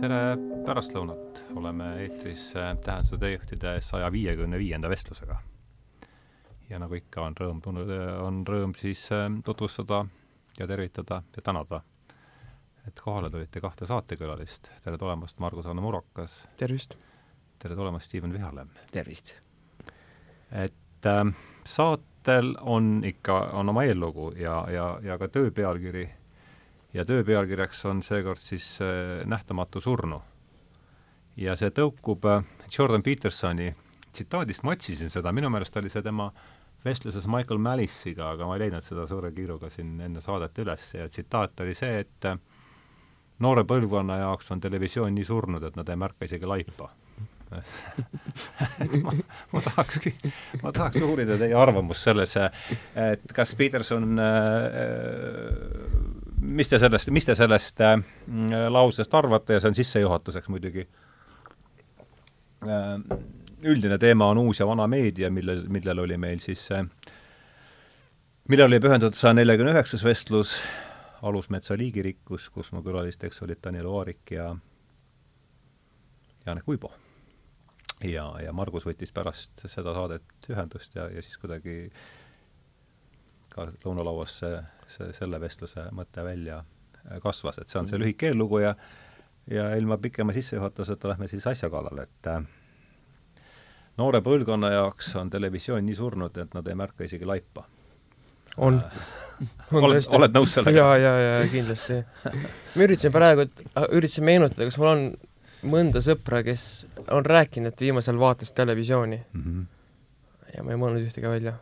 tere pärastlõunat, oleme eetris äh, Tähenduse teejuhtide saja viiekümne viienda vestlusega. ja nagu ikka, on rõõm, on rõõm siis äh, tutvustada ja tervitada ja tänada, et kohale tulite kahte saatekülalist. tere tulemast, Margus-Anne Murokas! tervist! tere tulemast, Steven Vihalem! tervist! et äh, saatel on ikka, on oma eellugu ja, ja, ja ka töö pealkiri ja töö pealkirjaks on seekord siis äh, Nähtamatu surnu. ja see tõukub äh, Jordan Petersoni tsitaadist, ma otsisin seda, minu meelest oli see tema vestluses Michael Malice'iga, aga ma ei leidnud seda suure kiiruga siin enne saadet üles. Ja tsitaat oli see, et äh, noore põlvkonna jaoks on televisioon nii surnud, et nad ei märka isegi laipa. Ma, ma tahakski, ma tahaks uurida teie arvamust selles, et kas Peterson äh, mis te sellest, mis te sellest äh, lausest arvate ja see on sissejuhatuseks muidugi äh,. üldine teema on uus ja vana meedia, millel, millel oli meil siis äh,, millele oli pühendatud saja neljakümne üheksas vestlus Alusmetsa liigirikkus, kus mu külalisteks olid Daniel Vaarik ja Janek Uibo. ja, ja Margus võttis pärast seda saadet ühendust ja, ja siis kuidagi ka lõunalauas see, see, selle vestluse mõte välja kasvas, et see on see lühike eellugu ja ja ilma pikema sissejuhatuseta lähme siis asja kallale, et äh, noore põlvkonna jaoks on televisioon nii surnud, et nad ei märka isegi laipa. on äh, oled, oled nõus sellega? jaa, jaa, jaa, kindlasti. ma üritasin praegu, äh, üritasin meenutada, kas mul on mõnda sõpra, kes on rääkinud, et viimasel vaatas televisiooni mm. -hmm. ja ma ei mõelnud ühtegi välja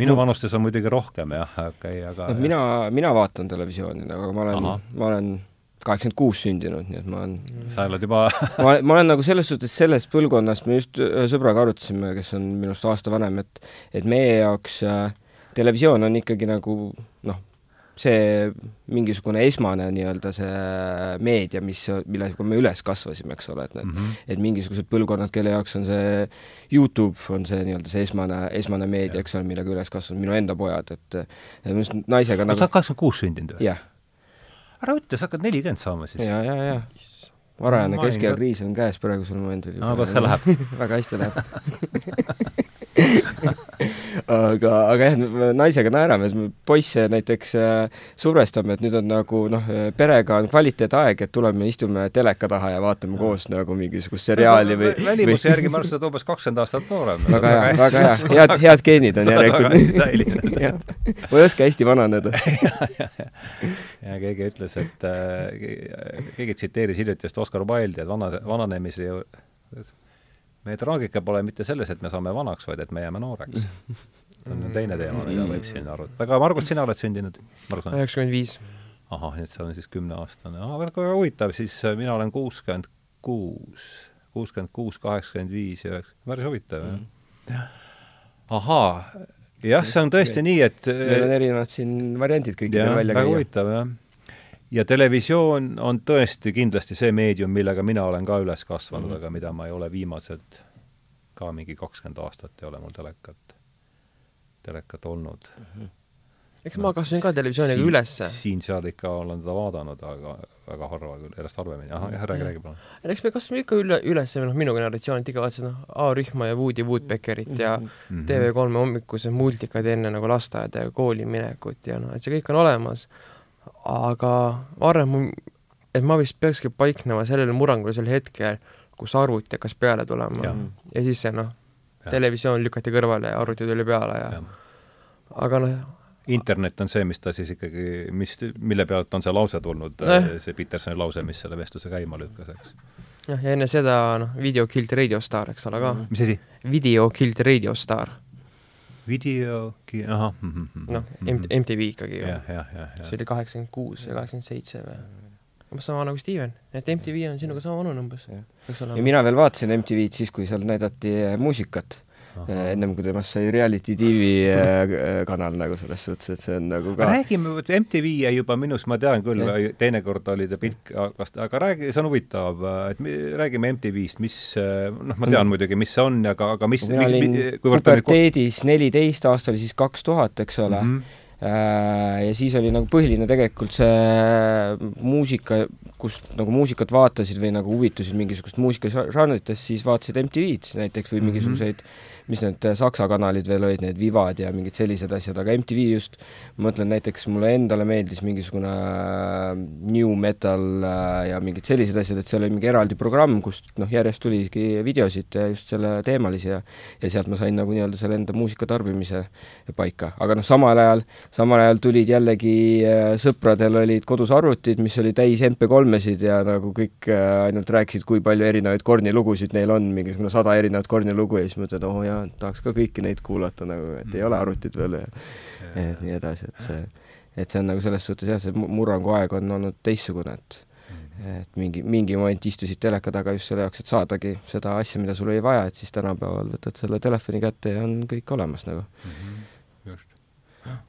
minu no, vanustes on muidugi rohkem jah, okei okay,, aga no mina, mina vaatan televisiooni, aga ma olen, ma olen kaheksakümmend kuus sündinud, nii et ma olen sa oled juba ma, ma olen nagu selles suhtes sellest põlvkonnast, me just ühe sõbraga arutasime, kes on minust aasta vanem, et et meie jaoks äh, televisioon on ikkagi nagu noh, see mingisugune esmane nii-öelda see meedia, mis, millega me üles kasvasime, eks ole, et need mm, -hmm. et mingisugused põlvkonnad, kelle jaoks on see Youtube, on see nii-öelda see esmane, esmane meedia, eks ole, millega üles kasvanud, minu enda pojad, et minu arust naisega nagu sa oled kaheksakümmend kuus sündinud või? jah. ära ütle, sa hakkad nelikümmend saama siis. ja, ja, ja varajane keskea kriis on käes praegusel momendil. no kuidas see läheb väga hästi läheb aga, aga jah, naisega naerame, poisse näiteks äh, survestame, et nüüd on nagu noh, perega on kvaliteetaeg, et tuleme, istume teleka taha ja vaatame koos nagu mingisugust seriaali või välimuse järgi ma arvan, sa oled umbes kakskümmend aastat noorem. väga hea, väga hea, head, head geenid on järelikult. ma ei oska hästi vananeda. Ja keegi ütles, et äh, keegi tsiteeris hiljuti just Oscar Wilde'i, et vana, vananemise meie traagika pole mitte selles, et me saame vanaks, vaid et me jääme nooreks. see on teine teema, mida võib siin arutada. aga Margus, sina oled sündinud? üheksakümmend viis. ahah, nii et sa oled siis kümneaastane. ah, väga huvitav, siis äh, mina olen kuuskümmend kuus, kuuskümmend kuus, kaheksakümmend viis ja üheksa, päris huvitav mm., jah. ahaa, jah, see on tõesti nii, et meil on erinevad siin variandid kõikidel välja käia. väga huvitav, jah ja televisioon on tõesti kindlasti see meedium, millega mina olen ka üles kasvanud mm, -hmm. aga mida ma ei ole viimased ka mingi kakskümmend aastat ei ole mul telekat, telekat olnud mm. -hmm. eks no, ma kasvasin ka televisiooniga siin, ülesse. siin-seal ikka olen teda vaadanud, aga väga harva küll, järjest harvemini. ahah, jah, räägi, räägi palun. eks me kasvasime ikka üle, üles, noh, minu generatsioon, et ikka vaatasid, noh, A-rühma ja Woody Woodpeckerit ja mm -hmm. TV3 hommikused multikad enne nagu lasteaeda ja kooli minekut ja noh, et see kõik on olemas aga ma arvan, et ma vist peakski paiknema sellel murrangulisel hetkel, kus arvuti hakkas peale tulema ja, ja siis see noh, televisioon lükati kõrvale ja arvuti tuli peale ja, ja. aga noh, internet on see, mis ta siis ikkagi, mis, mille pealt on see lause tulnud eh., see Petersoni lause, mis selle vestluse käima lükkas, eks. jah, ja enne seda noh, Video Killed Radio Star, eks ole ka. mis asi? Video Killed Radio Star video, ahah. Mhm, mhm, noh, MTV ikkagi ju. see oli kaheksakümmend kuus ja kaheksakümmend seitse või? umbes sama nagu Steven, et MTV on sinuga sama vanune umbes. ja mina veel vaatasin MTV-d siis, kui seal näidati muusikat ennem kui temast sai reality tv äh, kanal nagu selles suhtes, et see on nagu ka räägime, MTV jäi juba minust, ma tean küll, teinekord oli ta pilk, aga räägi, see on huvitav, et me räägime MTV-st, mis noh, ma tean mm. muidugi, mis see on, aga, aga mis mina olin puberteedis neliteist, aasta oli siis kaks tuhat, eks ole mm, -hmm ja siis oli nagu põhiline tegelikult see muusika, kust nagu muusikat vaatasid või nagu huvitusid mingisugust muusikažanritest, siis vaatasid MTV-d näiteks või Mhm. mingisuguseid mm -hmm mis need äh, saksa kanalid veel olid, need Vivad ja mingid sellised asjad, aga MTV just, ma mõtlen näiteks mulle endale meeldis mingisugune äh, new metal äh, ja mingid sellised asjad, et seal oli mingi eraldi programm, kust noh, järjest tuligi videosid just selle teemalisi ja ja sealt ma sain nagu nii-öelda selle enda muusika tarbimise paika, aga noh, samal ajal, samal ajal tulid jällegi sõpradel olid kodus arvutid, mis oli täis MP3-esid ja nagu kõik ainult rääkisid, kui palju erinevaid kornilugusid neil on, mingisugune sada erinevat kornilugu ja siis mõtled, oo oh, jaa, tahaks ka kõiki neid kuulata nagu, et ei ole arvutit veel ja et nii edasi, et see, et see on nagu selles suhtes jah, see murrangu aeg on olnud teistsugune, et et mingi, mingi moment istusid teleka taga just selle jaoks, et saadagi seda asja, mida sul oli vaja, et siis tänapäeval võtad selle telefoni kätte ja on kõik olemas nagu mm. -hmm. just.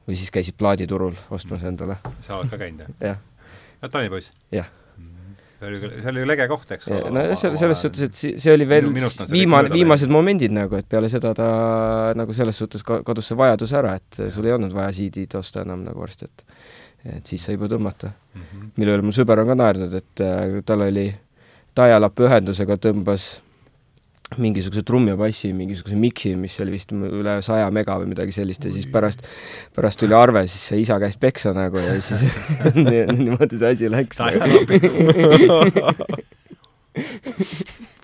või siis käisid plaaditurul ostmas endale. sa oled ka käinud, jah? jah. no Taani poiss? jah see oli, see oli lege koht, eks ole. no selles, selles suhtes, et see oli veel viimane, viimased momendid nagu, et peale seda ta nagu selles suhtes kadus see vajadus ära, et sul ei olnud vaja CD-d osta enam nagu varsti, et et siis sai juba tõmmata mm. -hmm. mille üle mu sõber on ka naernud, et äh, tal oli dial-up ühendusega tõmbas mingisuguse trummi ja bassi, mingisuguse miksi, mis oli vist üle saja mega või midagi sellist ja siis pärast, pärast tuli arve, siis sai isa käest peksa nagu ja siis niimoodi see asi läks.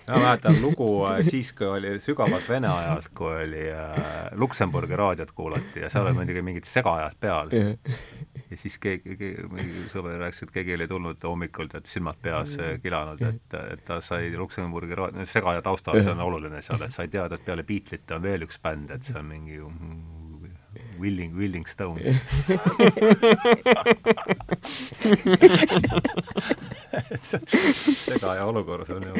Ma mäletan lugu siis, kui oli sügavalt Vene ajalt, kui oli äh, Luksemburgi raadiot kuulati ja seal olid muidugi mingid segajad peal. Ja siis keegi, keegi, sõber rääkis, et keegi oli tulnud hommikul, tead, silmad peas kilanud, et, et ta sai Luksemburgi segaja taustal, see on oluline seal, et sai teada, et peale Beatlesite on veel üks bänd, et see on mingi Willing, Willing Stones segaja olukorras on ju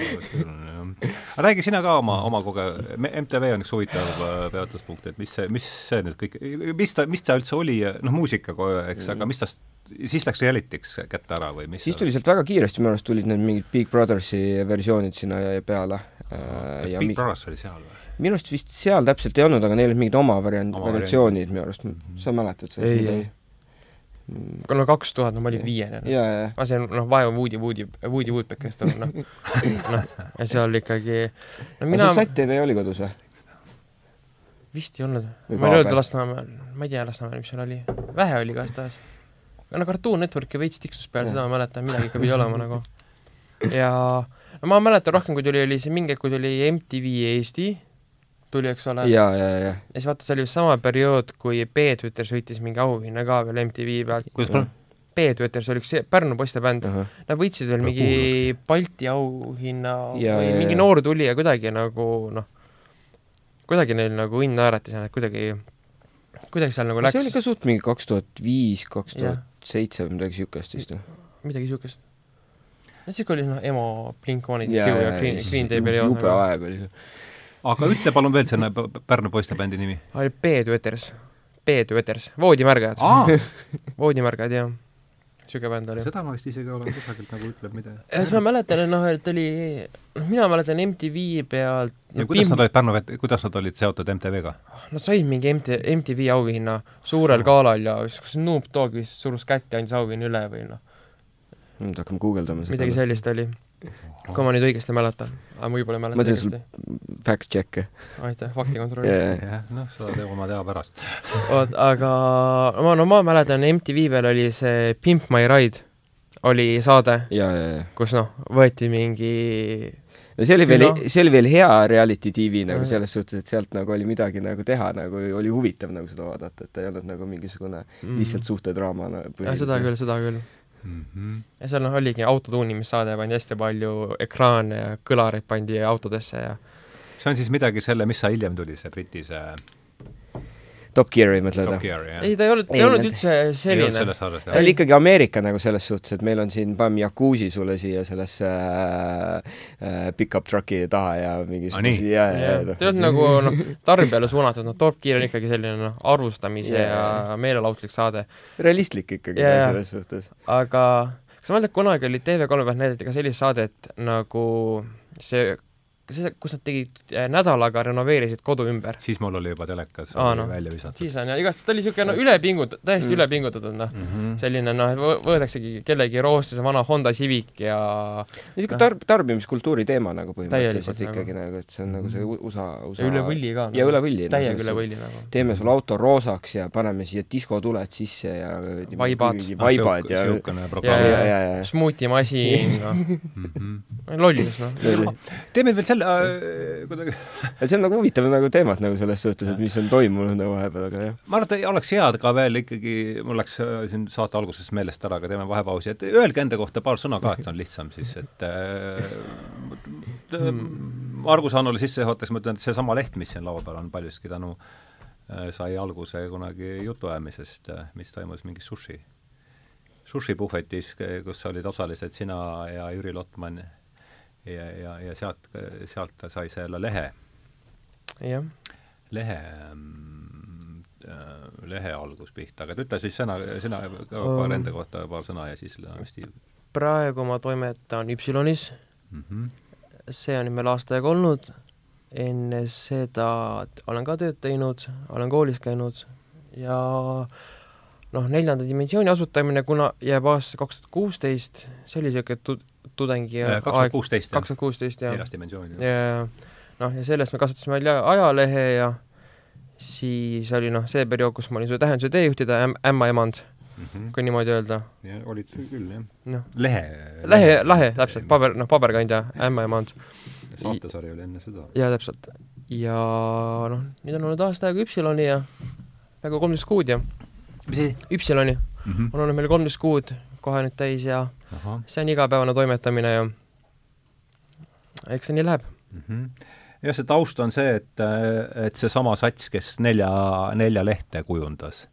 aga räägi sina ka oma, oma koge-, MTV on üks huvitav äh, peatuspunkt, et mis see, mis see nüüd kõik, mis ta, mis ta üldse oli, noh, muusika, eks, aga mis tast siis läks reality'ks kätte ära või mis siis tuli sealt väga kiiresti, minu arust tulid need mingid Big Brothersi versioonid sinna peale. kas Big Brothers oli seal või? Minu arust vist seal täpselt ei olnud, aga neil olid mingid oma variant, variatsioonid minu arust, sa mäletad seda? ei, ei no kaks tuhat, no ma olin viiene no.. ma sain, noh, vaeva Woody, Woody, Woody Woodpeckerist aru, noh. noh, ja seal ikkagi no mina sul Sat-TV oli kodus või? vist ei olnud. ma ei öelnud Lasnamäel, ma ei tea Lasnamäel, mis seal oli. vähe oli igastahes. no Cartoon Networki veits tiksus peal, seda ma mäletan, midagi ikka pidi olema nagu. ja no ma mäletan rohkem, kui tuli, oli see mingi hetk, kui tuli MTV Eesti tuli, eks ole. ja, ja, ja. ja siis vaata, see oli vist sama periood, kui Peetüter sõitis mingi auhinna ka veel MTV pealt. kuidas palun? Peetüter, see oli üks Pärnu poiste bänd uh. -huh. Nad võitsid veel mingi. Balti auhinna ja, või ja, mingi ja. noor tuli ja kuidagi nagu noh, kuidagi neil nagu õnn naeratas ja nad kuidagi, kuidagi seal nagu läks. see oli ka suht mingi kaks tuhat viis, kaks tuhat seitse või midagi siukest vist või? midagi siukest. no siis, kui oli noh, emo, Blink-182 ja, ja, ja Green, Green Day periood. jube nagu. aeg oli see aga ütle palun veel selle Pärnu poistebändi nimi. Peedueters, Peedueters, voodimärgajad voodimärgajad, jah. niisugune bänd oli. seda ma vist isegi olen kusagilt nagu ütleb midagi. ja siis ma mäletan, et noh, et oli, noh, mina mäletan MTV pealt ja no, kuidas Pim... nad olid Pärnu, kuidas nad olid seotud MTV-ga? Nad said mingi MT-, MTV auhinna suurel galal ja siis kas Snoop Dogg vist surus kätt ja andis auhinna üle või noh. nüüd hakkame guugeldama seda. midagi sellist oli kui ma nüüd õigesti mäletan, aga ma võib-olla ei mäleta õigesti. ma teen sul facts check'e. aitäh, faktikontrolli yeah.. jah, noh, sa tead oma tea pärast. oot, aga ma, no ma mäletan, MTV peal oli see Pimp My Ride oli saade, kus noh, võeti mingi no see oli veel no., see oli veel hea reality tv nagu selles suhtes, et sealt nagu oli midagi nagu teha, nagu oli huvitav nagu seda vaadata, et ei olnud nagu mingisugune mm. lihtsalt suhtedraama no,. seda küll, seda küll mm. -hmm. ja seal noh, oligi autotuunimissaade, pandi hästi palju ekraane ja kõlareid pandi autodesse ja see on siis midagi selle, mis sa hiljem tuli, see Briti see Top Gear'i mõtled või? ei, ta ei olnud, ta ei olnud üldse selline. ta oli ikkagi Ameerika nagu selles suhtes, et meil on siin, paneme jacuzzi sulle siia sellesse äh, äh, pickup truck'i taha ja mingisuguse ah, ja, ja, ja ta ei olnud nagu noh, tarbijale suunatud, noh, Top Gear on ikkagi selline noh, arvustamise ja, ja meelelahutuslik saade. realistlik ikkagi ja, ja. selles suhtes. aga kas sa mäletad, kunagi oli TV3 pealt näidati ka sellist saadet nagu see see, kus nad tegid äh, nädalaga renoveerisid kodu ümber. siis mul oli juba telekas Aa, no. välja visatud. siis on ja igastahes ta oli niisugune no ülepingut-, täiesti mm. ülepingutatud noh mm. -hmm. selline noh, võetaksegi kellegi roostuse vana Honda Civic ja niisugune tarb-, tarbimiskultuuri teema nagu põhimõtteliselt Täielikult ikkagi nagu, et see on nagu see u- USA, USA ja üle võlli ka ja üle võlli. täiega üle võlli nagu. teeme sul auto roosaks ja paneme siia diskotuled sisse ja Vaibad. vaibad ja niisugune ja, programm ja, ja, ja, ja. smuutimasin, noh. -hmm. lollus noh. teeme veel selle äh, kuidagi see on nagu huvitav nagu teemat nagu selles suhtes, et mis on toimunud nagu vahepeal, aga jah. ma arvan, et oleks hea ka veel ikkagi, mul läks äh, siin saate alguses meelest ära, aga teeme vahepausi, et öelge enda kohta paar sõna ka, et on lihtsam siis, et äh, Margus Hannule sissejuhatuseks ma ütlen, et seesama leht, mis siin laua peal on, paljuski tänu äh, sai alguse kunagi jutuajamisest, mis toimus mingis sushi, sushipuhvetis, kus olid osalised sina ja Jüri Lotman ja, ja, ja sealt, sealt ta sai selle lehe jah, lehe mm, äh, lehe algus pihta, aga ütle siis sõna, sina Um. paar enda kohta paar sõna ja siis läheme Steve praegu ma toimetan Üpsilonis, mm. -hmm. see on nüüd meil aasta aega olnud, enne seda olen ka tööd teinud, olen koolis käinud ja noh, neljanda dimensiooni asutamine, kuna jääb aastasse kaks tuhat kuusteist, see oli niisugune tu-, tudengi kaks tuhat kuusteist, kaks tuhat kuusteist, jah. neljas dimensioon. ja noh, ja sellest me kasutasime välja ajalehe ja siis oli noh, see periood, kus ma olin su tähenduse teejuhtida äm-, ämmaemand, mm. -hmm. kui niimoodi öelda. olid sa küll, jah. noh, lehe. lehe, lahe, täpselt, paber, noh, paberkandja ämmaemand. saatesari oli enne seda. jaa, täpselt. ja noh, nüüd on olnud aasta aega Üpsiloni ja peaaegu kolmteist kuud ja mis asi? Üpsiloni mm -hmm. on olnud meil kolmteist kuud kohe nüüd täis ja ahah see on igapäevane toimetamine ja eks see nii läheb. mm. -hmm. jah, see taust on see, et, et seesama sats, kes nelja, nelja lehte kujundas,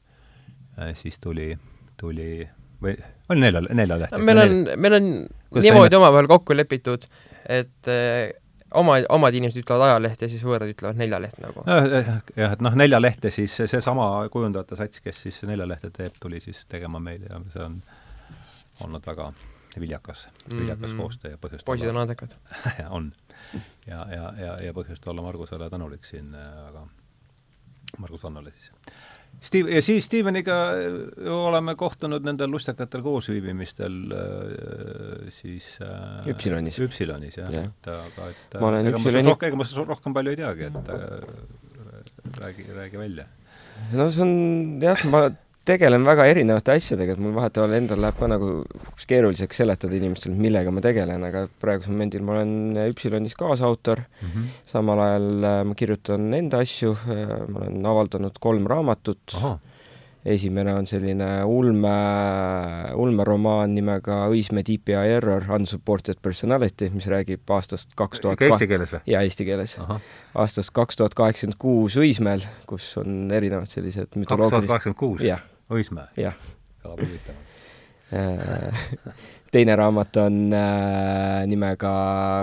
siis tuli, tuli või oli nelja, nelja lehte? meil on, meil on niimoodi omavahel kokku lepitud, et eh, oma, omad inimesed ütlevad ajaleht ja siis võõrad ütlevad neljaleht nagu. jah, et noh, nelja lehte siis, seesama kujundajate sats, kes siis nelja lehte teeb, tuli siis tegema meile ja see on olnud väga viljakas, viljakas mm Mhm. -hmm. koostöö ja põhjust poisid on andekad. on. ja, ja, ja, ja põhjust olla Margusele tänulik siin, aga Margus Annale siis. Steve, ja siis Steveniga ju oleme kohtunud nendel lustakatel koosviibimistel äh, siis äh, Üpsilonis. Üpsilonis, jah Jah. et aga et Ma olen ega ma Üpsiloni- sinust rohkem, ega ma rohkem palju ei teagi, et äh, räägi, räägi välja. no see on jah, ma tegelen väga erinevate asjadega, et mul vahetevahel endal läheb ka nagu keeruliseks seletada inimestele, millega ma tegelen, aga praegusel momendil ma olen Üpsilonis kaasautor, Mm -hmm. samal ajal äh, ma kirjutan enda asju, ma olen avaldanud kolm raamatut, esimene on selline ulme, ulmeromaan nimega Õismäe DPI Error Unsupported Personality, mis räägib aastast kaks tuhat eesti keeles või? jaa, eesti keeles. aastast kaks tuhat kaheksakümmend kuus Õismäel, kus on erinevad sellised kaks tuhat mütoloogilised kaheksakümmend kuus? jah, Õismäe? jah. kõlab huvitavalt. Äh, teine raamat on äh, nimega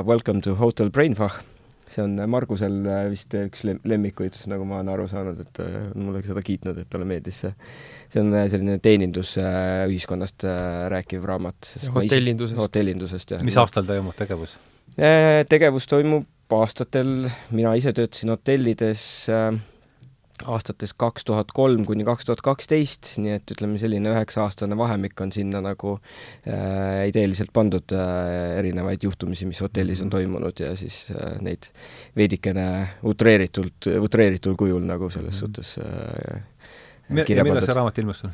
Welcome to Hotel Brainfach. see on Margusel äh, vist üks lem- lemmikuid, nagu ma olen aru saanud, et äh, on mulle seda kiitnud, et talle meeldis see. see on äh, selline teenindusühiskonnast äh, rääkiv raamat. hotellindusest. hotellindusest, jah. mis aastal toimub tegevus? Tegevus toimub aastatel, mina ise töötasin hotellides äh, aastates kaks tuhat kolm kuni kaks tuhat kaksteist, nii et ütleme, selline üheksa-aastane vahemik on sinna nagu äh, ideeliselt pandud äh, erinevaid juhtumisi, mis hotellis on toimunud ja siis äh, neid veidikene utreeritult, utreeritud kujul nagu selles Mhm. suhtes äh, millal kirja see pandud. raamat ilmus sul?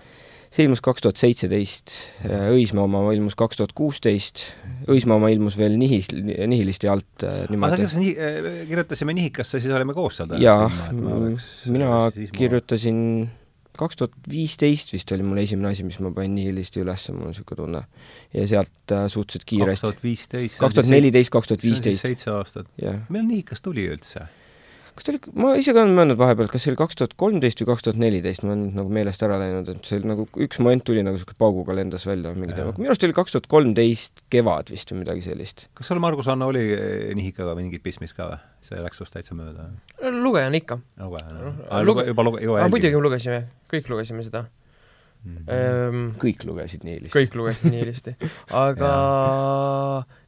See ilmus kaks tuhat seitseteist, Õismäe oma ilmus kaks tuhat kuusteist, Õismäe oma ilmus veel nihis, nihilisti alt äh, aga niimoodi. kas nii, kirjutasime nihikasse, siis olime koos seal jaa, tõenäoliselt? mina kirjutasin kaks tuhat viisteist vist oli mul esimene asi, mis ma panin nihilisti ülesse, mul on niisugune tunne. ja sealt äh, suhteliselt kaks kiiresti. tuhat viisteist. kaks tuhat neliteist, kaks tuhat viisteist. seitse aastat. millal nihikas tuli üldse? Kas ta oli, ma ise ka olen mõelnud vahepeal, kas see oli kaks tuhat kolmteist või kaks tuhat neliteist, ma olen nüüd nagu meelest ära läinud, et see nagu üks moment tuli nagu niisugune pauguga lendas välja mingi teema, minu arust oli kaks tuhat kolmteist kevad vist või midagi sellist. kas sul, Margus Anna, oli eh, nihikaga mingit pistmist ka või? see läks sinust täitsa mööda? lugejan ikka. luge- Noh, luge-, juba luge-, juba aga muidugi me lugesime, kõik lugesime seda Mhm. ehm, kõik lugesid nii lihtsalt. kõik lugesid nii helisti, aga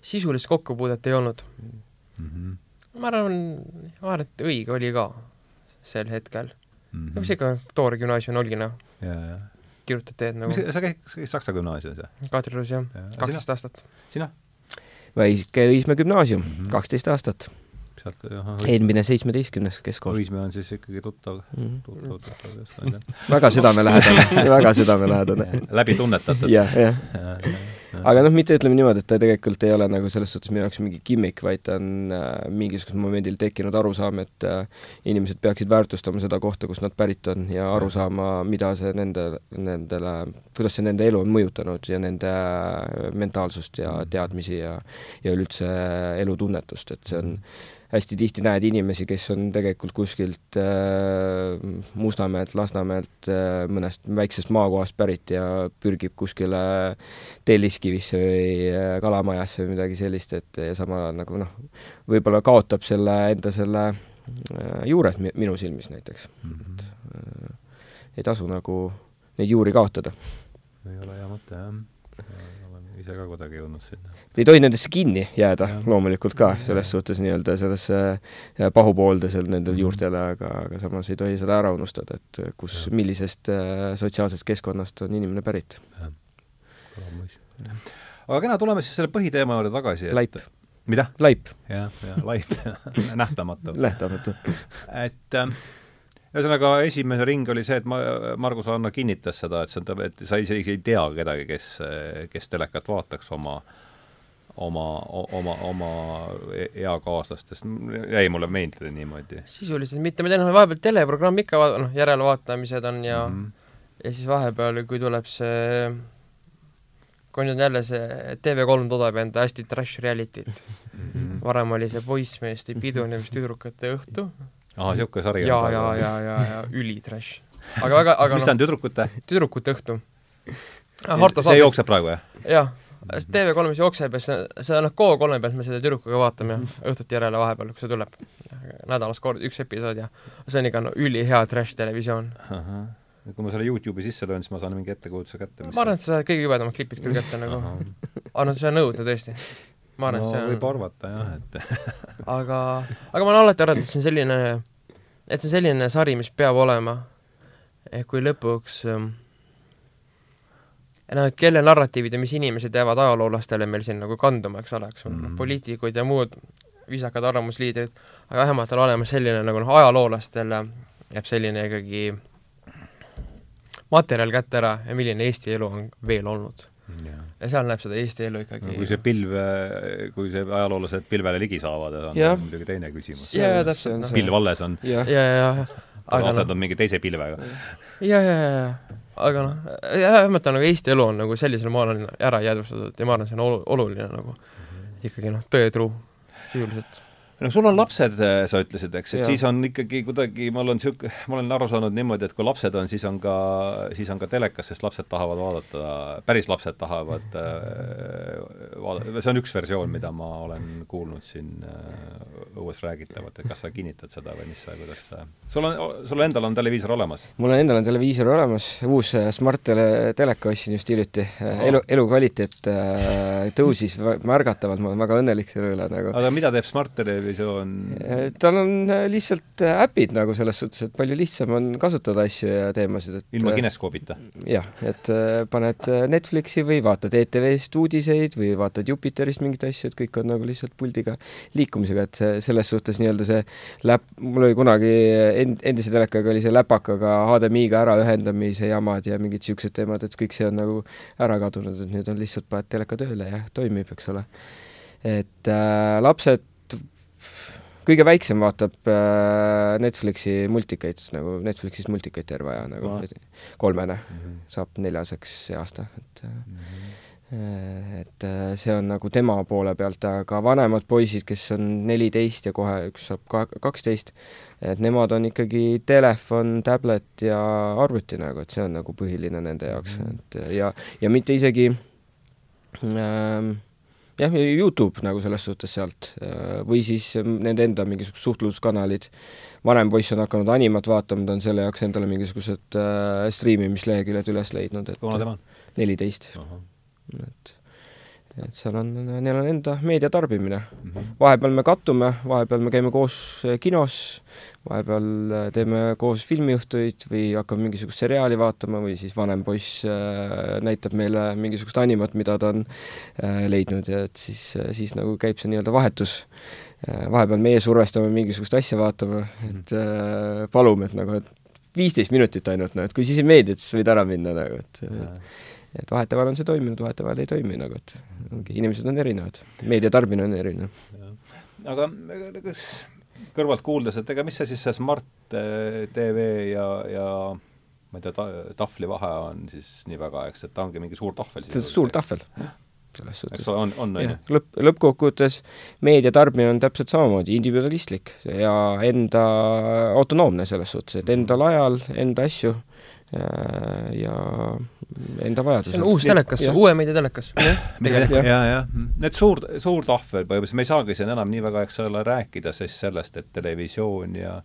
sisulist kokkupuudet ei olnud. Mhm. Ma arvan, ma arvan, et õige oli ka sel hetkel mm. -hmm. -hmm. mis ikka Toore gümnaasium oligi, noh, ja, ja. kirjutad teed nagu sa käid, sa käid Saksa gümnaasiumis või? Kadriorus jah, kaksteist aastat. sina? Väike Õismäe gümnaasium mm, Mhm. kaksteist -hmm. aastat. sealt, ahah. eelmine seitsmeteistkümnes keskkool. Õismäe on siis ikkagi tuttav mm, -hmm. tuttav, tuttav just, on ju. väga südamelähedane väga südamelähedane. läbi tunnetatud. jah, jah. Aga noh, mitte ütleme niimoodi, et ta tegelikult ei ole nagu selles suhtes minu jaoks mingi gimmick, vaid ta on äh, mingisugusel momendil tekkinud arusaam, et äh, inimesed peaksid väärtustama seda kohta, kust nad pärit on ja aru saama, mida see nende, nendele, kuidas see nende elu on mõjutanud ja nende äh, mentaalsust ja teadmisi ja ja üleüldse elutunnetust, et see on hästi tihti näed inimesi, kes on tegelikult kuskilt äh, Mustamäelt, Lasnamäelt äh,, mõnest väiksest maakohast pärit ja pürgib kuskile Telliskivisse või äh, Kalamajasse või midagi sellist, et ja samal ajal nagu noh, võib-olla kaotab selle enda selle äh, juured mi minu silmis näiteks mm. -hmm. et äh, ei tasu nagu neid juuri kaotada. ei ole hea mõte, jah ise ka kuidagi jõudnud sinna. ei tohi nendesse kinni jääda Ja. loomulikult ka, selles suhtes nii-öelda sellesse äh, pahupoolde seal nendel Mhm. juurtele, aga, aga samas ei tohi seda ära unustada, et äh, kus, Ja. millisest äh, sotsiaalsest keskkonnast on inimene pärit. aga kena, tuleme siis selle põhiteema juurde tagasi. laip. mida? laip. jah, jah, laip nähtamatu. nähtamatu. et äh, ühesõnaga, esimene ring oli see, et ma, Margus Anna kinnitas seda, et see on, et sa isegi ei tea kedagi, kes, kes telekat vaataks oma oma, oma, oma eakaaslastest, jäi mulle meelde niimoodi. sisuliselt mitte, ma tean, vahepeal teleprogramm ikka va-, noh, järelvaatamised on ja mm -hmm. ja siis vahepeal, kui tuleb see kui nüüd jälle see TV3 toodab enda hästi trash reality't mm. -hmm. varem oli see poissmeeste pidunemist tüdrukute õhtu. Aa, niisugune sari ja, ja, ja, ja, ja ülitrash. aga väga, aga mis noh, ta on, tüdrukute? tüdrukute õhtu. see jookseb praegu, jah? jah, TV3-s jookseb ja seda, seda noh, Go3 pealt me seda tüdrukuga vaatame õhtuti järele vahepeal, kui see tuleb. nädalas kord üks episood ja see on ikka no ülihea trash televisioon. kui ma selle Youtube'i sisse löön, siis ma saan mingi ettekujutuse kätte. ma arvan, et sa saad kõige jubedamad klipid küll kätte nagu. aga noh, see on õudne tõesti. ma arvan no,, et see on võib arvata jah, et aga, aga ma olen alati arvanud, et see on selline, et see on selline sari, mis peab olema. ehk kui lõpuks ähm, noh, et kelle narratiivid ja mis inimesed jäävad ajaloolastele meil siin nagu kanduma, eks ole, eks ole mm -hmm., poliitikud ja muud viisakad arvamusliidrid, aga vähemalt on olemas selline nagu noh, ajaloolastele jääb selline ikkagi materjal kätte ära ja milline Eesti elu on veel olnud. Ja seal näeb seda Eesti elu ikkagi no, kui see pilv, kui see ajaloolased pilvele ligi saavad, on Ja. muidugi teine küsimus. ja, ja täpselt, noh. pilv alles on. ja, ja, ja, ja aga asendad no. mingi teise pilvega. ja, ja, ja, ja aga noh, vähemalt on nagu Eesti elu on nagu sellisel moel on ära jäädvustatud ja ma arvan, see on olu-, oluline nagu ikkagi noh, tõetruu sisuliselt no sul on lapsed, sa ütlesid, eks, et Ja. siis on ikkagi kuidagi, mul on niisugune, ma olen aru saanud niimoodi, et kui lapsed on, siis on ka, siis on ka telekas, sest lapsed tahavad vaadata, päris lapsed tahavad äh, vaadata, see on üks versioon, mida ma olen kuulnud siin äh, õues räägitavat, et kas sa kinnitad seda või mis sa, kuidas sa sul on, sul endal on televiisor olemas? mul on endal on televiisor olemas, uus äh, Smart tele, teleka ostsin just hiljuti, elu, elukvaliteet äh, tõusis märgatavalt, ma olen väga õnnelik selle üle nagu. aga mida teeb Smart televisioon? tal on äh, lihtsalt äpid nagu selles suhtes, et palju lihtsam on kasutada asju ja teemasid, et ilma kineskoobita? jah, et äh, paned Netflixi või vaatad ETV-st uudiseid või vaatad Jupiterist mingeid asju, et kõik on nagu lihtsalt puldiga liikumisega, et selles suhtes nii-öelda see läp-, mul oli kunagi end-, endise telekaga oli see läpakaga HDMI-ga äraühendamise jamad ja mingid niisugused teemad, et kõik see on nagu ära kadunud, et nüüd on lihtsalt paned teleka tööle ja toimib, eks ole. et äh, lapsed kõige väiksem vaatab äh, Netflixi multikaid, nagu Netflixis multikaid terve aja nagu no. kolmene mm, -hmm. saab neljaseks see aasta, et mm -hmm. et see on nagu tema poole pealt, aga vanemad poisid, kes on neliteist ja kohe üks saab ka kaksteist, et nemad on ikkagi telefon, tablet ja arvuti nagu, et see on nagu põhiline nende jaoks mm, -hmm. et ja, ja mitte isegi ähm, jah, Youtube nagu selles suhtes sealt või siis nende enda mingisugused suhtluskanalid. vanem poiss on hakanud animat vaatama, ta on selle jaoks endale mingisugused äh, striimimisleheküljed üles leidnud, et vana tema on? neliteist. et et seal on, neil on enda meedia tarbimine mm. -hmm. vahepeal me kattume, vahepeal me käime koos kinos, vahepeal äh, teeme koos filmiõhtuid või hakkame mingisugust seriaali vaatama või siis vanem poiss äh, näitab meile mingisugust animat, mida ta on äh, leidnud ja et siis siis nagu käib see nii-öelda vahetus. Vahepeal meie survestame mingisugust asja vaatama, et palume, et nagu, et viisteist minutit ainult, noh, et kui siis ei meeldi, et siis võid ära minna nagu, et et vahetevahel on see toiminud, vahetevahel ei toimi nagu, et ongi, inimesed on erinevad, meedia tarbimine on erinev. aga kas kõrvalt kuuldes, et ega mis see siis see Smart eh, TV ja, ja ma ei tea ta,, tahvli vahe on siis nii väga, eks, et ta ongi mingi suur tahvel see on suur tahvel, selles suhtes. on, on, on ju? lõpp, lõppkokkuvõttes meedia tarbimine on täpselt samamoodi individualistlik ja enda autonoomne selles suhtes, et endal ajal enda asju ja enda vajadused. see on uus telekas, uue meedia telekas. ja, ja, ja need suur, suur tahvel põhimõtteliselt, me ei saagi siin enam nii väga, eks ole, rääkida siis sellest, et televisioon ja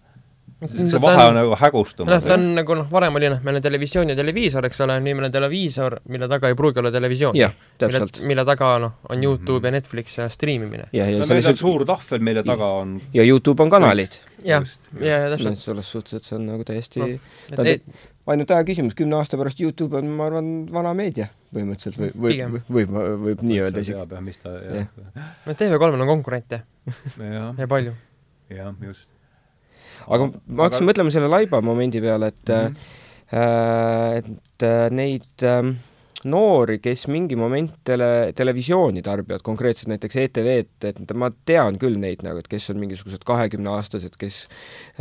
see vahe on nagu hägustumas. noh, ta on nagu noh, varem oli noh, meil on televisioon ja televiisor, eks ole, nüüd meil on televiisor, mille taga ei pruugi olla televisioon. mille, mille taga noh, on Youtube mm -hmm. ja Netflix ja striimimine. ja, ja no, meil on suur tahvel, mille taga on ja Youtube on kanalid. jah, ja, ja täpselt. selles suhtes, et see on nagu täiesti no, ta on ainult aja küsimus, kümne aasta pärast Youtube on, ma arvan, vana meedia põhimõtteliselt või, võib, võib, võib, võib, võib nii öelda isegi. mis ta jah. no TV3-l on konkurente ja, ja palju. jah, just. aga ma hakkasin aga... mõtlema selle laiba momendi peale, et mm, -hmm. äh, et äh, neid äh, noori, kes mingi moment tele, televisiooni tarbivad, konkreetselt näiteks ETV-d, et ma tean küll neid nagu, et kes on mingisugused kahekümneaastased, kes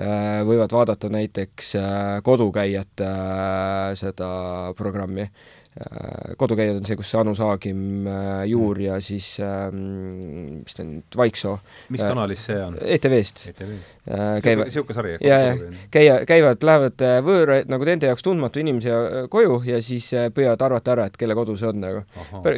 äh, võivad vaadata näiteks äh, kodukäijate äh, seda programmi kodukäijad on see, kus Anu Saagim, äh, Juur ja siis ähm, mis ta nüüd, Vaiksoo. mis kanalis see on? ETV-st ETV. käivad niisugune sari? ja, ja käia, käivad, lähevad võõra, nagu nende jaoks tundmatu inimese koju ja siis püüavad arvata ära, et kelle kodu see on nagu.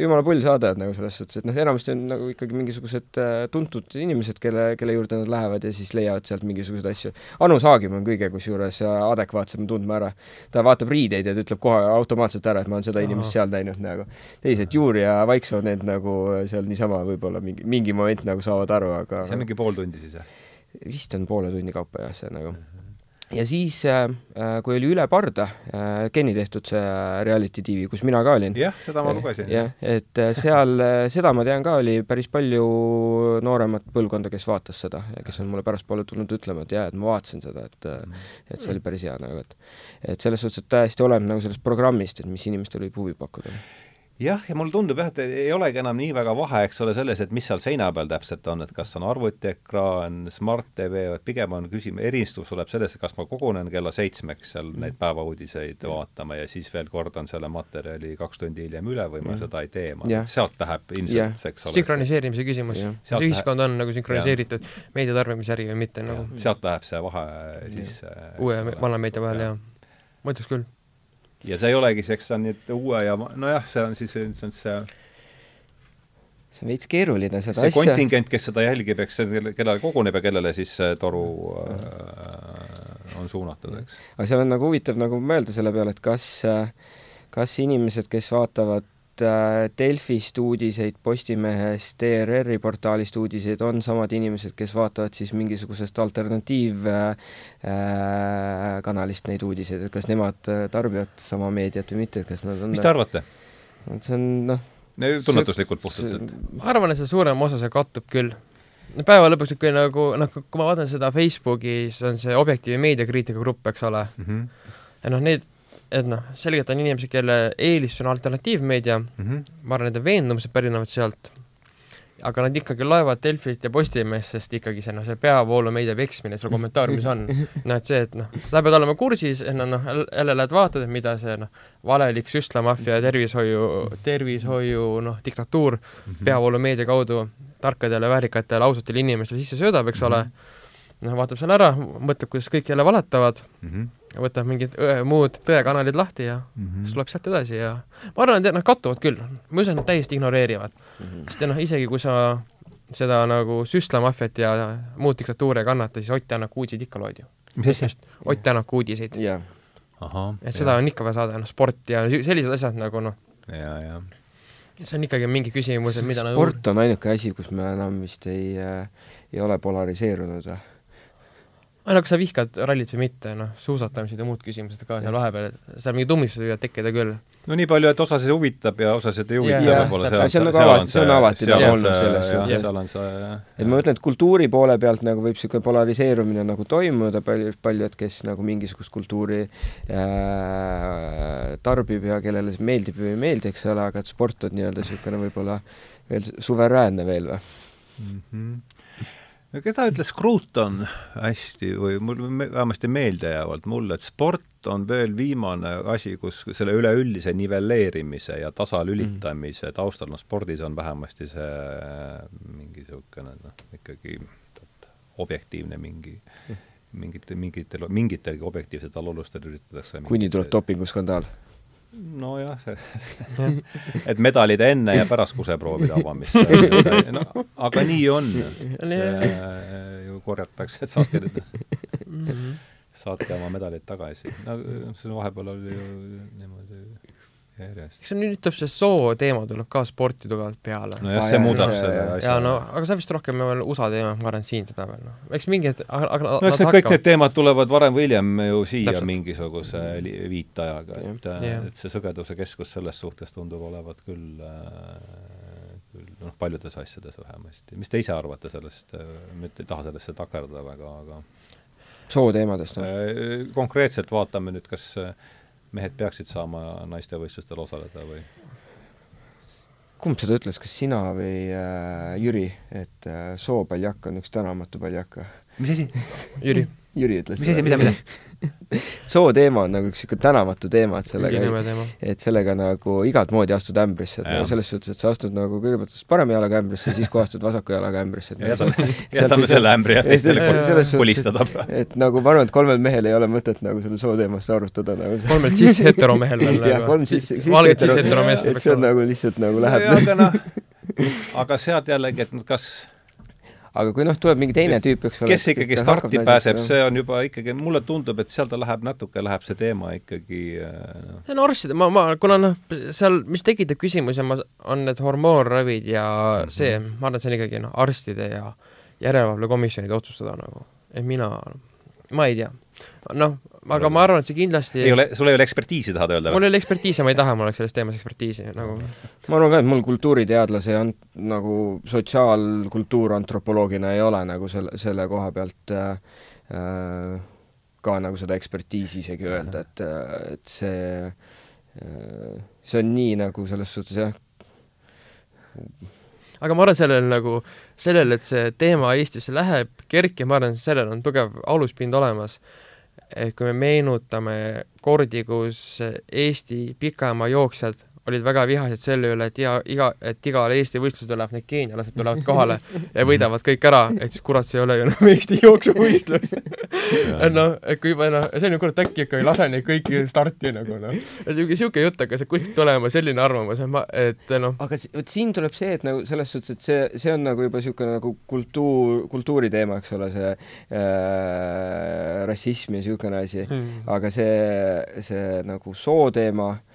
jumala pull saade on nagu selles suhtes, et noh, enamasti on nagu ikkagi mingisugused tuntud inimesed, kelle, kelle juurde nad lähevad ja siis leiavad sealt mingisuguseid asju. Anu Saagim on kõige kusjuures adekvaatsem tundma ära. ta vaatab riideid ja ta ütleb kohe automaatselt ära, et ma olen seda inimest seal näinud nagu. teised, Juur ja Vaiksoo, need nagu seal niisama võib-olla mingi, mingi moment nagu saavad aru, aga see on mingi pool tundi siis, jah? vist on poole tunni kaupa jah, see nagu ja siis äh, äh, kui oli Üle parda äh, Kenni tehtud see reality tv, kus mina ka olin. jah, seda ma lugesin. jah, et äh, seal, seda ma tean ka, oli päris palju nooremat põlvkonda, kes vaatas seda ja kes on mulle pärastpoole tulnud ütlema, et jaa, et ma vaatasin seda, et et see oli päris hea nagu, et et selles suhtes, et täiesti oleneb nagu sellest programmist, et mis inimestele võib huvi pakkuda jah, ja mulle tundub jah, et ei olegi enam nii väga vahe, eks ole, selles, et mis seal seina peal täpselt on, et kas on arvutiekraan, Smart TV, et pigem on küsimus, erinevus tuleb selles, kas ma kogunen kella seitsmeks seal neid päevauudiseid mm. vaatama ja siis veel kordan selle materjali kaks tundi hiljem üle või ma mm. seda ei tee, ma yeah. sealt läheb ilmselt yeah., eks ole. sünkroniseerimise küsimus yeah., kas ühiskond on nagu sünkroniseeritud meedia tarbimisäri või mitte nagu. sealt läheb see vahe siis uue ja vana meedia vahel, jah. ma ütleks küll ja see ei olegi see, eks see on nüüd uue ja nojah, see on siis ilmselt see see on veits keeruline seda see asja see kontingent, kes seda jälgib, eks see, kellele koguneb ja kellele siis see toru äh, on suunatud, eks. aga seal on nagu huvitav nagu mõelda selle peale, et kas, kas inimesed, kes vaatavad Äh, Delfist uudiseid, Postimehest, ERR-i portaalist uudiseid, on samad inimesed, kes vaatavad siis mingisugusest alternatiivkanalist äh, neid uudiseid, et kas nemad äh, tarbivad sama meediat või mitte, et kas nad on mis te arvate? see on noh tunnetuslikult puhtalt, et ma arvan, et see suurem osa, see kattub küll no päeva lõpuks ikka nagu noh, kui ma vaatan seda Facebookis, on see Objektiivi meediakriitika grupp, eks ole mm, -hmm. ja noh, need et noh, selgelt on inimesi, kelle eelistus on alternatiivmeedia mm, -hmm. ma arvan, nende veendumused pärinevad sealt, aga nad ikkagi loevad Delfit ja Postimehest, sest ikkagi see noh, see peavoolumeedia peksmine seal kommentaariumis on. noh, et see, et noh, sa pead olema kursis, et noh, noh, jälle lähed vaatad, et mida see noh, valelik süstlamaffia ja tervishoiu, tervishoiu noh, diktatuur mm -hmm. peavoolumeedia kaudu tarkadele, väärikatele, ausatele inimestele sisse söödab, eks mm -hmm. ole, noh, vaatab selle ära, mõtleb, kuidas kõik jälle valetavad mm, -hmm võtab mingid muud tõekanalid lahti ja mm -hmm. siis tuleb sealt edasi ja ma arvan, et nad kattuvad küll, ma usun, et nad täiesti ignoreerivad mm. -hmm. sest noh, isegi kui sa seda nagu süstlamafiat ja muud diktatuure ei kannata, siis Ott Tänaku uudiseid ikka loed ju. mis asja? Ott Tänaku uudiseid yeah.. et seda ja. on ikka vaja saada, noh, sport ja sellised asjad nagu noh. ja, ja see on ikkagi mingi küsimus, et mida nagu sport on ainuke asi, kus me enam vist ei äh,, ei ole polariseerunud või? Ei no kas sa vihkad rallit või mitte, noh, suusatamised ja muud küsimused ka seal vahepeal, et seal mingi tummistused võivad tekkida küll. No nii palju, et osasid huvitab ja osasid ei huvita yeah, võib-olla, seal, see on nagu alati, see on alati nagu olnud selles suhtes. seal on see et ma mõtlen, et kultuuri poole pealt nagu võib niisugune polariseerumine nagu toimuda, palju, paljud, kes nagu mingisugust kultuuri äh, tarbib ja kellele see meeldib või ei meeldi, eks ole, aga et sport on nii-öelda niisugune võib-olla veel suveräänne veel või? Mm? -hmm keda ütles Kruuton hästi või mul vähemasti meeldejäävalt mulle, et sport on veel viimane asi, kus selle üleüldise nivelleerimise ja tasalülitamise mm. taustal, noh spordis on vähemasti see mingi niisugune noh, ikkagi objektiivne mingi mingite, mingitel, mingitelgi objektiivsetel alustel üritatakse kuni tuleb dopinguskandaal nojah, et medalid enne ja pärast kuseproovide avamist. no aga nii on. ju korjatakse, et saatke nüüd mhm. saatke oma medalid tagasi. no see vahepeal oli ju niimoodi järjest. eks nüüd tuleb see soo teema tuleb ka sporti tugevalt peale. nojah, see muudab see, selle asja. jaa, no aga see vist rohkem veel USA teema, ma arvan, siin seda veel, noh. eks mingid, aga, aga no eks need kõik need teemad tulevad varem või hiljem ju siia Täpselt. mingisuguse viitajaga, et yeah., et see sõgeduse keskus selles suhtes tundub olevat küll äh, küll noh, paljudes asjades vähemasti. mis te ise arvate sellest, ma ei taha sellesse takerduda väga, aga sooteemadest no?? Äh, konkreetselt vaatame nüüd, kas äh, mehed peaksid saama naistevõistlustel osaleda või? kumb seda ütles, kas sina või äh, Jüri, et äh, soopaljak on üks tänamatu paljak või? Mis asi? Jüri Jüri ütles mis asi, mida, mida? soo teema on nagu üks niisugune tänamatu teema, et sellega, et sellega nagu igat moodi astud ämbrisse, et nagu selles suhtes, et sa astud nagu kõigepealt parema jalaga ämbrisse ja siis kohe astud vasaku jalaga ämbrisse. jätame, jätame selle ämbri jah, teistele pulistada. et nagu ma arvan, et kolmel mehel ei ole mõtet nagu selle soo teemast arutada nagu. kolmel siis heteromehel veel nagu. jah, kolm hetero, et see on nagu lihtsalt nagu läheb. aga noh, aga sealt jällegi, et kas aga kui noh, tuleb mingi teine tüüp, eks ole kes ikkagi starti pääseb, see on juba ikkagi, mulle tundub, et seal ta läheb natuke, läheb see teema ikkagi no. see on arstide, ma, ma, kuna noh, seal, mis tekitab küsimusi, ma, on need hormoonravid ja mm -hmm. see, ma arvan, et see on ikkagi noh, arstide ja järelevalvekomisjonide otsustada nagu, et mina, ma ei tea. noh, aga ma arvan, et see kindlasti ei ole, sul ei ole ekspertiisi, tahad öelda? mul ei ole ekspertiisi, ma ei taha, mul oleks selles teemas ekspertiisi nagu. ma arvan ka, et mul kultuuriteadlase on nagu sotsiaalkultuur antropoloogina ei ole nagu selle, selle koha pealt äh, äh, ka nagu seda ekspertiisi isegi öelda, et, et see äh,, see on nii nagu selles suhtes jah, aga ma arvan, sellel nagu, sellel, et see teema Eestisse läheb kerkima, ma arvan, sellel on tugev aluspind olemas et kui me meenutame kordi, kus Eesti pikamaajooksjad olid väga vihased selle üle, et iga, iga, et igal Eesti võistlusel tuleb need keenialased tulevad kohale ja võidavad kõik ära, et siis kurat, see ei ole ju enam Eesti jooksuvõistlus noh, et kui juba noh, see on ju kurat, äkki ikka ei lase neid kõiki starti nagu noh. et niisugune, niisugune jutt hakkas kuskilt tulema, selline arvamus, et ma, et noh. aga vot siin tuleb see, et nagu selles suhtes, et see, see on nagu juba niisugune nagu kultuur, kultuuri teema, eks ole, see äh, rassism ja niisugune asi hmm., aga see, see nagu soo teema Äh,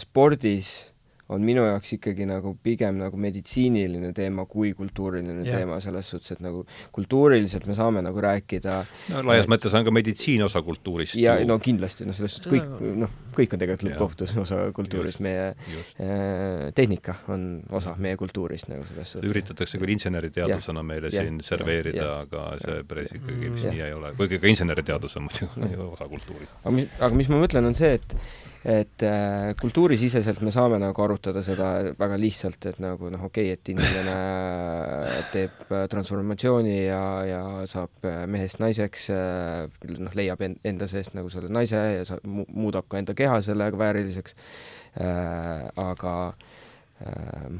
spordis on minu jaoks ikkagi nagu pigem nagu meditsiiniline teema kui kultuuriline yeah. teema, selles suhtes, et nagu kultuuriliselt me saame nagu rääkida no laias et, mõttes on ka meditsiin osa kultuurist. ja ju. no kindlasti, noh, selles suhtes kõik, noh, kõik on tegelikult lõppkohtus osa kultuurist, meie äh, tehnika on osa meie kultuurist nagu selles suhtes. üritatakse küll inseneriteadusena meile ja, siin ja, serveerida, aga see päris ikkagi vist nii ei ole, kuigi ka inseneriteadus on muidugi osa kultuurist. aga mis, aga mis ma mõtlen, on see, et et äh, kultuurisiseselt me saame nagu arutada seda väga lihtsalt, et nagu noh, okei okay,, et inimene teeb transformatsiooni ja, ja saab mehest naiseks äh,, noh, leiab en, enda seest nagu selle naise ja saab, muudab ka enda keha sellega vääriliseks äh,, aga äh,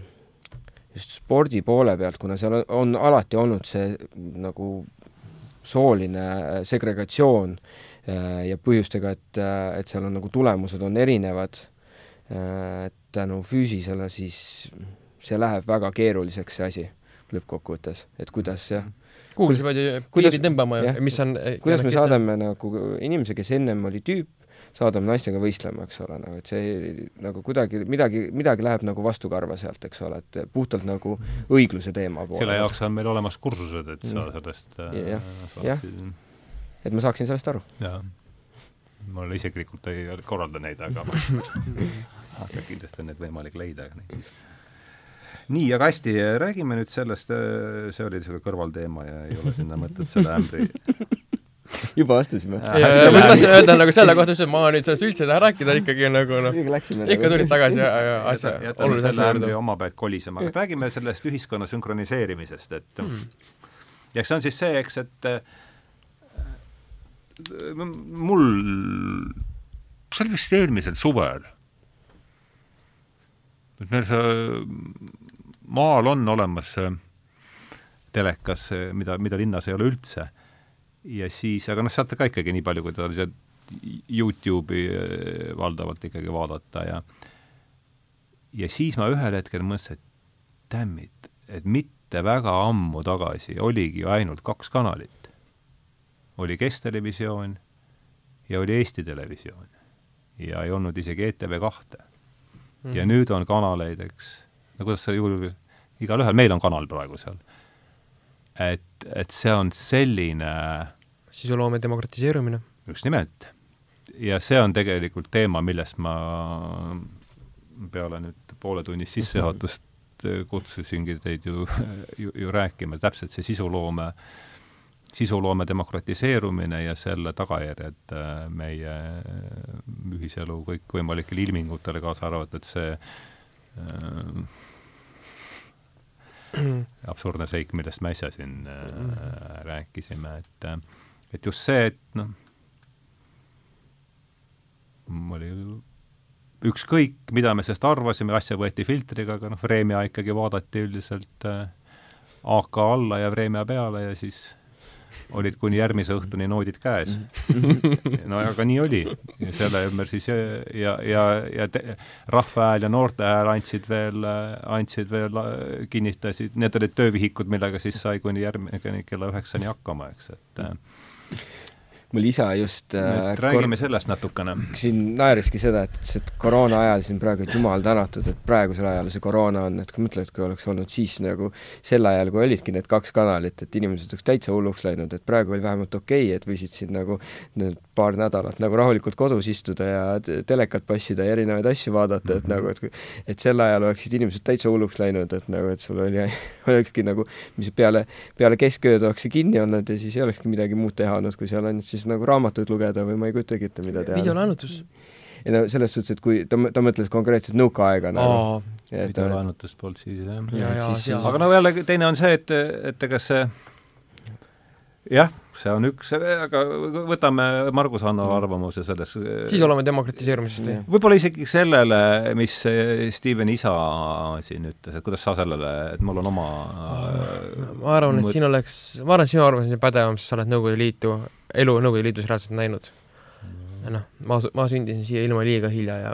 just spordi poole pealt, kuna seal on, on alati olnud see nagu sooline segregatsioon Äh, ja põhjustega, et, äh, et seal on nagu tulemused on erinevad äh, tänu füüsisele, siis see läheb väga keeruliseks, see asi lõppkokkuvõttes, et kuidas jah. Kuhu sa pead ju piiri tõmbama ja mis on kuidas me saadame nagu inimese, kes ennem oli tüüp, saadame naistega võistlema, eks ole, nagu et see nagu kuidagi midagi, midagi läheb nagu vastukarva sealt, eks ole, et puhtalt nagu õigluse teema poole. selle jaoks on meil olemas kursused, et sa mm. sellest äh, jah, jah, et ma saaksin sellest aru. jaa. mul isiklikult ei korralda neid, aga aga kindlasti on neid võimalik leida nii, aga hästi, räägime nüüd sellest, äh, see oli niisugune kõrvalteema ja ei ole sinna mõtet selle ämbri juba astusime. ma just tahtsin öelda nagu selle kohta, et ma nüüd sellest üldse ei taha rääkida ikkagi nagu noh, ikka nagu. tulid tagasi ja, ja asja, olulise asja juurde. oma pealt kolisema, aga räägime sellest ühiskonna sünkroniseerimisest, et hmm. ja see on siis see, eks, et äh, mul, see oli vist eelmisel suvel, et meil see maal on olemas telekas, mida, mida linnas ei ole üldse. ja siis, aga noh, saate ka ikkagi nii palju, kui te sealt Youtube'i eh, valdavalt ikkagi vaadata ja ja siis ma ühel hetkel mõtlesin, et damn it, et mitte väga ammu tagasi oligi ju ainult kaks kanalit. Oli Kesktelevisioon ja oli Eesti Televisioon. ja ei olnud isegi ETV kahte mm. ja nüüd on kanaleid, eks no kuidas see juhul, igalühel, meil on kanal praegu seal. et, et see on selline sisuloome demokratiseerumine. just nimelt. ja see on tegelikult teema, millest ma peale nüüd pooletunnist sissejuhatust kutsusingi teid ju, ju, ju rääkima, täpselt see sisuloome, sisuloome demokratiseerumine ja selle tagajärjed äh, meie ühiselu kõikvõimalikele ilmingutele, kaasa arvatud see äh, absurdne seik, millest me äsja siin äh, rääkisime, et äh, et just see, et noh, oli ükskõik, mida me sellest arvasime, asja võeti filtriga, aga noh, Vremja ikkagi vaadati üldiselt äh, AK alla ja Vremja peale ja siis olid kuni järgmise õhtuni noodid käes. no aga nii oli. ja selle ümber siis ja, ja, ja, ja Rahva Hääl ja Noorte Hääl andsid veel, andsid veel, kinnitasid, need olid töövihikud, millega siis sai kuni järgmine kella üheksani hakkama, eks, et mul isa just äh, räägime sellest natukene. siin naeriski seda, et ütles, et koroona ajal siin praegu, et jumal tänatud, et praegusel ajal see koroona on, et kui mõtled, kui oleks olnud siis nagu sel ajal, kui olidki need kaks kanalit, et inimesed oleks täitsa hulluks läinud, et praegu oli vähemalt okei okay,, et võisid siin nagu need paar nädalat nagu rahulikult kodus istuda ja telekat passida ja erinevaid asju vaadata, et mm -hmm. nagu, et kui et sel ajal oleksid inimesed täitsa hulluks läinud, et nagu, et sul oli, olekski nagu, mis peale, peale keskööd oleks see kinni olnud ja siis ei olekski midagi muud teha olnud, kui seal ainult siis nagu raamatuid lugeda või ma ei kujutagi ette, mida teha. videolaenutus. ei no selles suhtes, et kui ta, ta mõtles konkreetselt nõukaaega nagu. videolaenutust polnud siis jah ja, ja, siis, aga no jälle teine on see, et, et ega see jah, see on üks, aga võtame Margus Hanno mm. arvamuse selles siis oleme demokratiseerumisest või? võib-olla isegi sellele, mis Steven isa siin ütles, et kuidas sa sellele, et mul on oma ma arvan, et siin oleks, ma arvan, et sinu arvamus on pädevam, sest sa oled Nõukogude Liitu, elu Nõukogude Liidus reaalselt näinud. noh, ma, ma sündisin siia ilma liiga hilja ja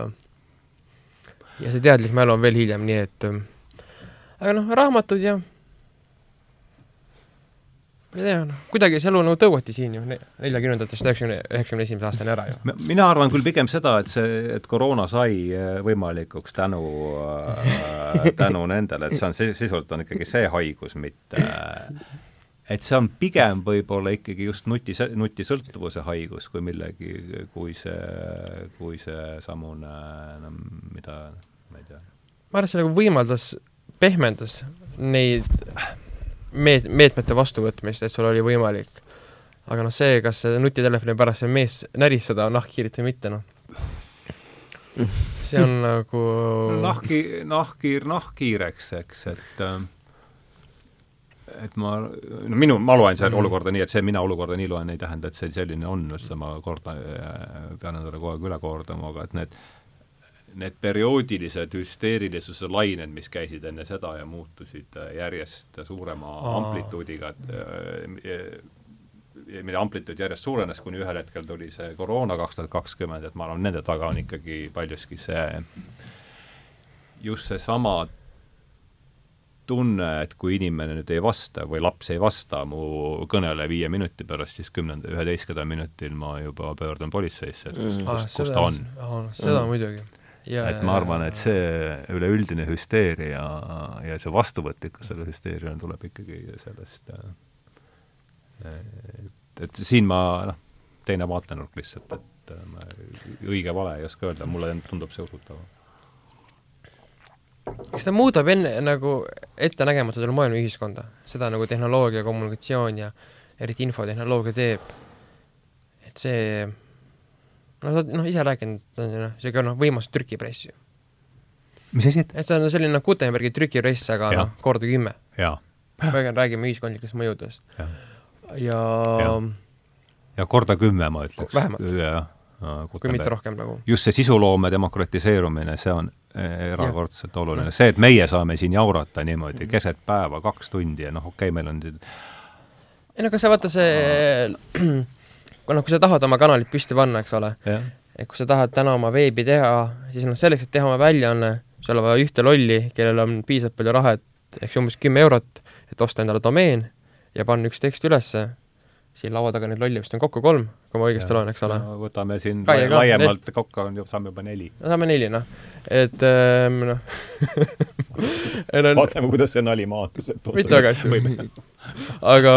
ja see teadlik mälu on veel hiljem, nii et aga noh, raamatud ja ma ei tea, noh, kuidagi see elu nagu tõuati siin ju neljakümnendatest üheksakümne, üheksakümne esimese aastani ära ju. mina arvan küll pigem seda, et see, et koroona sai äh, võimalikuks tänu äh,, tänu nendele, et see on sisult on ikkagi see haigus, mitte et see on pigem võib-olla ikkagi just nuti, nutisõltuvuse haigus kui millegi, kui see, kui seesamune no mida, ma ei tea. ma arvan, et see nagu võimaldas, pehmendas neid meet-, meetmete vastuvõtmist, et sul oli võimalik. aga noh, see, kas nutitelefoni pärast see mees näristada on nahkhiirit või mitte, noh. see on nagu nahki, nahkhiir nahkhiireks, eks, et äh, et ma, no minu, ma loen seda mm. olukorda nii, et see, mina olukorda nii loen, ei tähenda, et see selline on, seda ma kordan, pean endale kogu aeg üle kordama, aga et need need perioodilised hüsteerilisuse lained, mis käisid enne seda ja muutusid äh, järjest suurema Aa. amplituudiga, äh, mille amplituud järjest suurenes, kuni ühel hetkel tuli see koroona kaks tuhat kakskümmend, et ma arvan, nende taga on ikkagi paljuski see, just seesama tunne, et kui inimene nüüd ei vasta või laps ei vasta mu kõnele viie minuti pärast, siis kümnenda, üheteistkümnendal minutil ma juba pöördun politseisse, et kus, Mm. kus, kus ta on. seda Mm. muidugi. et ma arvan, et see üleüldine hüsteeria ja see vastuvõtlikkus selle hüsteeriale tuleb ikkagi sellest, äh, et, et siin ma noh, teine vaatenurk lihtsalt, et äh, ma õige-vale ei oska öelda, mulle tundub see usutav. Kas ta muudab enne nagu ettenägematutel moel ühiskonda, seda nagu tehnoloogia, kommunikatsioon ja eriti infotehnoloogia teeb, et see noh, sa oled noh, ise rääkinud, noh, niisugune noh, võimas trükipress ju. mis asi, et? et see on selline noh, Gutenbergi trükipress, aga noh, korda kümme. väga räägime ühiskondlikest mõjudest. Ja, Jah. ja korda kümme, ma ütleks. Vähemalt. Kui mitte rohkem nagu. just see sisuloome demokratiseerumine, see on eh, erakordselt oluline. see, et meie saame siin jaurata niimoodi keset päeva, kaks tundi ja noh, okei okay,, meil on ei no aga sa vaata see, noh, kui sa tahad oma kanalit püsti panna, eks ole, et kui sa tahad täna oma veebi teha, siis noh, selleks, et teha oma väljaanne, sul on vaja ühte lolli, kellel on piisavalt palju raha, et ehk umbes kümme eurot, et osta endale domeen ja panna üks tekst ülesse, siin laua taga neid lolle vist on kokku kolm, kui ma õigesti loen, eks ole. no võtame siin Kaie ka, laiemalt kokku on ju, saame juba neli. no saame neli, noh. et ähm, noh vaatame, kuidas see nali maandus. mitte väga hästi. aga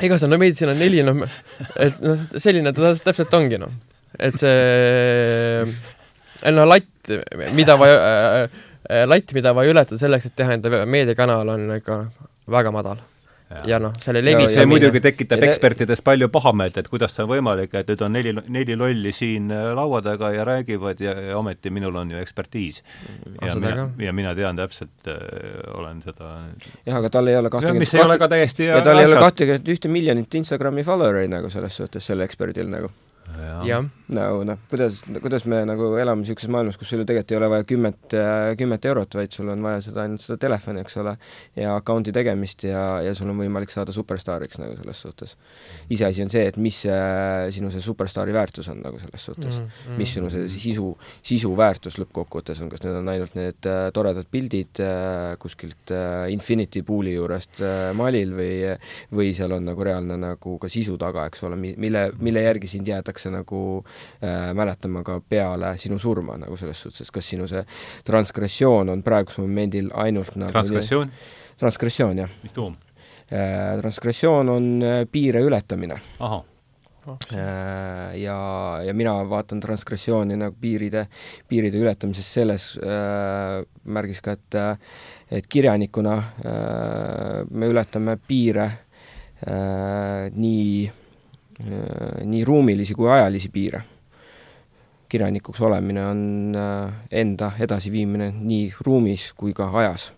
igatahes no meid siin on neli, noh, et noh, selline ta täpselt ongi, noh. et see, no latt, mida vaja äh,, latt, mida vaja ületada selleks, et teha enda meediakanal, on ikka väga madal. Ja noh, selle Ja- see levitamine muidugi tekitab Ja ekspertides palju pahameelt, et kuidas see on võimalik, et nüüd on neli, neli lolli siin äh, laua taga ja räägivad ja, ja ometi minul on ju ekspertiis. ja seda mina, ja mina tean täpselt äh,, olen seda jah, aga tal ei ole ja, mis ei ole ka täiesti ja tal ei ole kahtekümmet ühte miljonit Instagrami follower'i nagu selles suhtes, selle eksperdil nagu. jah, nagu noh, kuidas, kuidas me nagu elame niisuguses maailmas, kus sul ju tegelikult ei ole vaja kümmet, kümmet eurot, vaid sul on vaja seda ainult seda telefoni, eks ole, ja account'i tegemist ja, ja sul on võimalik saada superstaariks nagu selles suhtes. iseasi on see, et mis see sinu see superstaari väärtus on nagu selles suhtes Mm, mm. mis sinu see sisu, sisu väärtus lõppkokkuvõttes on, kas need on ainult need äh, toredad pildid äh, kuskilt äh, Infinity Pool'i juurest äh, Malil või või seal on nagu reaalne nagu ka sisu taga, eks ole, mi-, mille, mille järgi sind jäädakse nagu äh, mäletama ka peale sinu surma nagu selles suhtes, kas sinu see transgressioon on praegusel momendil ainult nagu transgressioon, transgressioon, jah. Mis tuum? äh, transgressioon on äh, piire ületamine. Ahah, Äh, ja, ja mina vaatan transgressiooni nagu piiride, piiride ületamises selles äh, märgis ka, et et kirjanikuna äh, me ületame piire äh, nii äh,, nii ruumilisi kui ajalisi piire. kirjanikuks olemine on äh, enda edasiviimine nii ruumis kui ka ajas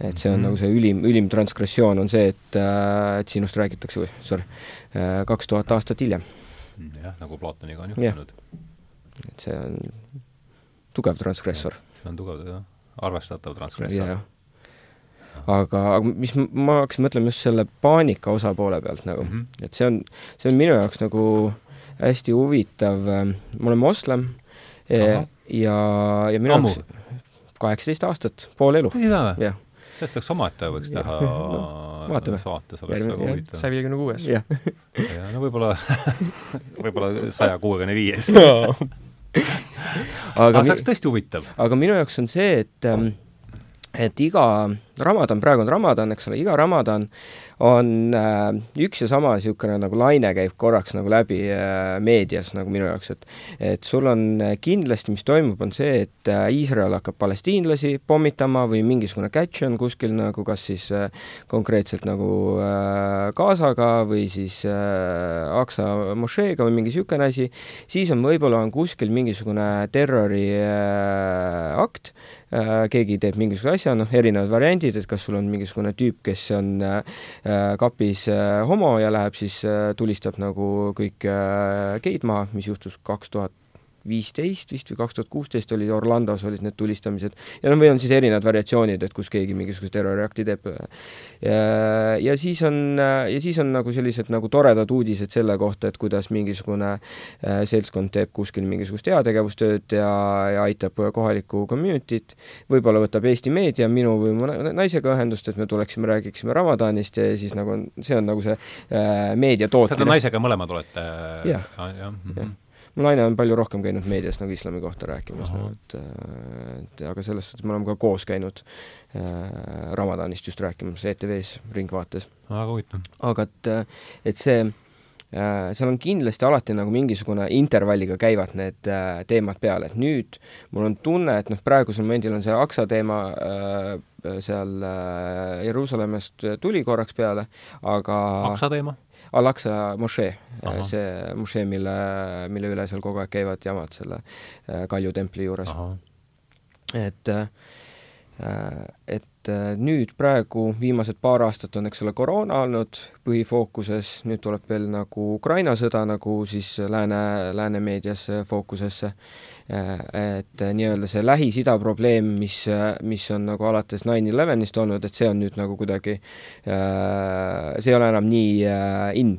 et see on mm. -hmm. nagu see ülim, ülim transgressioon on see, et, et sinust räägitakse, või sorry, kaks tuhat aastat hiljem. jah, nagu Platoniga on juhtunud. et see on tugev transgressor. see on tugev, jah, arvestatav transgressor. Aga, aga mis ma hakkasin mõtlema just selle paanika osapoole pealt nagu mm. -hmm. et see on, see on minu jaoks nagu hästi huvitav, ma olen moslem ja, Ahah. ja, ja minu Ammu? jaoks kaheksateist aastat, pool elu, jah. sellest oleks omaette võiks teha No, vaatame. saate, see oleks väga huvitav. saja viiekümne kuues. jah. ja no võib-olla, võib-olla saja kuuekümne viies. aga see oleks tõesti huvitav. aga minu jaoks on see, et ähm, et iga Ramadan, praegu on Ramadan, eks ole, iga Ramadan on äh, üks ja sama niisugune nagu laine käib korraks nagu läbi äh, meedias nagu minu jaoks, et et sul on äh, kindlasti, mis toimub, on see, et äh, Iisrael hakkab palestiinlasi pommitama või mingisugune catch on kuskil nagu kas siis äh, konkreetselt nagu äh, Gazaga või siis äh, Aksa mošeega või mingi niisugune asi, siis on võib-olla on kuskil mingisugune terroriakt äh,, keegi teeb mingisuguse asja, noh, erinevad variandid, et kas sul on mingisugune tüüp, kes on äh, äh, kapis äh, homo ja läheb siis tulistab nagu kõik geid maha, mis juhtus kaks tuhat viisteist vist või kaks tuhat kuusteist oli Orlandos olid need tulistamised ja noh, või on siis erinevad variatsioonid, et kus keegi mingisuguse terroriakti teeb. ja, ja siis on, ja siis on nagu sellised nagu toredad uudised selle kohta, et kuidas mingisugune äh, seltskond teeb kuskil mingisugust heategevustööd ja, ja aitab kohalikku community't, võib-olla võtab Eesti meedia minu või mu naisega ühendust, et me tuleksime, räägiksime Ramadanist ja siis nagu on, see on nagu see äh, meedia tootmine. seda naisega mõlemad olete? jah, jah, -hmm mu naine on palju rohkem käinud meedias nagu islami kohta rääkimas, nagu et, et aga selles suhtes me oleme ka koos käinud äh, Ramadanist just rääkimas ETV-s Ringvaates. väga huvitav. aga et, et see äh, seal on kindlasti alati nagu mingisugune intervalliga käivad need äh, teemad peal, et nüüd mul on tunne, et noh, praegusel momendil on see Aksa teema äh, seal äh, Jeruusalemmast tuli korraks peale, aga Aksa teema? Al-Aqsa mošee, see mošee, mille, mille üle seal kogu aeg käivad jamad selle äh, Kalju templi juures. et, äh, et äh, nüüd praegu viimased paar aastat on, eks ole, koroona olnud põhifookuses, nüüd tuleb veel nagu Ukraina sõda nagu siis lääne, lääne meedias fookusesse. et nii-öelda see Lähis-Ida probleem, mis, mis on nagu alates nine elevenist olnud, et see on nüüd nagu kuidagi, see ei ole enam nii in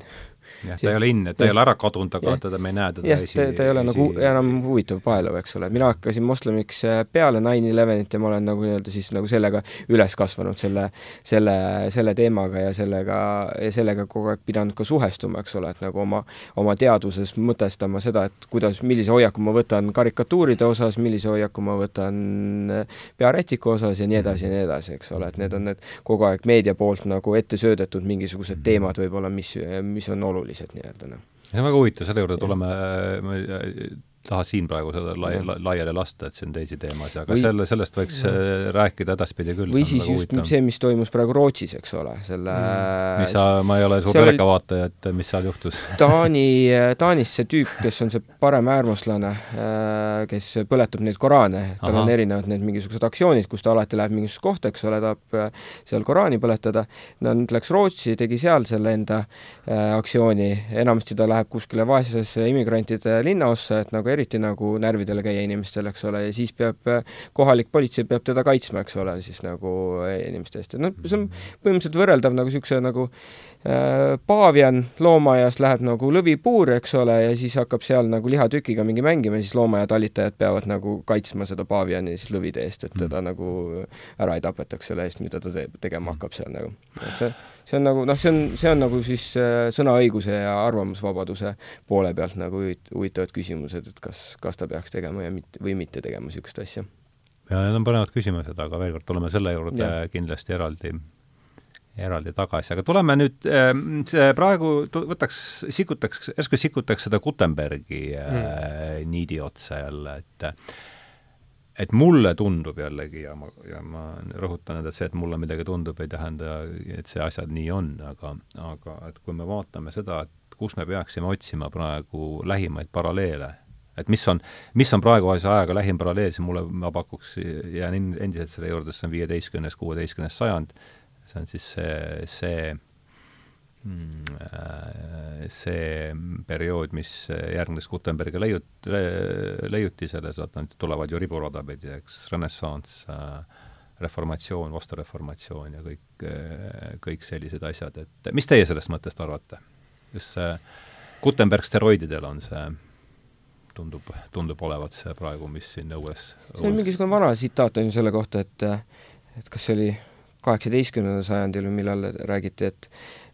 jah, ta ei ole in, ta ei ole ära kadunud, aga teda me ei näe teda jah, ta, ta ei ole esi... nagu enam huvitav paelav, eks ole, mina hakkasin moslemiks äh, peale nine elevenit ja ma olen nagu nii-öelda siis nagu sellega üles kasvanud, selle, selle, selle teemaga ja sellega, ja sellega kogu aeg pidanud ka suhestuma, eks ole, et nagu oma, oma teaduses mõtestama seda, et kuidas, millise hoiaku ma võtan karikatuuride osas, millise hoiaku ma võtan äh, pearätiku osas ja nii edasi ja nii edasi, eks ole, et need on need kogu aeg meedia poolt nagu ette söödetud mingisugused teemad võib-olla, mis, mis on olulised olulised nii-öelda, noh. see on väga huvitav, selle juurde tuleme, ma taha siin praegu seda lai, la, laiali lasta, et see on teisi teemasid, aga või, selle, sellest võiks ja. Äh, rääkida edaspidi küll. või siis just huvitav. see, mis toimus praegu Rootsis, eks ole, selle mm. mis sa, ma ei ole suur teleka vaataja, et mis seal juhtus Taani, Taanis see tüüp, kes on see paremäärmuslane, äh, kes põletab neid Koraane, tal Aha. on erinevad need mingisugused aktsioonid, kus ta alati läheb mingisugusesse kohta, eks ole, tahab äh, seal Koraani põletada, no nüüd läks Rootsi, tegi seal selle enda äh, aktsiooni, enamasti ta läheb kuskile vaesesse immigrantide linnaossa, et nagu eriti nagu närvidele käia inimestel, eks ole, ja siis peab kohalik politsei peab teda kaitsma, eks ole, siis nagu inimeste eest, et noh, see on põhimõtteliselt võrreldav nagu niisuguse nagu paavian loomaaias läheb nagu lõvipuuri, eks ole, ja siis hakkab seal nagu lihatükiga mingi mängima, siis loomaaia talitajad peavad nagu kaitsma seda paaviani siis lõvide eest, et teda mm. nagu ära ei tapetaks selle eest, mida ta teeb, tegema hakkab seal nagu, et see see on nagu noh, see on, see on nagu siis äh, sõnaõiguse ja arvamusvabaduse poole pealt nagu huvitavad küsimused, et kas, kas ta peaks tegema ja mitte, või mitte tegema niisugust asja. ja need on põnevad küsimused, aga veel kord tuleme selle juurde ja. kindlasti eraldi eraldi tagasi, aga tuleme nüüd, see praegu võtaks, sikutaks, järsku sikutaks seda Gutenbergi mm. niidi otsa jälle, et et mulle tundub jällegi ja ma, ja ma rõhutan, et see, et mulle midagi tundub, ei tähenda, et see asjad nii on, aga, aga et kui me vaatame seda, et kus me peaksime otsima praegu lähimaid paralleele, et mis on, mis on praeguse ajaga lähim paralleel, siis mulle, ma pakuks, jään endiselt selle juurde, see on viieteistkümnes, kuueteistkümnes sajand, see on siis see, see Mm, äh, see periood, mis järgnes Gutenbergi leiut-, leiutisele, sealt on, tulevad ju riburada pidi, eks, renessanss, äh, reformatsioon, vastureformatsioon ja kõik, äh, kõik sellised asjad, et mis teie sellest mõttest arvate? just see Gutenberg steroididel on see tundub, tundub olevat see praegu, mis siin õues see on mingisugune vana tsitaat on ju selle kohta, et et kas see oli kaheksateistkümnendal sajandil või millal räägiti, et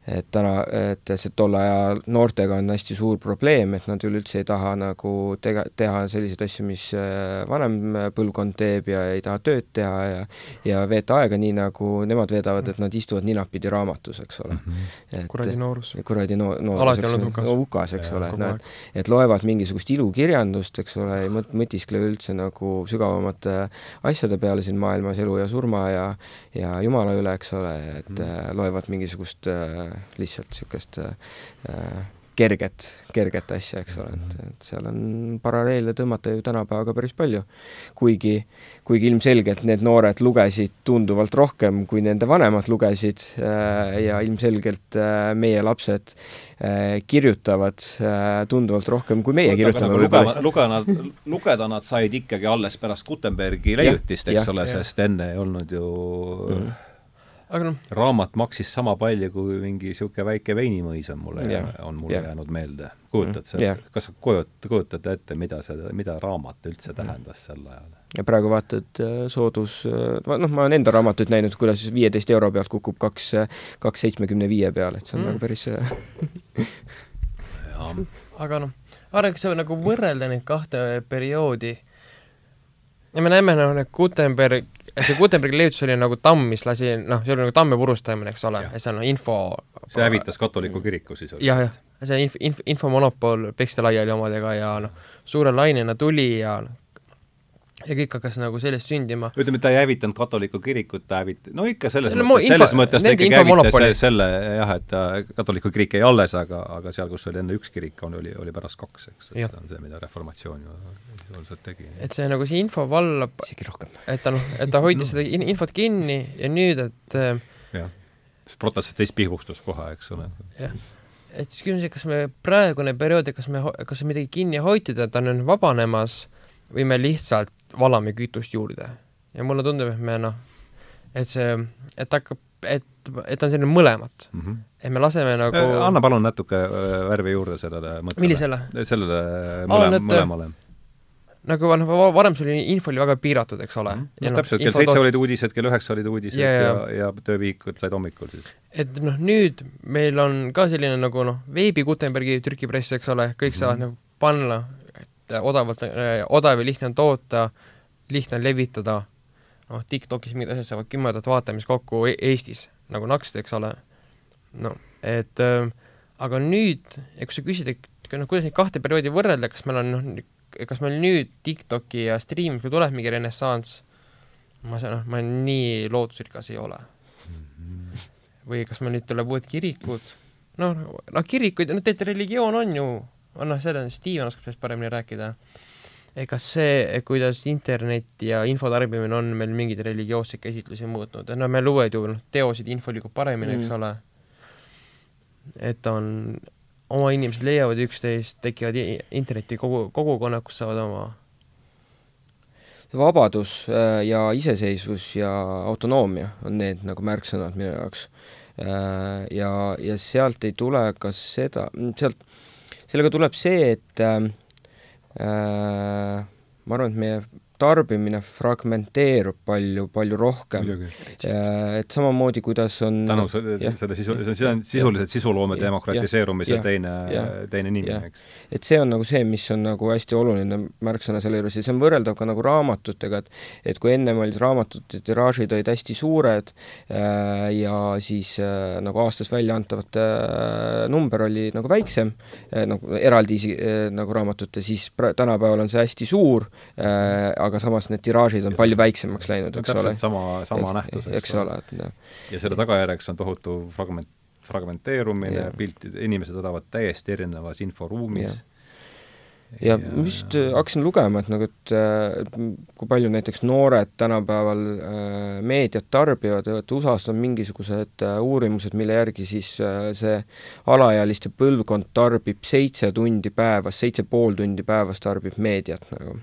et täna, et see tolle aja noortega on hästi suur probleem, et nad üleüldse ei taha nagu tega-, teha selliseid asju, mis äh, vanem põlvkond teeb ja ei taha tööd teha ja ja veeta aega nii, nagu nemad veedavad, et nad istuvad ninapidi raamatus, eks ole mm. -hmm. kuradi noorus. kuradi no-, noorus, eks ole, hukas, hukas, eks ole, et et et loevad mingisugust ilukirjandust, eks ole, ei mõt-, mõtiskle üldse nagu sügavamate asjade peale siin maailmas, elu ja surma ja ja Jumala üle, eks ole, et mm -hmm. loevad mingisugust äh, lihtsalt niisugust äh, kerget, kerget asja, eks ole, et, et seal on paralleele tõmmata ju tänapäevaga päris palju. kuigi, kuigi ilmselgelt need noored lugesid tunduvalt rohkem, kui nende vanemad lugesid äh, ja ilmselgelt äh, meie lapsed kirjutavad tunduvalt rohkem, kui meie kirjutame. Nagu lugema, lugeda, lugeda nad said ikkagi alles pärast Gutenbergi leiutist, eks ja, ole, sest enne ei olnud ju mm -hmm aga noh raamat maksis sama palju kui mingi niisugune väike veinimõis on mulle yeah., on mulle yeah. jäänud meelde. kujutad sa yeah., kas sa kujutad, kujutad ette, mida see, mida raamat üldse tähendas sel ajal? ja praegu vaatad äh, soodus, äh, noh, ma olen enda raamatuid näinud, kuidas viieteist euro pealt kukub kaks, kaks seitsmekümne viie peale, et see on mm. nagu päris aga noh, vaadake, see nagu võrrelda neid kahte perioodi ja me näeme, noh, need Gutenberg see Gutenbergi leiutis oli nagu tamm, mis lasi, noh, see oli nagu tamme purustamine, eks ole, ja see on no, info see hävitas katoliku kiriku siis? jah, jah, see inf-, inf-, infomonopol peksti laiali omadega ja noh, suure lainena tuli ja noh, ja kõik hakkas nagu sellest sündima. ütleme, ta ei hävitanud katoliku kirikut, ta hävit-, no ikka selles no, mõttes, selles mõttes ta ikkagi hävitas selle, selle jah, et katoliku kirik jäi alles, aga, aga seal, kus oli enne üks kirik, on, oli, oli pärast kaks, eks, et see on see, mida reformatsioon ju sisuliselt tegi. et see nagu see info vallab isegi rohkem. et ta noh, et ta hoidis no. seda infot kinni ja nüüd, et jah, protestantist pihvustus kohe, eks ole. jah et siis küsimus, et kas me praegune periood, et kas me, kas midagi kinni hoitud, et ta on nüüd vabanemas või me lihtsalt valame kütust juurde. ja mulle tundub, et me noh, et see, et hakkab, et, et on selline mõlemat mm. -hmm. et me laseme nagu äh, anna palun natuke äh, värvi juurde sellele mõttele. millisele? sellele mõle, mõlemale nagu noh, varem see oli, info oli väga piiratud, eks ole mm. -hmm. no, no täpselt, kell seitse olid uudised, kell üheksa olid uudised ja, ja, ja, töövihikud said hommikul siis. et noh, nüüd meil on ka selline nagu noh, veebi Gutenbergi trükipress, eks ole, kõik mm -hmm. saavad nagu panna et odavalt, äh, odav ja lihtne on toota, lihtne on levitada, noh, TikTokis mingid asjad saavad kümme tuhat vaatamist kokku e Eestis, nagu naksti, eks ole, no et äh, aga nüüd, kui sa küsid, et noh, kuidas neid kahte perioodi võrrelda, kas meil on noh, kas meil nüüd TikToki ja striimimisega tuleb mingi renessanss, ma saan, noh, ma nii lootusrikas ei ole. või kas meil nüüd tuleb uued kirikud, noh, noh kirikuid, no tegelikult religioon on ju noh, seda Steven oskab sellest paremini rääkida. kas see, kuidas internet ja info tarbimine on meil mingeid religioosseid käsitlusi muutnud, no me loed ju noh, teosid, info liigub paremini mm., eks ole. et on, oma inimesed leiavad üksteist, tekivad interneti kogu, kogukonnad, kus saavad oma vabadus äh, ja iseseisvus ja autonoomia on need nagu märksõnad minu jaoks. Äh, ja, ja sealt ei tule ka seda, sealt sellega tuleb see, et äh, äh, ma arvan, et meie tarbimine fragmenteerub palju, palju rohkem. et samamoodi, kuidas on tänu selle, selle sisu, see on sisuliselt sisuloome demokratiseerumise teine, teine nimi, eks. et see on nagu see, mis on nagu hästi oluline märksõna selle juures ja see on võrreldav ka nagu raamatutega, et et kui ennem olid raamatute tiraažid olid hästi suured äh, ja siis äh, nagu aastas välja antavate äh, number oli nagu väiksem äh,, nagu eraldi äh, nagu raamatute, siis pra-, tänapäeval on see hästi suur äh,, aga samas need tiraažid on palju väiksemaks läinud, eks ole. sama, sama nähtus, eks ole, noh. ja selle tagajärjeks on tohutu fragment, fragmenteerumine, piltid, inimesed elavad täiesti erinevas inforuumis. Ja ma just äh, hakkasin lugema, et nagu, et äh, kui palju näiteks noored tänapäeval äh, meediat tarbivad, et USA-s on mingisugused uurimused, mille järgi siis see alaealiste põlvkond tarbib seitse tundi päevas, seitse pool tundi päevas tarbib meediat nagu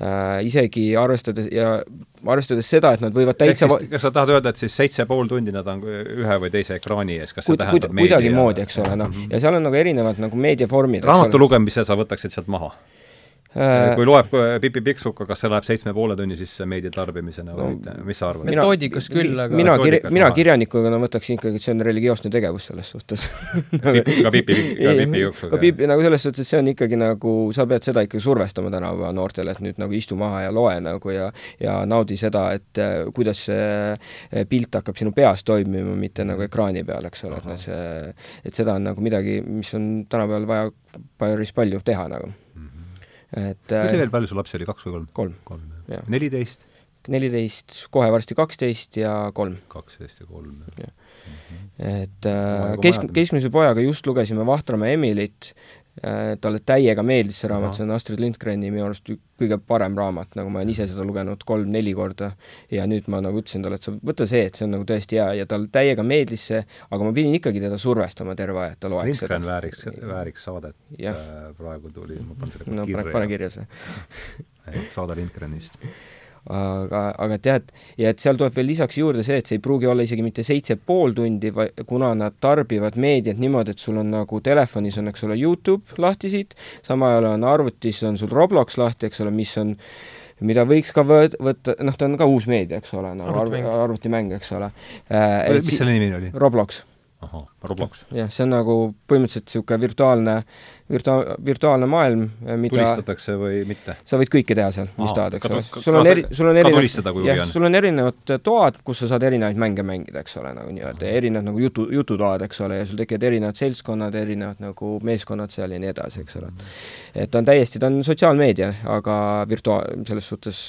äh, isegi arvestades ja arvestades seda, et nad võivad täitsa siis, kas sa tahad öelda, et siis seitse pool tundi nad on ühe või teise ekraani ees, kas see Kud, tähendab meedia kuidagimoodi, eks ole, noh, ja seal on nagu erinevad nagu meediavormid raamatu lugemise sa võtaksid sealt maha? Äh, kui loeb Pipi Pikksuka, kas see läheb seitsme poole tunni sisse meedia tarbimisena või mitte? No,, mis sa arvad? metoodikas küll, aga mina kir-, mina kirjanikuna no, võtaksin ikkagi, et see on religioosne tegevus selles suhtes. Ka Pipi, ka Pipi Pikksuga? ka Pipi, nagu selles suhtes, et see on ikkagi nagu, sa pead seda ikkagi survestama tänapäeva noortele, et nüüd nagu istu maha ja loe nagu ja ja naudi seda, et äh, kuidas see äh, pilt hakkab sinu peas toimima, mitte nagu ekraani peal, eks ole, et noh, see, et seda on nagu midagi, mis on tänapäeval vaja päris palju teha nagu et äh, veel palju sul lapsi oli, kaks või kolm? kolm. kolm, neliteist? neliteist, kohe varsti kaksteist ja kolm. kaksteist ja kolm, jah. et äh, kesk-, keskmise pojaga just lugesime Vahtramäe Emilit talle täiega meeldis see raamat, see on Astrid Lindgreni minu arust kõige parem raamat, nagu ma olen ise seda lugenud kolm-neli korda ja nüüd ma nagu ütlesin talle, et sa võta see, et see on nagu tõesti hea ja tal täiega meeldis see, aga ma pidin ikkagi teda survestama terve aja, et ta loeks Lindgren seda. vääriks, vääriks saadet. praegu tuli, ma panen selle no, kirja. pane kirja see saade Lindgrenist aga, aga et ja et seal tuleb veel lisaks juurde see, et see ei pruugi olla isegi mitte seitse pool tundi, kuna nad tarbivad meediat niimoodi, et sul on nagu telefonis on, eks ole, Youtube lahti siit, samal ajal on arvutis on sul Roblox lahti, eks ole, mis on mida võiks ka võt-, võtta, noh, ta on ka uus meedia, eks ole, nagu arvutimäng, arvutimäng, eks ole äh,. mis selle nimi oli? Roblox ahah, Roblox. jah, see on nagu põhimõtteliselt niisugune virtuaalne, virtua-, virtuaalne maailm, mida tulistatakse või mitte? sa võid kõike teha seal, mis tahad, eks ole. sul on eri, sul on erinevad, jah, sul on erinevad toad, kus sa saad erinevaid mänge mängida, eks ole, nagu nii-öelda, erinevad nagu jutu, jututoad, eks ole, ja sul tekivad erinevad seltskonnad, erinevad nagu meeskonnad seal ja nii edasi, eks ole. et ta on täiesti, ta on sotsiaalmeedia, aga virtua-, selles suhtes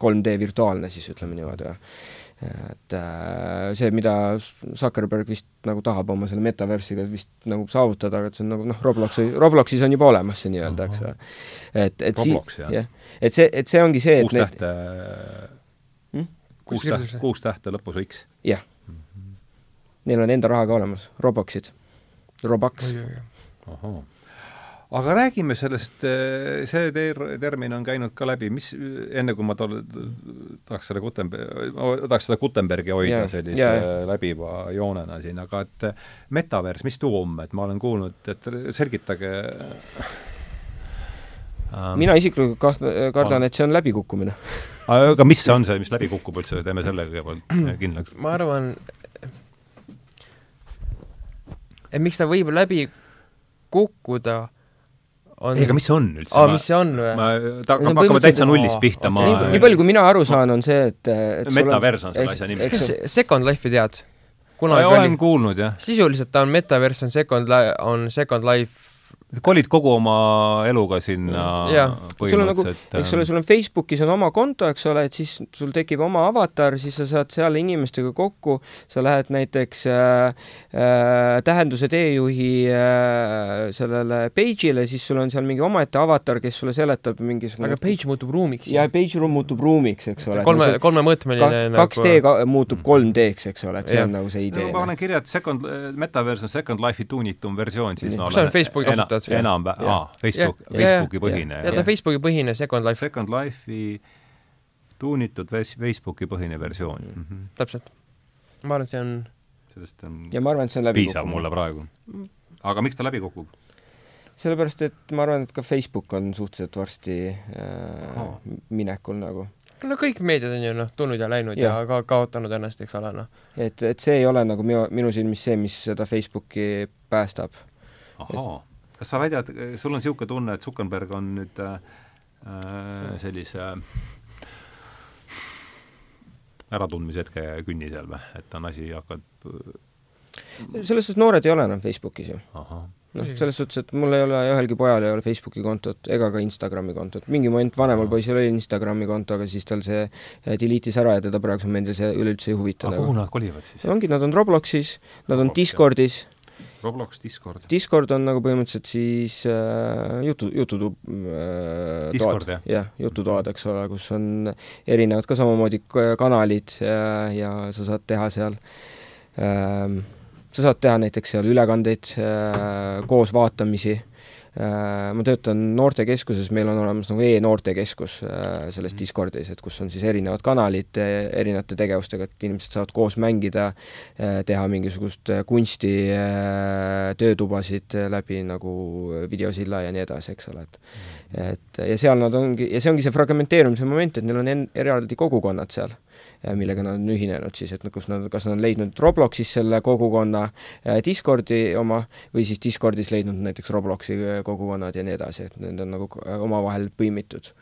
3D äh, virtuaalne siis, ütleme niimoodi, et äh, see, mida Zuckerberg vist nagu tahab oma selle metaversiga vist nagu saavutada, aga et see on nagu noh, Robloxi, Robloxis on juba olemas see nii-öelda, eks ole. et, et Roblox, si-, jah, et see, et see ongi see, et kuus tähte hmm?, kuus tähte, kuus tähte lõpus X. jah mm. -hmm. Neil on enda raha ka olemas, Roboxid, Robux. ahhaa aga räägime sellest, eh, see ter-, termin on käinud ka läbi, mis, enne kui ma tol-, tahaks selle Gutenberg, tahaks seda Gutenbergi hoida yeah, sellise yeah. läbiva joonena siin, aga et metavers, mis tuu on, et ma olen kuulnud, et selgitage ähm, mina isiklikult kaht-, kardan, et see on läbikukkumine. aga mis see on see, mis läbi kukub üldse, teeme selle kõigepealt kindlaks. ma arvan, et miks ta võib läbi kukkuda on ei, aga mis see on üldse? aa, mis see on või? ma, ta hakkab, hakkame täitsa nullist pihta ma nii, nii palju, kui mina aru saan, on see, et, et metavers on selle asja nimi. kas Second Life'i tead? kunagi olen kuulnud, jah. sisuliselt ta on metavers, on Second Li-, on Second Life kolid kogu oma eluga sinna sul on nagu, eks ole, sul on Facebookis on oma konto, eks ole, et siis sul tekib oma avatar, siis sa saad seal inimestega kokku, sa lähed näiteks äh, äh, tähenduse teejuhi äh, sellele page'ile, siis sul on seal mingi omaette avatar, kes sulle seletab mingisugune aga page muutub ruumiks? jaa, page room muutub ruumiks, eks ole. kolme, kolmemõõtmeline ka, 2D nagu... ka, muutub 3D-ks, eks ole, et see ja. on nagu see idee. ma panen kirja, et second, metaverse on Second Life'i tuunitum versioon, siis see on Facebooki kasutajad? Kasutad? enam, aa, Facebook, Facebooki põhine. ja ta Facebooki põhine Second Life. Second Life'i tuunitud Facebooki põhine versioon mm. -hmm. täpselt. ma arvan, et see on sellest on ja ma arvan, et see on läbi piisav mulle praegu. aga miks ta läbi kukub? sellepärast, et ma arvan, et ka Facebook on suhteliselt varsti äh, oh. minekul nagu no kõik meediad on ju noh, tulnud ja läinud ja, ja ka kaotanud ennast, eks ole, noh. et, et see ei ole nagu minu, minu silmis see, mis seda Facebooki päästab ahaa, kas sa väidad, sul on niisugune tunne, et Zuckerberg on nüüd äh, sellise äratundmishetke künnisel või, et on asi hakkab selles suhtes noored ei ole enam Facebookis ju. noh, selles suhtes, et mul ei ole, ühelgi pojal ei ole Facebooki kontot ega ka Instagrami kontot. mingi moment vanemal poisil oli Instagrami konto, aga siis tal see äh, delete'is ära ja teda praegusel momendil see üleüldse ei huvita. aga kuhu nad kolivad siis? ongi, nad on Robloxis, nad on Discordis Roblox, Discord. Discord on nagu põhimõtteliselt siis äh, jutu, jututub äh, toad, jah, jututoad, eks ole, kus on erinevad ka samamoodi kanalid ja, ja sa saad teha seal äh, sa saad teha näiteks seal ülekandeid äh,, koosvaatamisi. Äh, ma töötan noortekeskuses, meil on olemas nagu e-noortekeskus äh, selles mhm. Discordis, et kus on siis erinevad kanalid äh, erinevate tegevustega, et inimesed saavad koos mängida, teha mingisugust kunsti, töötubasid läbi nagu videosilla ja nii edasi, eks ole, et mhm. et ja seal nad ongi, ja see ongi see fragmenteerumise moment, et neil on en-, eraldi kogukonnad seal millega nad on ühinenud siis, et kus nad, kas nad on leidnud Robloxis selle kogukonna äh, Discordi oma või siis Discordis leidnud näiteks Robloxi äh, kogukonnad ja nii edasi, et need on nagu äh, omavahel põimitud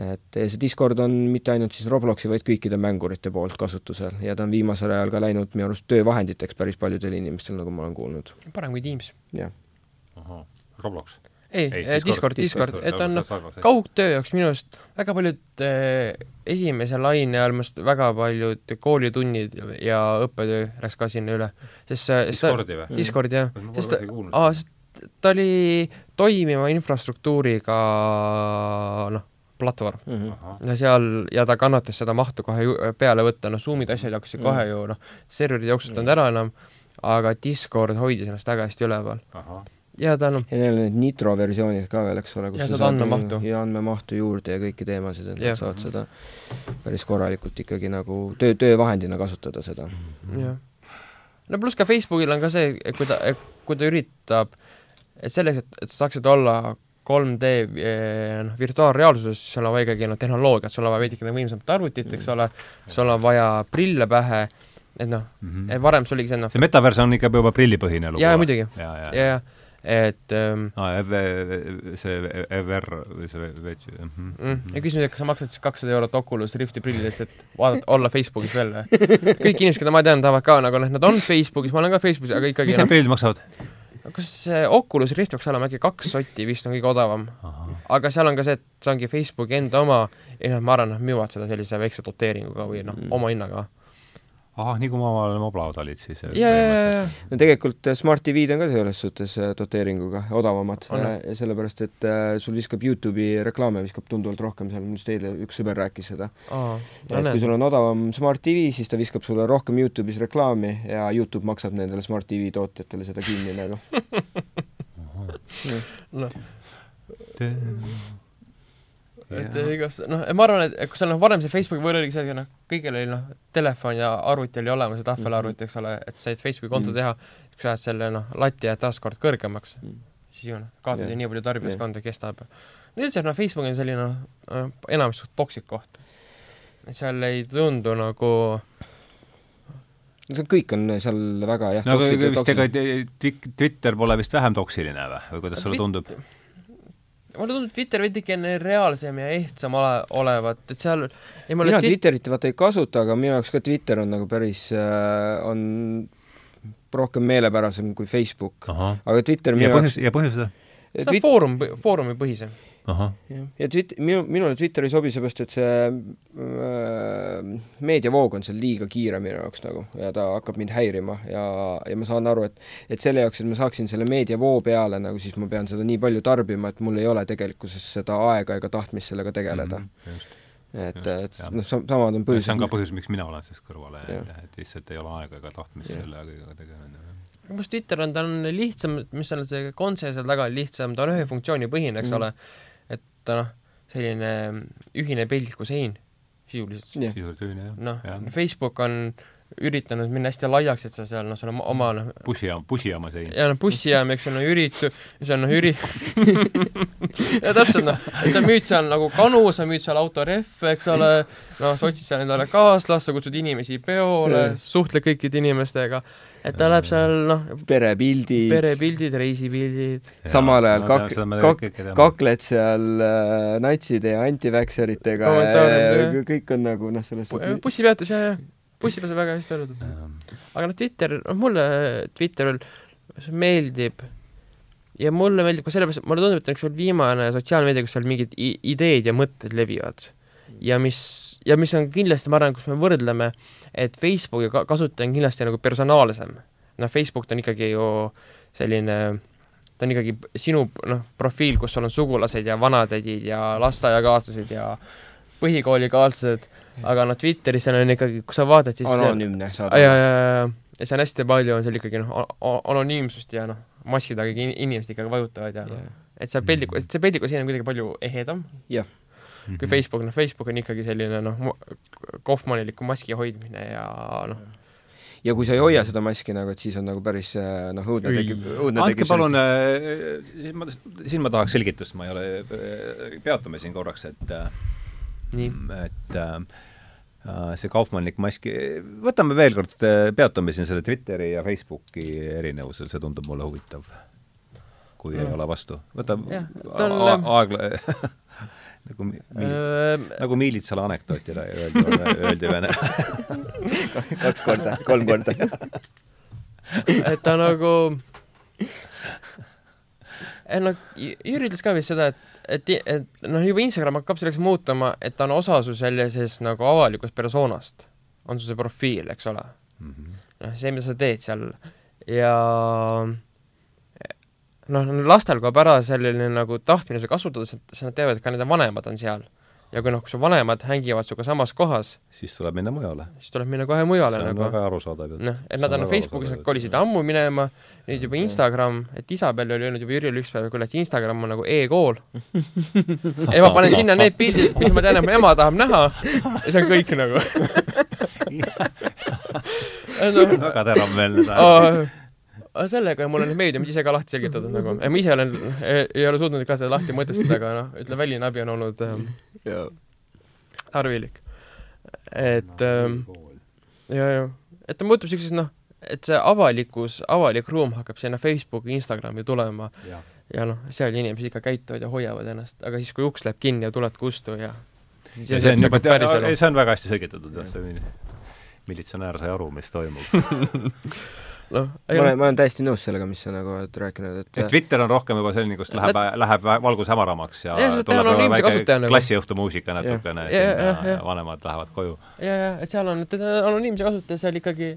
et see Discord on mitte ainult siis Robloxi, vaid kõikide mängurite poolt kasutusel ja ta on viimasel ajal ka läinud minu arust töövahenditeks päris paljudel inimestel, nagu ma olen kuulnud. parem kui Teams. jah. ahah, Roblox? Ei, Ei, Discord, Discord, Discord, et on väga- noh, kaugtöö jaoks minu arust väga paljud eh, esimese laine ajal arust väga paljud koolitunnid ja õppetöö läks ka sinna üle, sest Discordi või? Discord jah, sest aa, sest ta oli toimiva infrastruktuuriga noh, platvorm. Mhm. Ahah. ja seal, ja ta kannatas seda mahtu kohe peale võtta, noh, Zoom'id, asjad hakkasid kohe ju noh, serverid ei jooksutanud ära enam, aga Discord hoidis ennast väga hästi üleval. ahah, ja ta noh, ja neil on need nitro versioonid ka veel, eks ole, kus Ja sa saad andmemahtu. ja andmemahtu juurde ja kõiki teemasid, et nad saavad seda päris korralikult ikkagi nagu töö, töövahendina kasutada seda. jah. no pluss ka Facebookil on ka see, et kui ta, kui ta üritab, et selleks, et, et sa saaksid olla 3D eh, noh, virtuaalreaalsuses, sul on vaja ikkagi noh, tehnoloogiat, sul on vaja veidikene võimsamat arvutit, eks ole, sul on vaja prille pähe, et noh, Mhm. et varem sul oligi see noh, see metavers on ikka juba prillipõhine lugu jaa, muidugi, ja, ja, ja, ja et ähm, aa, see EVR või see veits mhm. mm, ja küsimus, et kas sa maksad siis kakssada eurot Oculus Rifti prillidest, et vaadata, olla Facebookis veel või? kõik inimesed, keda ma tean, tahavad ka nagu noh, nad on Facebookis, ma olen ka Facebookis, aga ikkagi mis need noh, prillid maksavad? kas see Oculus Rift peaks olema äkki kaks sotti vist on kõige odavam, aga seal on ka see, et see ongi Facebooki enda oma ja noh, ma arvan, nad müüvad seda sellise väikse doteeringuga või noh, Mm. oma hinnaga. Ahah, nii kui ma omal moblad olid siis ja, ja, ja, ja, no tegelikult äh, Smart TV-d on ka selles suhtes äh, doteeringuga odavamad, On, äh, ja sellepärast, et sul viskab Youtube'i reklaame, viskab tunduvalt rohkem seal, arust eile üks sõber rääkis seda. et kui sul on odavam Smart TV, siis ta viskab sulle rohkem Youtube'is reklaami ja Youtube maksab nendele Smart TV tootjatele seda kinni nagu. noh, et igas, noh, ma arvan, et et kui seal noh, varem see Facebooki võrra oligi see, et noh, kõigil oli noh, telefon ja arvuti oli olemas ja tahvelarvuti, eks ole, et said Facebooki konto Mhm. teha, kui sa ajad selle noh, lati jääd taaskord kõrgemaks, Mhm. siis ju noh, kaotad ju nii palju tarbijaskonda, kestab. nüüd see noh, Facebook on selline noh, enamasti suht toksik koht. et seal ei tundu nagu no see kõik on seal väga jah, no aga toksik ja vist ega toksik. Twitter pole vist vähem toksiline või, või kuidas sulle tundub? Mulle tundub Twitter veidikene reaalsem ja ehtsam ole, olevat, et seal mina Twit- Twitterit vaata ei kasuta, aga minu jaoks ka Twitter on nagu päris äh,, on rohkem meelepärasem kui Facebook. aga Twitter ja minu põhjus, jaoks ja põhjus seda? see on foorum, foorumipõhisem. ahah, jah, ja Twit-, minu, minule Twitter ei sobi seepärast, et see äh, meediavoog on seal liiga kiire minu jaoks nagu ja ta hakkab mind häirima ja, ja ma saan aru, et et selle jaoks, et ma saaksin selle meediavoo peale nagu, siis ma pean seda nii palju tarbima, et mul ei ole tegelikkuses seda aega ega tahtmist sellega tegeleda mm.. Mhm, just. et, et noh, samad on see on ka põhjused. põhjus, miks mina olen sellest kõrvale jäänud, et lihtsalt ei ole aega ega tahtmist selle kõigega tegeleda. minu arust Twitter on, ta on lihtsam, mis on see konse seal taga on lihtsam, ta on ühe funktsioonipõhine, eks Mhm. mm. ole, et ta noh, selline ühine peldiku sein sisuliselt. sisuliselt öine jah. noh Facebook on üritanud minna hästi laiaks, et sa seal noh, sul on oma noh, bussijaam, bussijaama sein. ja noh, bussijaam, eks ju, no üritu-, see on noh, üri-, ja täpselt noh, sa müüd seal nagu kanu, sa müüd seal autorehve, eks ole, noh, sa otsid seal endale kaaslast, sa kutsud inimesi peole suhtled kõikide inimestega, et ta läheb seal noh, perepildid, perepildid, reisipildid, samal ajal kak-, kak-, kakled seal äh, natside ja antiväkseritega ja kõik on nagu noh, selles suhtes bussipeatus ja, bussipeatus on väga hästi öeldud. aga noh, Twitter, noh mulle Twitter meeldib ja mulle meeldib ka sellepärast, mulle tundub, et on viimane sotsiaalmeedia, kus seal mingid ideed ja mõtted levivad. ja mis, ja mis on kindlasti, ma arvan, kus me võrdleme, et Facebooki ka- kasutaja on kindlasti nagu personaalsem. noh, Facebook on ikkagi ju selline ta on ikkagi sinu noh, profiil, kus sul on sugulased ja vanatädid ja lasteaiakaaslased ja põhikoolikaaslased, aga noh, Twitteris seal on ikkagi, kui sa vaatad, siis anonüümne ja, saade ja, ja, ja seal hästi palju on seal ikkagi noh, anonüümsust ja noh, maski taga in- inimesed ikkagi vajutavad ja noh, et seal peldiku, see peldiku siin on kuidagi palju ehedam. Jah, Mhm. kui Facebook, noh Facebook on ikkagi selline noh, kohvmaniliku maski hoidmine ja noh, ja kui sa ei hoia seda maski nagu, et siis on nagu päris äh, noh, õudne tekib, õudne andke tekib palun, siis ma, siin ma tahaks selgitust, ma ei ole, peatume siin korraks, et nii, et äh, see kaufmanlik maski, võtame veel kord, peatume siin selle Twitteri ja Facebooki erinevusel, see tundub mulle huvitav. kui ei Mm. ole vastu, võta Jah, ta on- aegla-, nagu mi-, mi- nagu Miilitsale anekdooti öeldi, öeldi vene. kaks korda, kolm korda. et ta nagu noh, Jüri ütles ka vist seda, et et, et noh, juba Instagram hakkab selleks muutuma, et ta on osa su sellisest nagu avalikust persoonast. on sul see profiil, eks ole. Mm -hmm.. noh, see, mida sa teed seal. Ja noh, lastel kaob ära selline nagu tahtmine seda kasutada, sest nad teavad, et ka nende vanemad on seal ja kui noh, kui su vanemad hängivad sinuga samas kohas, siis tuleb minna mujale. siis tuleb minna kohe mujale see on nagu. väga arusaadav. noh, et nad on Facebookis, nad kolisid ammu minema, nüüd juba Instagram, et Isabel oli öelnud juba Jürile üks päev, kuule, et Instagram on nagu e-kool. Ja ma panen sinna need pildid, mis ma tean, et mu ema tahab näha. Ja see on kõik nagu. Väga teravmeelne tähendab aga sellega mul on meediumid ise ka lahti selgitatud nagu, ma ise olen, ei ole suutnud ka seda lahti mõtestada, aga noh, ütleme, väline abi on olnud ähm, tarvilik. et ähm, ja, ja, et ta muutub siukseks noh, et see avalikkus, avalik ruum hakkab sinna Facebooki, Instagrami tulema. Ja, ja noh, seal inimesed ikka käituvad ja hoiavad ennast, aga siis, kui uks läheb kinni ja tuled kustu ja ja see on juba, see on väga hästi selgitatud jah, see militsionäär sai aru, mis toimub noh, ma olen, ma olen täiesti nõus sellega, mis sa nagu oled rääkinud, et et Twitter on rohkem juba selline, kus läheb, läheb valgus hämaramaks ja, ja tuleb juba väike nagu. klassiõhtumuusika natukene ja, ja, ja, ja vanemad lähevad koju. ja, ja, et seal on, et anonüümse kasutaja seal ikkagi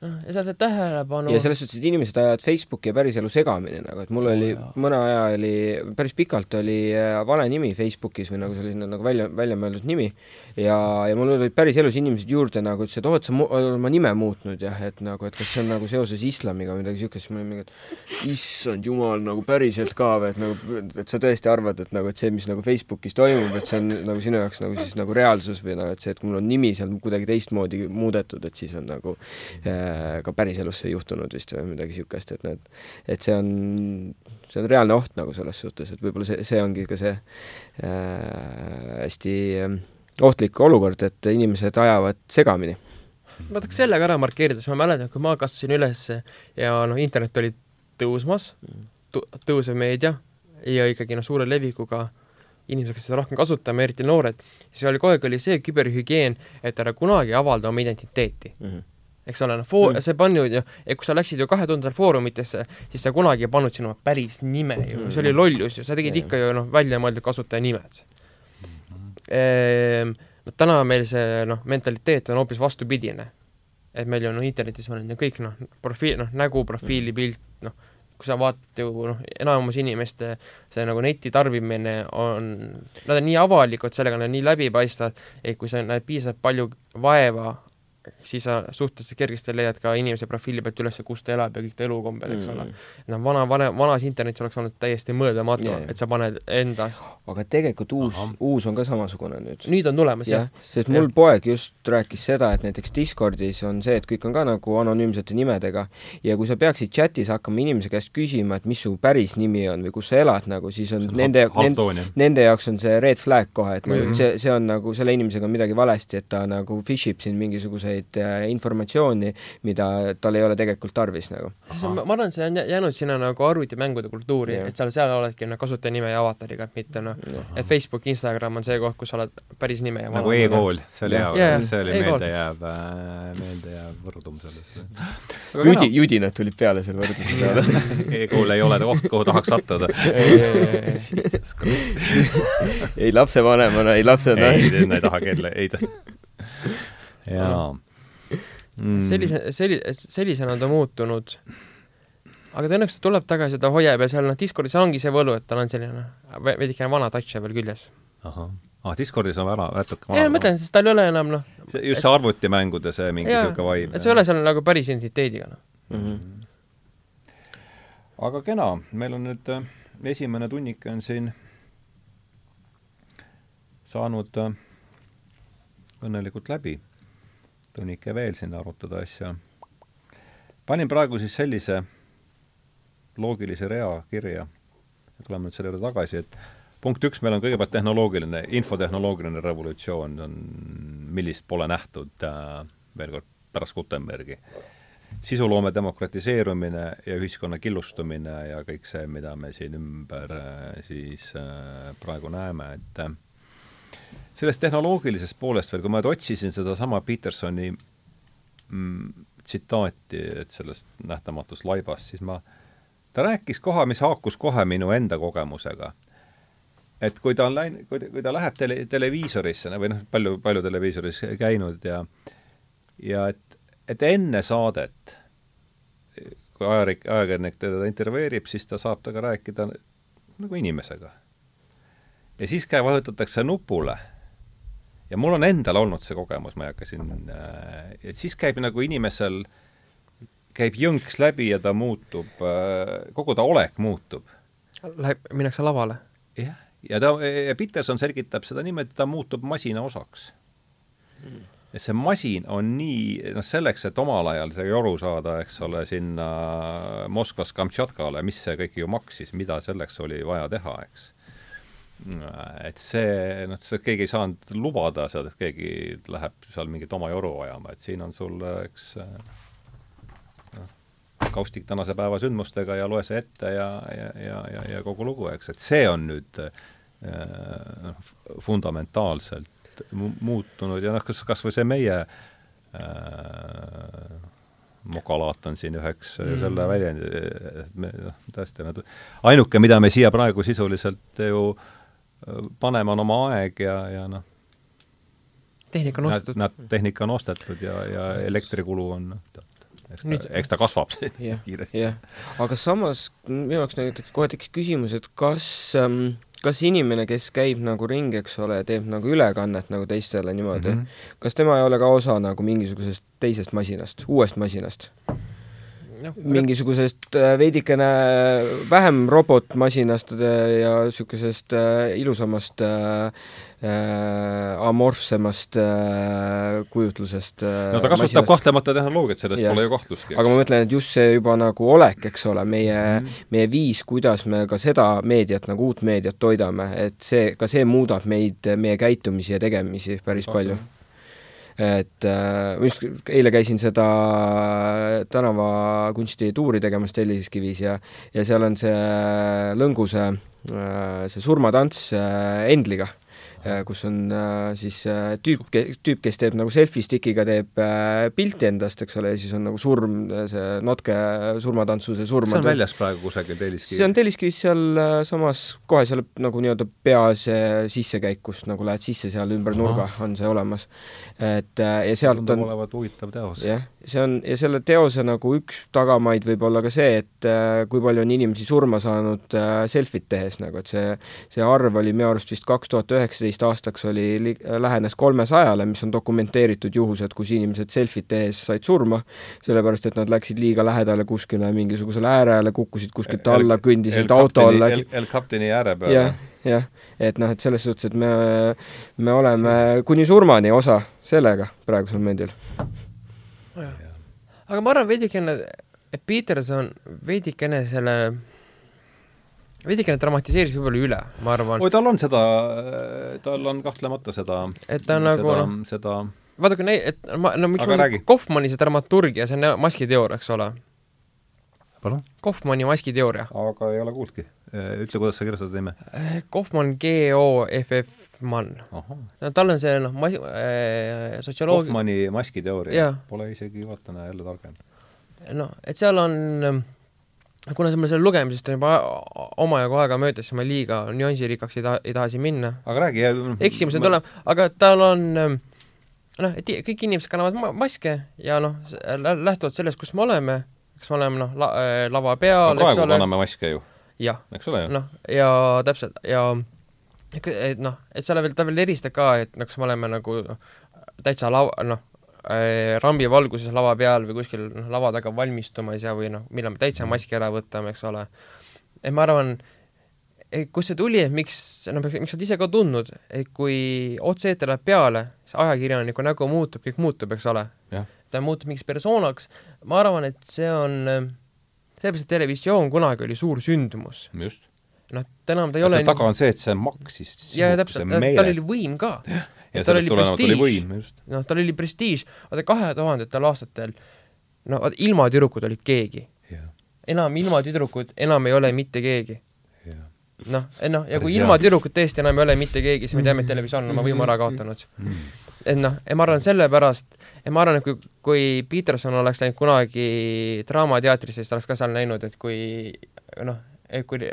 noh, ja seal see tähelepanu ja selles suhtes, et inimesed ajavad Facebooki ja päriselu segamini nagu, et mul oh, oli jah. mõne aja oli, päris pikalt oli äh, vale nimi Facebookis või nagu selline nagu välja, välja mõeldud nimi ja, ja mul olid päriselus inimesed juurde nagu ütlesid, et oo, et sa oled oma nime muutnud jah, et nagu, et kas see on nagu seoses islamiga või midagi niisugust, siis ma olin mingi, et issand jumal, nagu päriselt ka või et nagu, et sa tõesti arvad, et nagu, et see, mis nagu Facebookis toimub, et see on nagu sinu jaoks nagu siis nagu reaalsus või nagu, et see, et mul on nimi seal kuidagi teistmoodi muudetud, et siis on nagu äh, ka päriselus see juhtunud vist või midagi niisugust, et need, et see on, see on reaalne oht nagu selles suhtes, et võib-olla see, see ongi ka see äh, hästi äh, ohtlik olukord, et inimesed ajavad segamini. ma tahaks selle ka ära markeerida, sest ma mäletan, kui ma kasvasin üles ja noh, internet oli tõusmas, tõusev meedia ja ikkagi noh, suure levikuga inimesed, kes seda rohkem kasutame, eriti noored, siis oli kogu aeg oli see küberhügieen, et ära kunagi avalda oma identiteeti mm. -hmm eks ole, noh, foo- mm., see pannud ju, et kui sa läksid ju kahe tuhandel foorumitesse, siis sa kunagi ei pannud sinu päris nime ju mm., see oli lollus ju, sa tegid mm. ikka ju noh, väljamõeldud kasutaja ehm,. no täna meil see noh, mentaliteet on hoopis vastupidine. et meil ju noh, internetis on ju kõik noh, profiil, noh, nägu, profiilipilt, noh, kui sa vaatad ju noh, enamus inimeste see nagu neti tarbimine on, nad on nii avalikud, sellega nad on nii läbipaistvad, et kui sa näed piisavalt palju vaeva siis sa suhteliselt kergesti leiad ka inimese profiili pealt üles, kus ta elab ja kõik ta elukombed, eks ole mm.. noh, vana, vana, vanas internetis oleks olnud täiesti mõeldamatu yeah., et sa paned endast aga tegelikult uus, uus on ka samasugune nüüd. nüüd on tulemas ja,, jah. sest mul ja. poeg just rääkis seda, et näiteks Discordis on see, et kõik on ka nagu anonüümsete nimedega ja kui sa peaksid chatis hakkama inimese käest küsima, et mis su päris nimi on või kus sa elad nagu, siis on, on nende, nende, nende jaoks on see red flag kohe, et mm -hmm. see, see on nagu, selle inimesega on midagi valesti, et ta nagu fish ib sind mingisuguseid mingisuguseid äh, informatsiooni, mida tal ei ole tegelikult tarvis nagu. ma, arvan, et see on jäänud sinna nagu arvutimängude kultuuri, et seal, seal oledki noh, kasutajanime ja avatariga, et mitte noh, et Facebook, Instagram on see koht, kus sa oled päris nime ja nagu e-kool, see oli hea, see oli meeldejääv äh,, meeldejääv võrdum sellesse. Judi, judinad tulid peale selle võrdluse peale. E-kool ei ole koht, kuhu tahaks sattuda. ei lapsevanemana, ei lapsena. ei, ei taha kelle, ei ta jaa mm.. sellise, selli-, sellisena ta muutunud. aga ta õnneks tuleb tagasi, ta hoiab ja seal noh, Discordis ongi see võlu, et tal on selline veidikene vana touch veel küljes. ahah ah,, Discordis on vana, natuke vana. ei, ma mõtlen, sest tal ei ole enam noh just see arvutimängude see mingi niisugune vaim. et see ei ole seal nagu päris identiteediga, noh mm -hmm.. aga kena, meil on nüüd äh, esimene tunnike on siin saanud äh, õnnelikult läbi tunnike veel siin arutada asja. panin praegu siis sellise loogilise rea kirja ja tuleme nüüd selle juurde tagasi, et punkt üks, meil on kõigepealt tehnoloogiline, infotehnoloogiline revolutsioon on, millist pole nähtud äh, veel kord pärast Gutenbergi. sisuloome demokratiseerumine ja ühiskonna killustumine ja kõik see, mida me siin ümber äh, siis äh, praegu näeme, et äh, sellest tehnoloogilisest poolest veel, kui ma nüüd otsisin sedasama Petersoni mm, tsitaati, et sellest nähtamatust laibast, siis ma ta rääkis koha, mis haakus kohe minu enda kogemusega. et kui ta on läinud, kui, kui ta läheb tele, televiisorisse või noh, palju, palju televiisoris käinud ja ja et, et enne saadet, kui ajarik-, ajakirjanik teda intervjueerib, siis ta saab temaga rääkida nagu inimesega. ja siis käe vajutatakse nupule ja mul on endal olnud see kogemus, ma ei hakka siin äh,, et siis käib nagu inimesel, käib jõnks läbi ja ta muutub äh,, kogu ta olek muutub. Läheb, minnakse lavale? jah, ja ta, ja Peterson selgitab seda niimoodi, et ta muutub masina osaks mm et see masin on nii, noh selleks, et omal ajal see joru saada, eks ole, sinna Moskvast Kamtšatkale, mis see kõik ju maksis, mida selleks oli vaja teha, eks et see, noh, see keegi ei saanud lubada seal, et keegi läheb seal mingit oma joru ajama, et siin on sul, eks noh, kaustik tänase päeva sündmustega ja loe see ette ja, ja, ja, ja, ja kogu lugu, eks, et see on nüüd noh, fundamentaalselt mu muutunud ja noh, kas, kas või see meie äh, mokalaat on siin üheks mm. selle väljendi, et me noh, tõesti, ainuke, mida me siia praegu sisuliselt ju äh, panema on oma aeg ja, ja noh, tehnika on ostetud. Nad, tehnika on ostetud ja, ja elektrikulu on eks ta, eks ta kasvab kiiresti. jah, aga samas minu jaoks näiteks kohe tekkis küsimus, et kas ähm, kas inimene, kes käib nagu ringi, eks ole, teeb nagu ülekannet nagu teistele niimoodi mm, -hmm. kas tema ei ole ka osa nagu mingisugusest teisest masinast, uuest masinast? No, mingisugusest äh, veidikene vähem robotmasinast äh, ja niisugusest äh, ilusamast äh, amorfsemast äh, kujutlusest äh, no ta kasutab masinast. kahtlemata tehnoloogiat, selles yeah. pole ju kahtlustki. aga ma mõtlen, et just see juba nagu olek, eks ole, meie mm, -hmm. meie viis, kuidas me ka seda meediat nagu uut meediat toidame, et see, ka see muudab meid, meie käitumisi ja tegemisi päris okay. palju et äh, ma just eile käisin seda tänavakunsti tuuri tegemas Telliskivis ja, ja seal on see Lõnguse äh, see surmatants äh, Endliga kus on äh, siis äh, tüüp, tüüp, kes teeb nagu selfie stick'iga teeb pilti endast, eks ole, ja siis on nagu surm, see notke surmatantsu, see surm. see on väljas praegu kusagil Telliskivis? see on Telliskivis sealsamas, kohe seal nagu nii-öelda peas sissekäik, kust nagu lähed sisse seal ümber nurga, on see olemas. et ja sealt on olevat huvitav teos. jah, see on, ja selle teose nagu üks tagamaid võib olla ka see, et kui palju on inimesi surma saanud selfit tehes nagu, et see, see arv oli minu arust vist kaks tuhat üheksateist aastaks oli, lähenes kolmesajale, mis on dokumenteeritud juhused, kus inimesed selfit tehes said surma, sellepärast et nad läksid liiga lähedale kuskile mingisugusele äärele, kukkusid kuskilt alla, kõndisid auto alla. El Captaini ääre peale. jah, jah, et noh, et selles suhtes, et me, me oleme kuni surmani osa sellega praegusel momendil. Aga ma arvan veidikene, et Peterson veidikene selle veidikene dramatiseeris võib-olla üle, ma arvan. oi, tal on seda, tal on kahtlemata seda et ta on nagu noh, seda vaadake, et ma, no miks ma Kaufmanni see dramaturgia, see on maskiteooria, eks ole. palun? Kaufmanni maskiteooria. aga ei ole kuulnudki. ütle, kuidas sa kirjutad nime? Kaufmann, G-O-F-F Mann. no tal on see noh, mas- äh,, sotsioloogia Kaufmanni maskiteooria. Pole isegi, vaata, näe, jälle targem. noh, et seal on kuna mul selle lugemisest on juba omajagu aega möödas, siis ma liiga nüansirikkaks ei taha, ei taha siin minna. aga räägi, jah. eksimused ma... tuleb, aga tal on noh, et kõik inimesed kannavad ma maske ja noh, lähtuvalt sellest, kus me oleme, kas me oleme noh la,, äh, lava peal no, praegu kanname maske ju. jah. eks ole ju. noh, ja täpselt, ja et noh, et seal veel, ta veel eristab ka, et noh, kas me oleme nagu noh, täitsa lau-, noh, Äh, rambi valguses lava peal või kuskil noh, lava taga valmistumas ja või noh, millal me täitsa maski ära võtame, eks ole. et ma arvan, kust see tuli, et miks, no miks sa oled ise ka tundnud, et kui otse-eeter läheb peale, siis ajakirjaniku nägu muutub, kõik muutub, eks ole. ta muutub mingiks persoonaks, ma arvan, et see on, sellepärast, et televisioon kunagi oli suur sündmus. just. Noh, täna ta ei ole taga on see, et see maksis. ja, ja täpselt, tal oli võim ka. Ja tal oli prestiiž, noh, tal oli prestiiž, vaata kahe tuhandetel aastatel no vaata ilmatüdrukud olid keegi. Yeah.. enam ilmatüdrukud enam ei ole mitte keegi. Yeah.. noh, noh, ja kui ilmatüdrukud tõesti enam ei ole mitte keegi, siis me teame, et televisioon on oma võimu ära kaotanud. Et noh, ma arvan sellepärast, et ma arvan, et kui, kui Peterson oleks läinud kunagi Draamateatrisse, siis ta oleks ka seal näinud, et kui noh, kui,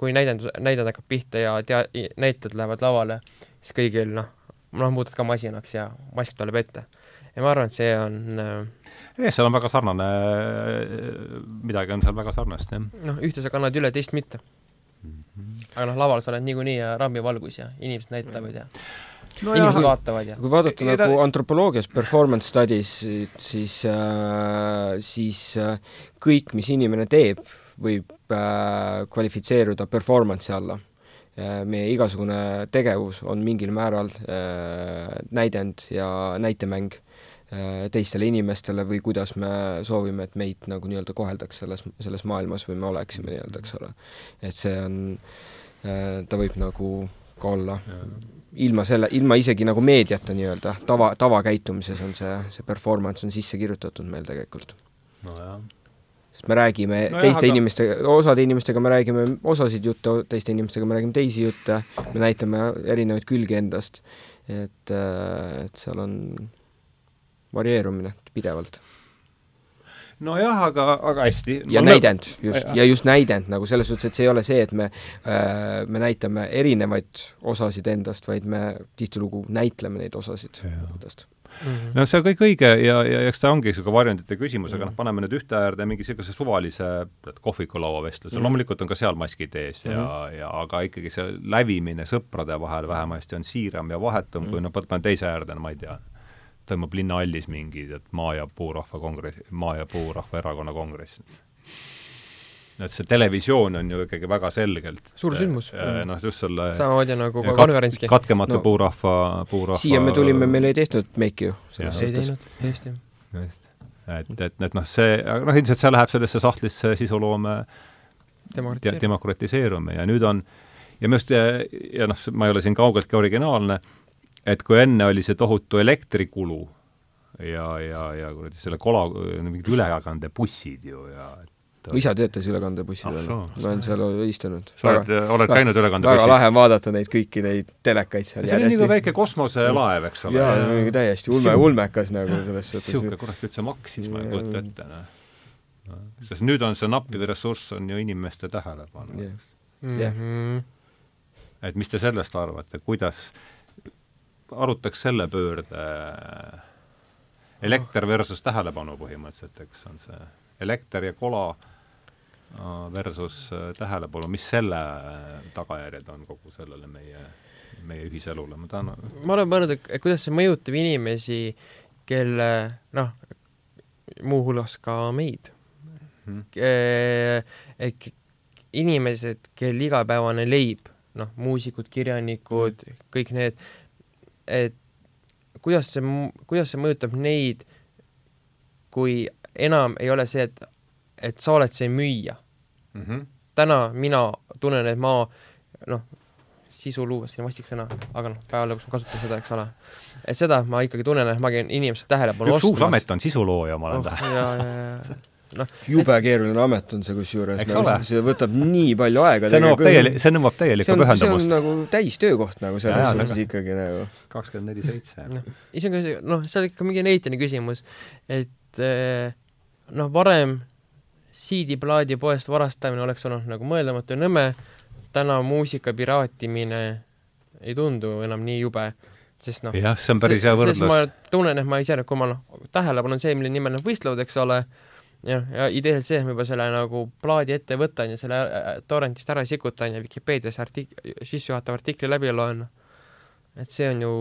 kui näidend, näidend hakkab pihta ja tea-, näitlejad lähevad lavale, siis kõigil noh, noh, muutud ka masinaks ja mask tuleb ette. ja ma arvan, et see on äh, jah, seal on väga sarnane, midagi on seal väga sarnast, jah. noh, ühte sa kannad üle, teist mitte mm. -hmm. aga noh, laval sa oled niikuinii ja rammivalgus ja inimesed näitavad ja no inimesed jah, vaatavad ja kui vaadata ja, nagu antropoloogias performance studies, siis äh,, siis äh, kõik, mis inimene teeb, võib äh, kvalifitseeruda performance'i alla äh,. meie igasugune tegevus on mingil määral äh, näidend ja näitemäng teistele inimestele või kuidas me soovime, et meid nagu nii-öelda koheldaks selles, selles maailmas või me oleksime nii-öelda, eks ole. et see on, ta võib nagu ka olla ilma selle, ilma isegi nagu meediata nii-öelda, tava, tavakäitumises on see, see performance on sisse kirjutatud meil tegelikult. nojah sest me räägime no teiste jah, inimestega, osade inimestega me räägime osasid jutte, teiste inimestega me räägime teisi jutte, me näitame erinevaid külgi endast, et, äh, et seal on varieerumine pidevalt. nojah, aga, aga hästi. ja Ma näidend just, ja just näidend nagu selles suhtes, et see ei ole see, et me äh,, me näitame erinevaid osasid endast, vaid me tihtilugu näitleme neid osasid endast Mm -hmm. no see on kõik õige ja, ja eks ta ongi niisugune varjundite küsimus mm, -hmm. aga noh, paneme nüüd ühte äärde mingi niisuguse suvalise kohvikulaua vestluse mm, -hmm. loomulikult on ka seal maskid ees ja mm, -hmm. ja aga ikkagi see lävimine sõprade vahel vähemasti on siiram ja vahetum mm, -hmm. kui noh, võtame teise äärde, no ma ei tea, toimub linnahallis mingi, et Maa- ja Puurahva kongress, Maa- ja Puurahva erakonna kongress. Et see televisioon on ju ikkagi väga selgelt suur sündmus. Äh, noh, just selle samamoodi nagu ka konverentski. katkematu no, puurahva, puurahva siia me tulime, meil ei tehtud meiki ju. ei teinud, just jah. just. et, et, et noh, see, noh, ilmselt see läheb sellesse sahtlisse sisuloome demokratiseerumine ja nüüd on ja minu arust ja, ja noh, ma ei ole siin kaugeltki originaalne, et kui enne oli see tohutu elektrikulu ja, ja, ja kuradi selle kola, mingid ülekandebussid ju ja et mu isa töötas ülekandebussil veel ah,, ma olen seal istunud. sa oled, oled käinud ülekandebussis? väga lahe on vaadata neid kõiki neid telekaid seal. see on nagu väike kosmoselaev, eks ole. jaa, mingi täiesti ulme, ulmekas nagu selles suhtes. niisugune kurat üldse maksis, ma ei kujuta ette, noh. sest nüüd on see nappiv ressurss on ju inimeste tähelepanu yeah.. Yeah. Mm -hmm. et mis te sellest arvate, kuidas arutaks selle pöörde elekter versus tähelepanu põhimõtteliselt, eks, on see elekter ja kola versus äh, tähelepanu, mis selle tagajärjed on kogu sellele meie, meie ühiselule, ma tahan ma olen mõelnud, et kuidas see mõjutab inimesi, kelle noh, muuhulgas ka meid. Hmm.. et inimesed, kel igapäevane leib, noh, muusikud, kirjanikud hmm., kõik need, et kuidas see, kuidas see mõjutab neid, kui enam ei ole see, et, et sa oled see müüja mm. -hmm. täna mina tunnen, et ma noh, sisu luua, siin vastik sõna, aga noh, päeva lõpuks ma kasutan seda, eks ole. et seda ma ikkagi tunnen, et ma käin inimeste tähelepanu üks ostmas. uus amet on sisulooja, ma olen oh, tähele noh, jube et... keeruline amet on see kusjuures, nagu see võtab nii palju aega. see nõuab täieli-, see nõuab täielikku pühendumust. see on nagu täistöökoht nagu selles suhtes ikkagi nagu. kakskümmend neli seitse. noh, isegi noh, see on ikka mingi neitine küsimus, et eh, noh, varem CD-plaadi poest varastamine oleks olnud nagu mõeldamatu ja nõme, täna muusika piraatimine ei tundu enam nii jube sest noh jah, see on päris hea võrdlus. ma tunnen, et ma ise, kui ma noh, tähelepanu on see, mille nimel nad võistlevad, eks ole, jah, ja ideeliselt see, et ma juba selle nagu plaadi ette võtan ja selle äh, torrentist ära sikutan ja Vikipeedias artik-, sissejuhatava artikli läbi loen, et see on ju,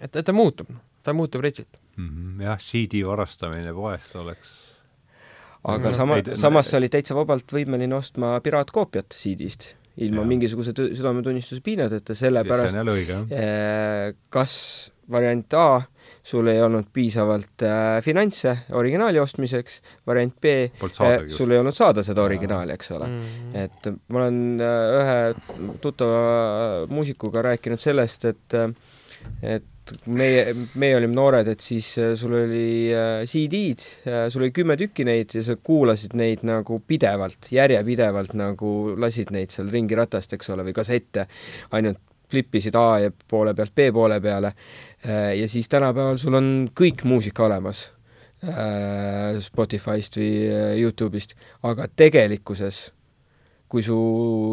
et, et ta muutub, ta muutub retsilt mm. -hmm, jah, CD varastamine poest oleks aga sama, samas sa olid täitsa vabalt võimeline ostma piraatkoopiat CD-st ilma ja. mingisuguse südametunnistuse piinadeta, sellepärast eh, kas variant A sul ei olnud piisavalt äh, finantse originaali ostmiseks, variant B, äh, sul ei olnud saada seda originaali, eks ole mm. -hmm. et ma olen äh, ühe tuttava muusikuga rääkinud sellest, et äh, et meie, meie olime noored, et siis äh, sul oli äh, CD-d, äh, sul oli kümme tükki neid ja sa kuulasid neid nagu pidevalt, järjepidevalt nagu lasid neid seal ringi ratast, eks ole, või kassette. Ainult flippisid A poole pealt B poole peale. Ja siis tänapäeval sul on kõik muusika olemas Spotify'st või Youtube'ist, aga tegelikkuses kui su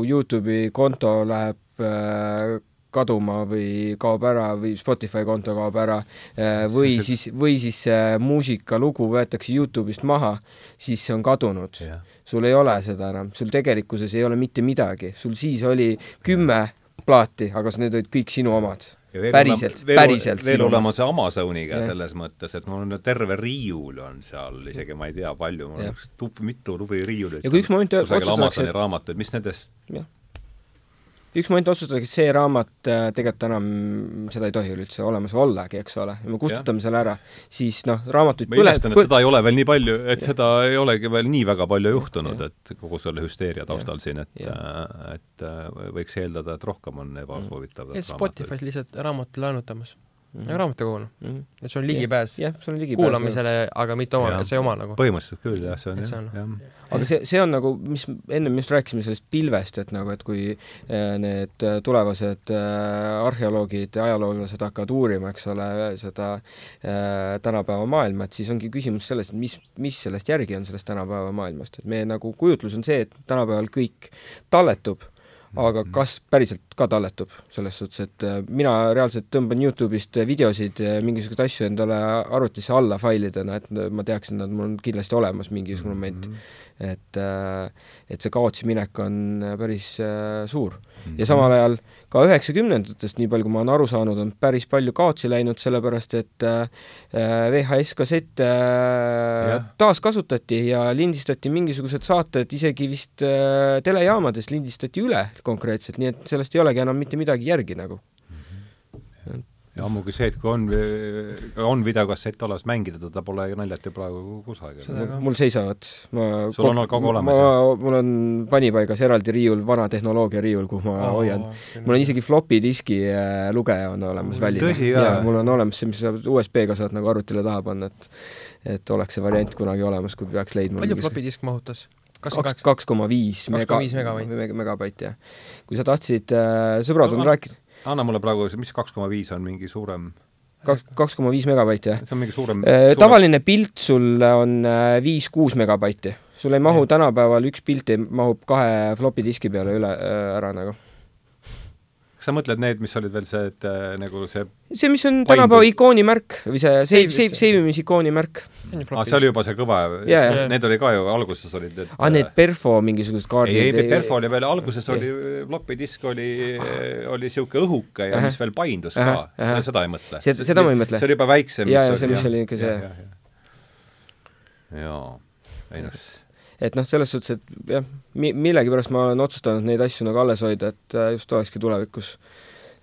Youtube'i konto läheb äh, kaduma või kaob ära või Spotify konto kaob ära äh, või see, siis, või siis see muusikalugu võetakse Youtube'ist maha, siis see on kadunud. sul ei ole seda enam, sul tegelikkuses ei ole mitte midagi, sul siis oli kümme plaati, aga need olid kõik sinu omad päriselt, päriselt. veel olema see Amazoniga ja. selles mõttes, et mul on terve riiul on seal, isegi ma ei tea, palju, mul on tup-, mitu tubi riiulit. ja kui üks moment otsustatakse raamatuid, mis nendest jah üks moment otsustatakse, et see raamat äh, tegelikult enam, seda ei tohi üleüldse olemas ollagi, eks ole, ja me kustutame ja. selle ära, siis noh, raamatuid ma imestan, et seda ei ole veel nii palju, et ja. seda ei olegi veel nii väga palju juhtunud, et kogu selle hüsteeria taustal ja. siin, et et äh, võiks eeldada, et rohkem on ebasoovitav. Spotify's lihtsalt raamatu laenutamas mm -hmm. raamatukoguna mm. -hmm. et sul on ligipääs jah, sul on ligipääs kuulamisele, aga mitte oma, see oma nagu. põhimõtteliselt küll jah, see on jah, jah. aga see, see on nagu, mis ennem just rääkisime sellest pilvest, et nagu, et kui äh, need äh, tulevased äh, arheoloogid ja ajaloolased hakkavad uurima, eks ole, seda äh, tänapäeva maailma, et siis ongi küsimus selles, et mis, mis sellest järgi on sellest tänapäeva maailmast, et meie nagu kujutlus on see, et tänapäeval kõik talletub aga mhm. kas päriselt ka talletub, selles suhtes, et äh, mina reaalselt tõmban Youtube'ist videosid, mingisuguseid asju endale arvutisse alla failidena, et ma teaksin, nad mul on kindlasti olemas mingisugune moment mm. -hmm et, äh, et see kaotsi minek on äh, päris äh, suur. ja samal ajal ka üheksakümnendatest, nii palju kui ma olen aru saanud, on päris palju kaotsi läinud, sellepärast et VHS-kassette taaskasutati ja lindistati mingisugused saated isegi vist telejaamadest lindistati üle konkreetselt, nii et sellest ei olegi enam mitte midagi järgi nagu ja ammugi see, et kui on, on videokassett olemas, mängida teda pole naljalt ju praegu kusagil. mul seisavad, ma sul on kogu olemas? mul on panipaigas eraldi riiul, vana tehnoloogia riiul, kuhu ma oh, hoian. mul on isegi floppy diski äh, lugeja on olemas väline. jaa, mul on olemas see, mis sa USB-ga saad nagu arvutile taha panna, et et oleks see variant kunagi olemas, kui peaks leidma palju floppy disk mahutas? Kaks, kaks koma viis mega, megabaiti, jah. kui sa tahtsid äh,, sõbrad on rääkinud anna mulle praegu, mis kaks koma viis on, mingi suurem kaks, kaks koma viis megabaiti, jah? see on mingi suurem, äh, suurem... tavaline pilt sul on äh, viis-kuus megabaiti. sul ei mahu ja. tänapäeval, üks pilt ei, mahub kahe flopi diski peale üle äh, ära nagu kas sa mõtled need, mis olid veel see, et äh, nagu see see, mis on tänapäeva ikooni märk või see save, save, save imise ikooni märk. aa, see oli juba see kõva yeah,, yeah. need oli ka ju, alguses olid need aa, need Perfo mingisugused kaardid ei, ei, Perfo oli veel, alguses oli, floppy disk oli, oli niisugune õhuke ja mis veel paindus ka seda ei mõtle. seda ma ei mõtle. see oli juba väiksem. jaa, jaa, see, mis oli ikka see. jaa, ei noh et noh, selles suhtes, et jah, mi-, millegipärast ma olen otsustanud neid asju nagu alles hoida, et äh, just olekski tulevikus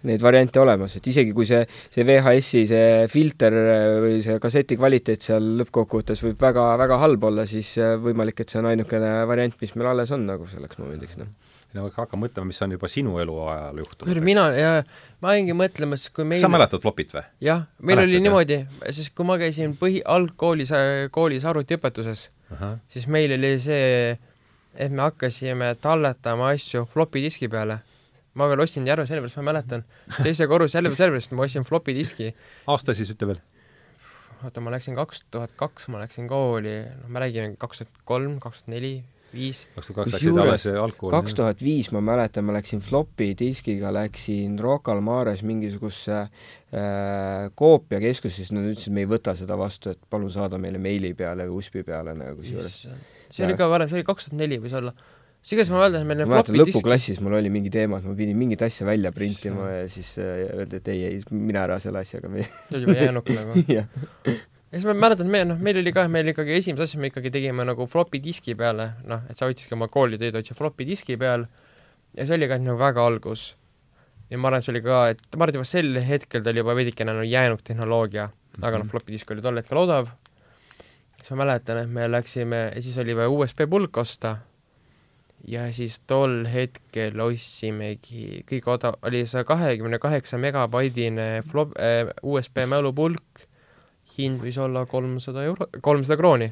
neid variante olemas, et isegi kui see, see VHS-i see filter äh, või see kasseti kvaliteet seal lõppkokkuvõttes võib väga, väga halb olla, siis äh, võimalik, et see on ainukene variant, mis meil alles on nagu selleks momendiks, noh no hakka mõtlema, mis on juba sinu eluajal juhtunud. mina, jaa, ma olingi mõtlemas, kui meil sa mäletad flopit või? jah, meil Mäletad, oli niimoodi, siis kui ma käisin põhi, algkoolis, koolis arvutiõpetuses siis meil oli see, et me hakkasime talletama asju flopi diski peale. ma veel ostsin Järve sellepärast, ma mäletan, teise korruse Järve sellepärast ma ostsin flopi diski. aasta siis ütle veel? oota, ma läksin kaks tuhat kaks, ma läksin kooli, noh, me räägime kaks tuhat kolm, kaks tuhat neli, viis. kusjuures kaks tuhat viis ma mäletan, ma läksin flopi diskiga, läksin Rocca al Mares mingisugusesse äh, koopiakeskusesse, nad ütlesid, me ei võta seda vastu, et palun saada meile meili peale või USB peale nagu kusjuures. See oli ka varem, see oli kaks tuhat neli võis olla. siis igatahes ma mäletan, meil ma mäletan, lõpuklassis mul oli mingi teema, et ma pidin mingit asja välja printima ja siis äh, öeldi, et ei, ei, mine ära selle asjaga. see oli juba jäänuk nagu ja siis ma mäletan, me noh, meil oli ka, meil ikkagi esimese asja me ikkagi tegime nagu flopi diski peale, noh, et sa otsidki oma koolitööd, otsid flopi diski peal ja see oli ka nagu väga algus. ja ma arvan, et see oli ka, et ma arvan, et juba sel hetkel ta oli juba veidikene nagu jäänud tehnoloogia aga noh, mhm. flopi disk oli tol hetkel odav, siis ma mäletan, et me läksime, siis oli vaja USB pulk osta ja siis tol hetkel ostsimegi, kõige odav, oli see kahekümne kaheksa megabaidine flop- äh,, USB mälupulk hind võis olla kolmsada euro, kolmsada krooni.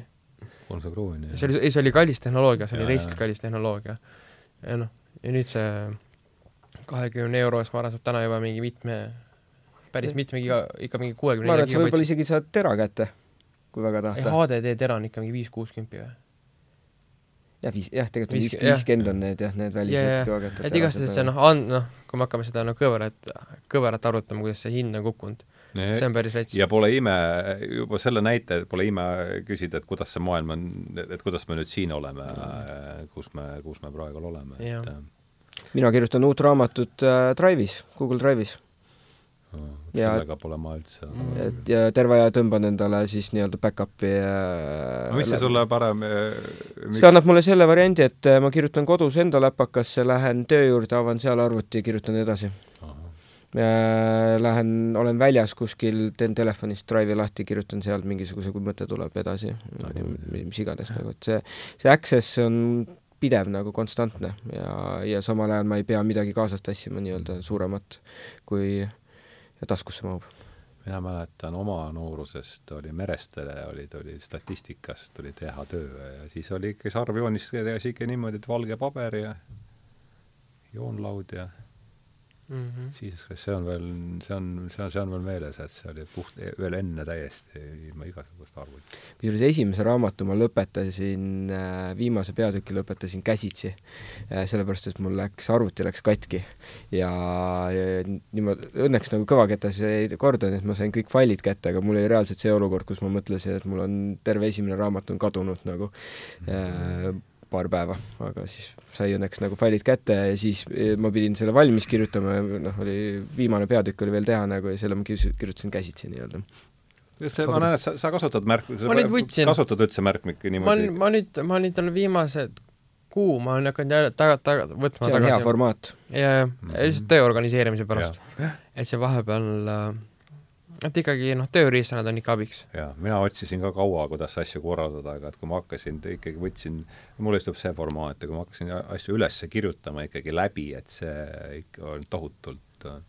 kolmsada krooni, jah. see oli, ei see oli kallis tehnoloogia, see oli reisilt kallis tehnoloogia. ja noh, ja nüüd see kahekümne euro eest, ma arvan, saab täna juba mingi mitme, päris mitme giga, ikka mingi ma kuuekümne arvan, et sa võib-olla isegi saad tera kätte, kui väga ei, tahta. HDD tera on ikka mingi viis-kuuskümmend või? jah, viis, jah, tegelikult on Viis- viis, viiskümmend on need jah, need välised kõvakettad. et igastahes see noh, and-, noh, kui me hakkame seda no kõverat, kõverat arutama, kuidas see hind on kukkunud, see on päris rets. ja pole ime, juba selle näite pole ime küsida, et kuidas see maailm on, et kuidas me nüüd siin oleme, kus me, kus me praegu oleme, et äh, mina kirjutan uut raamatut äh, Drive'is, Google Drive'is. No, Ja- sellega pole ma üldse Mm. et ja terve aja tõmban endale siis nii-öelda back-up'i äh, no mis see sulle parem see annab mulle selle variandi, et äh, ma kirjutan kodus enda läpakasse, lähen töö juurde, avan seal arvuti, kirjutan edasi. Lähen, olen väljas kuskil, teen telefonist Drive'i lahti, kirjutan sealt mingisuguse, kui mõte tuleb edasi, mis iganes nagu, et see, see access on pidev nagu konstantne ja, ja samal ajal ma ei pea midagi kaasas tassima nii-öelda suuremat, kui taskusse mahub. mina mäletan oma noorusest oli Merestele olid, oli statistikast oli teha töö ja siis oli ikka sarvjoonis sihuke niimoodi, et valge paber ja joonlaud ja mm. -hmm. siis see on veel, see on, see on, see on veel meeles, et see oli puht, veel enne täiesti ilma igasugust arvutit. kusjuures esimese raamatu ma lõpetasin, viimase peatüki lõpetasin käsitsi, sellepärast et mul läks, arvuti läks katki ja, ja niimoodi, õnneks nagu kõvaketas ei korda, nii et ma sain kõik failid kätte, aga mul oli reaalselt see olukord, kus ma mõtlesin, et mul on terve esimene raamat on kadunud nagu äh, paar päeva, aga siis sai õnneks nagu failid kätte ja siis eh, ma pidin selle valmis kirjutama ja noh, oli viimane peatükk oli veel teha nagu ja selle ma kirjutasin, käsitsi nii-öelda. see, ma näen, et sa, sa kasutad märk-, Ma nüüd võtsin- kasutad üldse märkmikke ma niimoodi ma nüüd, ma nüüd olen viimased kuu, ma olen hakanud jälle taga, taga, võtma see on hea tagasi. formaat. ja, ja, Mhm. lihtsalt töö organiseerimise pärast. et see vahepeal äh, et ikkagi noh, tööriistad on ikka abiks. jaa, mina otsisin ka kaua, kuidas asju korraldada, aga et kui ma hakkasin, ikkagi võtsin, mulle istub see formaat ja kui ma hakkasin asju üles kirjutama ikkagi läbi, et see ikka on tohutult äh,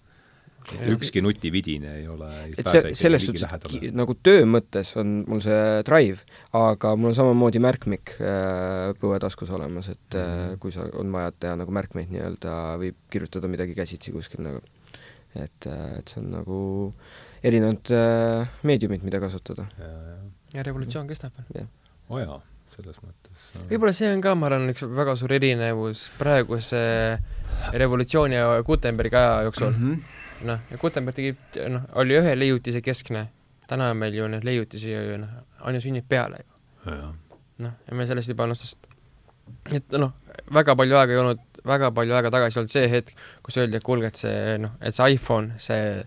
ükski nutividine ei ole, ei et pääse see, ikkagi selles suhtes, nagu töö mõttes on mul see Drive, aga mul on samamoodi märkmik äh, põuetaskus olemas, et äh, Mhm. kui sa, on vaja teha nagu märkmeid nii-öelda või kirjutada midagi käsitsi kuskil nagu. et, et see on nagu erinevad äh, meediumid, mida kasutada. ja, ja, ja revolutsioon kestab. oo jaa, selles mõttes. võib-olla see on ka, ma arvan, üks väga suur erinevus praeguse revolutsiooni ja Gutenbergi aja jooksul. -hmm. noh, ja Gutenberg tegi, noh, oli ühe leiutise keskne, täna on meil ju neid leiutisi ju noh, aina sünnib peale ju. noh, ja me sellest juba noh, sest et noh, väga palju aega ei olnud, väga palju aega tagasi olnud see hetk, kus öeldi, et kuulge, et see noh, et see iPhone, see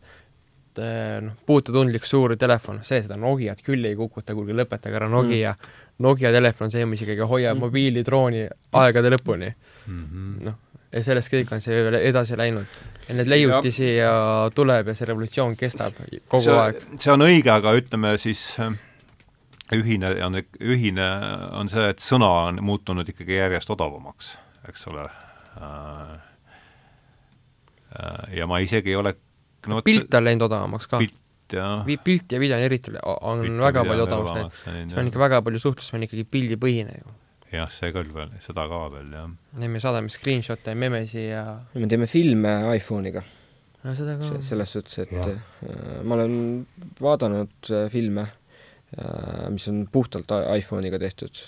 et, noh, puututundlik suur telefon, see seda Nokiat küll ei kukuta, kuulge lõpetage ära Nokia mm.. Nokia telefon, see, mis ikkagi hoiab Mm. mm. mobiilidrooni aegade lõpuni. Mhm. noh, ja sellest kõik on see edasi läinud. ja neid leiutisi ja, ja tuleb ja see revolutsioon kestab kogu see, aeg. see on õige, aga ütleme siis äh, ühine on, ühine on see, et sõna on muutunud ikkagi järjest odavamaks, eks ole äh,. Äh, ja ma isegi ei ole no, pilt on läinud odavamaks ka. pilt jah. pilt ja video on eriti, on Pilt ja väga palju odavamaks läinud. see on ikka väga palju suhtlus on ikkagi pildipõhine ju. jah, see küll veel, seda ka veel jah. ja me saadame screenshot'e, memesi ja me teeme filme iPhone'iga, no seda ka. selles suhtes, et Jah. äh, ma olen vaadanud äh, filme, mis on puhtalt iPhone'iga tehtud,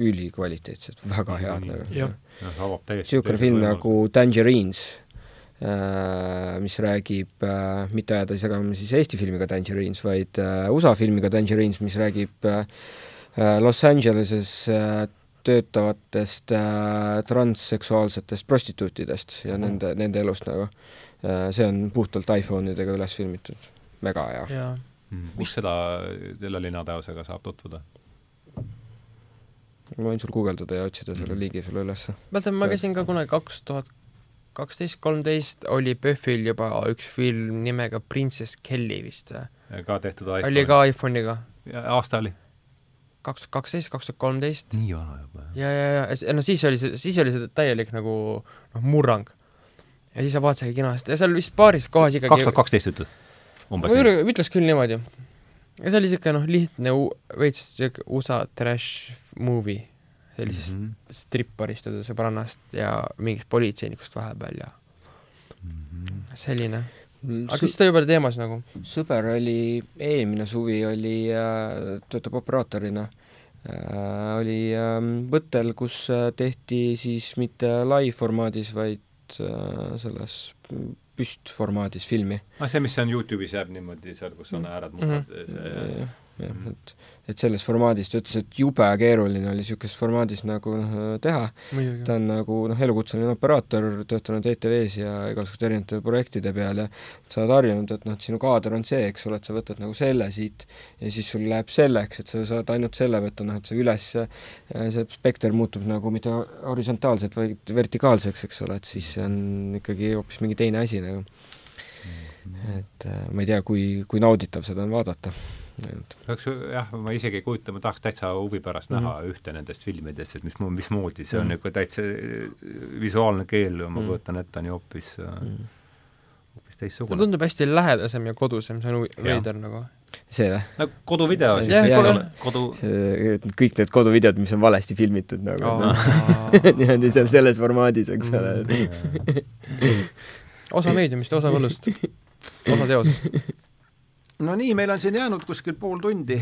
ülikvaliteetsed, väga head nagu. Niisugune film nagu Tangerines, mis räägib, mitte ajada segama siis Eesti filmiga Tangerines, vaid äh, USA filmiga Tangerines, mis räägib äh, Los Angeleses äh, töötavatest äh, transseksuaalsetest prostituutidest ja nende, nende elust nagu. see on puhtalt iPhone idega üles filmitud, väga hea. mm.. kus seda, selle linateosega saab tutvuda? ma võin sul guugeldada ja otsida selle Mhm. liigi sulle ülesse. mäletan, ma käisin ka kunagi kaks tuhat kaksteist, kolmteist oli PÖFFil juba üks film nimega Princess Kelly vist või? ka tehtud oli ka iPhone'iga, aasta oli? kaks tuhat kaksteist, kaks tuhat kolmteist nii vana juba jah? ja, ja, ja no siis oli see, siis oli see täielik nagu noh, murrang. ja siis sa vaatasidki kinost ja seal vist paaris kohas ikkagi kaks tuhat kaksteist ütled? umbes ma nii? üle- ütleks küll niimoodi. ja see oli siuke noh, lihtne veits siuke USA trash movie, sellisest mm Mhm. -hmm. stripparist ja sõbrannast ja mingist politseinikust vahepeal ja selline aga kas ta juba oli teemas nagu? sõber oli, eelmine suvi oli äh,, töötab operaatorina äh,, oli äh, võttel, kus äh, tehti siis mitte live formaadis, vaid äh, selles püstformaadis filmi. ah, see, mis on Youtube'is jääb niimoodi seal, kus on äärad mustad mm, -hmm. see jah, et et selles formaadis, ta ütles, et jube keeruline oli niisuguses formaadis nagu noh, teha. ta on nagu noh, elukutseline operaator, töötanud ETV-s ja igasuguste erinevate projektide peal ja sa oled harjunud, et noh, et sinu kaader on see, eks ole, et sa võtad nagu selle siit ja siis sul läheb selleks, et sa saad ainult selle võtta, noh et see üles, see spekter muutub nagu mitte horisontaalselt, vaid vertikaalseks, eks ole, et siis see on ikkagi hoopis mingi teine asi nagu. Mhm. et äh, ma ei tea, kui, kui nauditav seda on vaadata peaks jah, ma isegi ei kujuta, ma tahaks täitsa huvi pärast näha mm -hmm. ühte nendest filmidest, et mis, mismoodi see on mm -hmm. niisugune täitsa äh, visuaalne keel, ma mm -hmm. kujutan ette, on ju hoopis mm -hmm hoopis teistsugune. ta tundub hästi lähedasem ja kodusem, see on veider nagu. see või? no koduvideo siis jah, kodu, kodu... see, kõik need koduvideod, mis on valesti filmitud nagu oh. no. niimoodi seal selles formaadis, eks ole mm. osa meediumist osa võllust, osa teosest no nii, meil on siin jäänud kuskil pool tundi,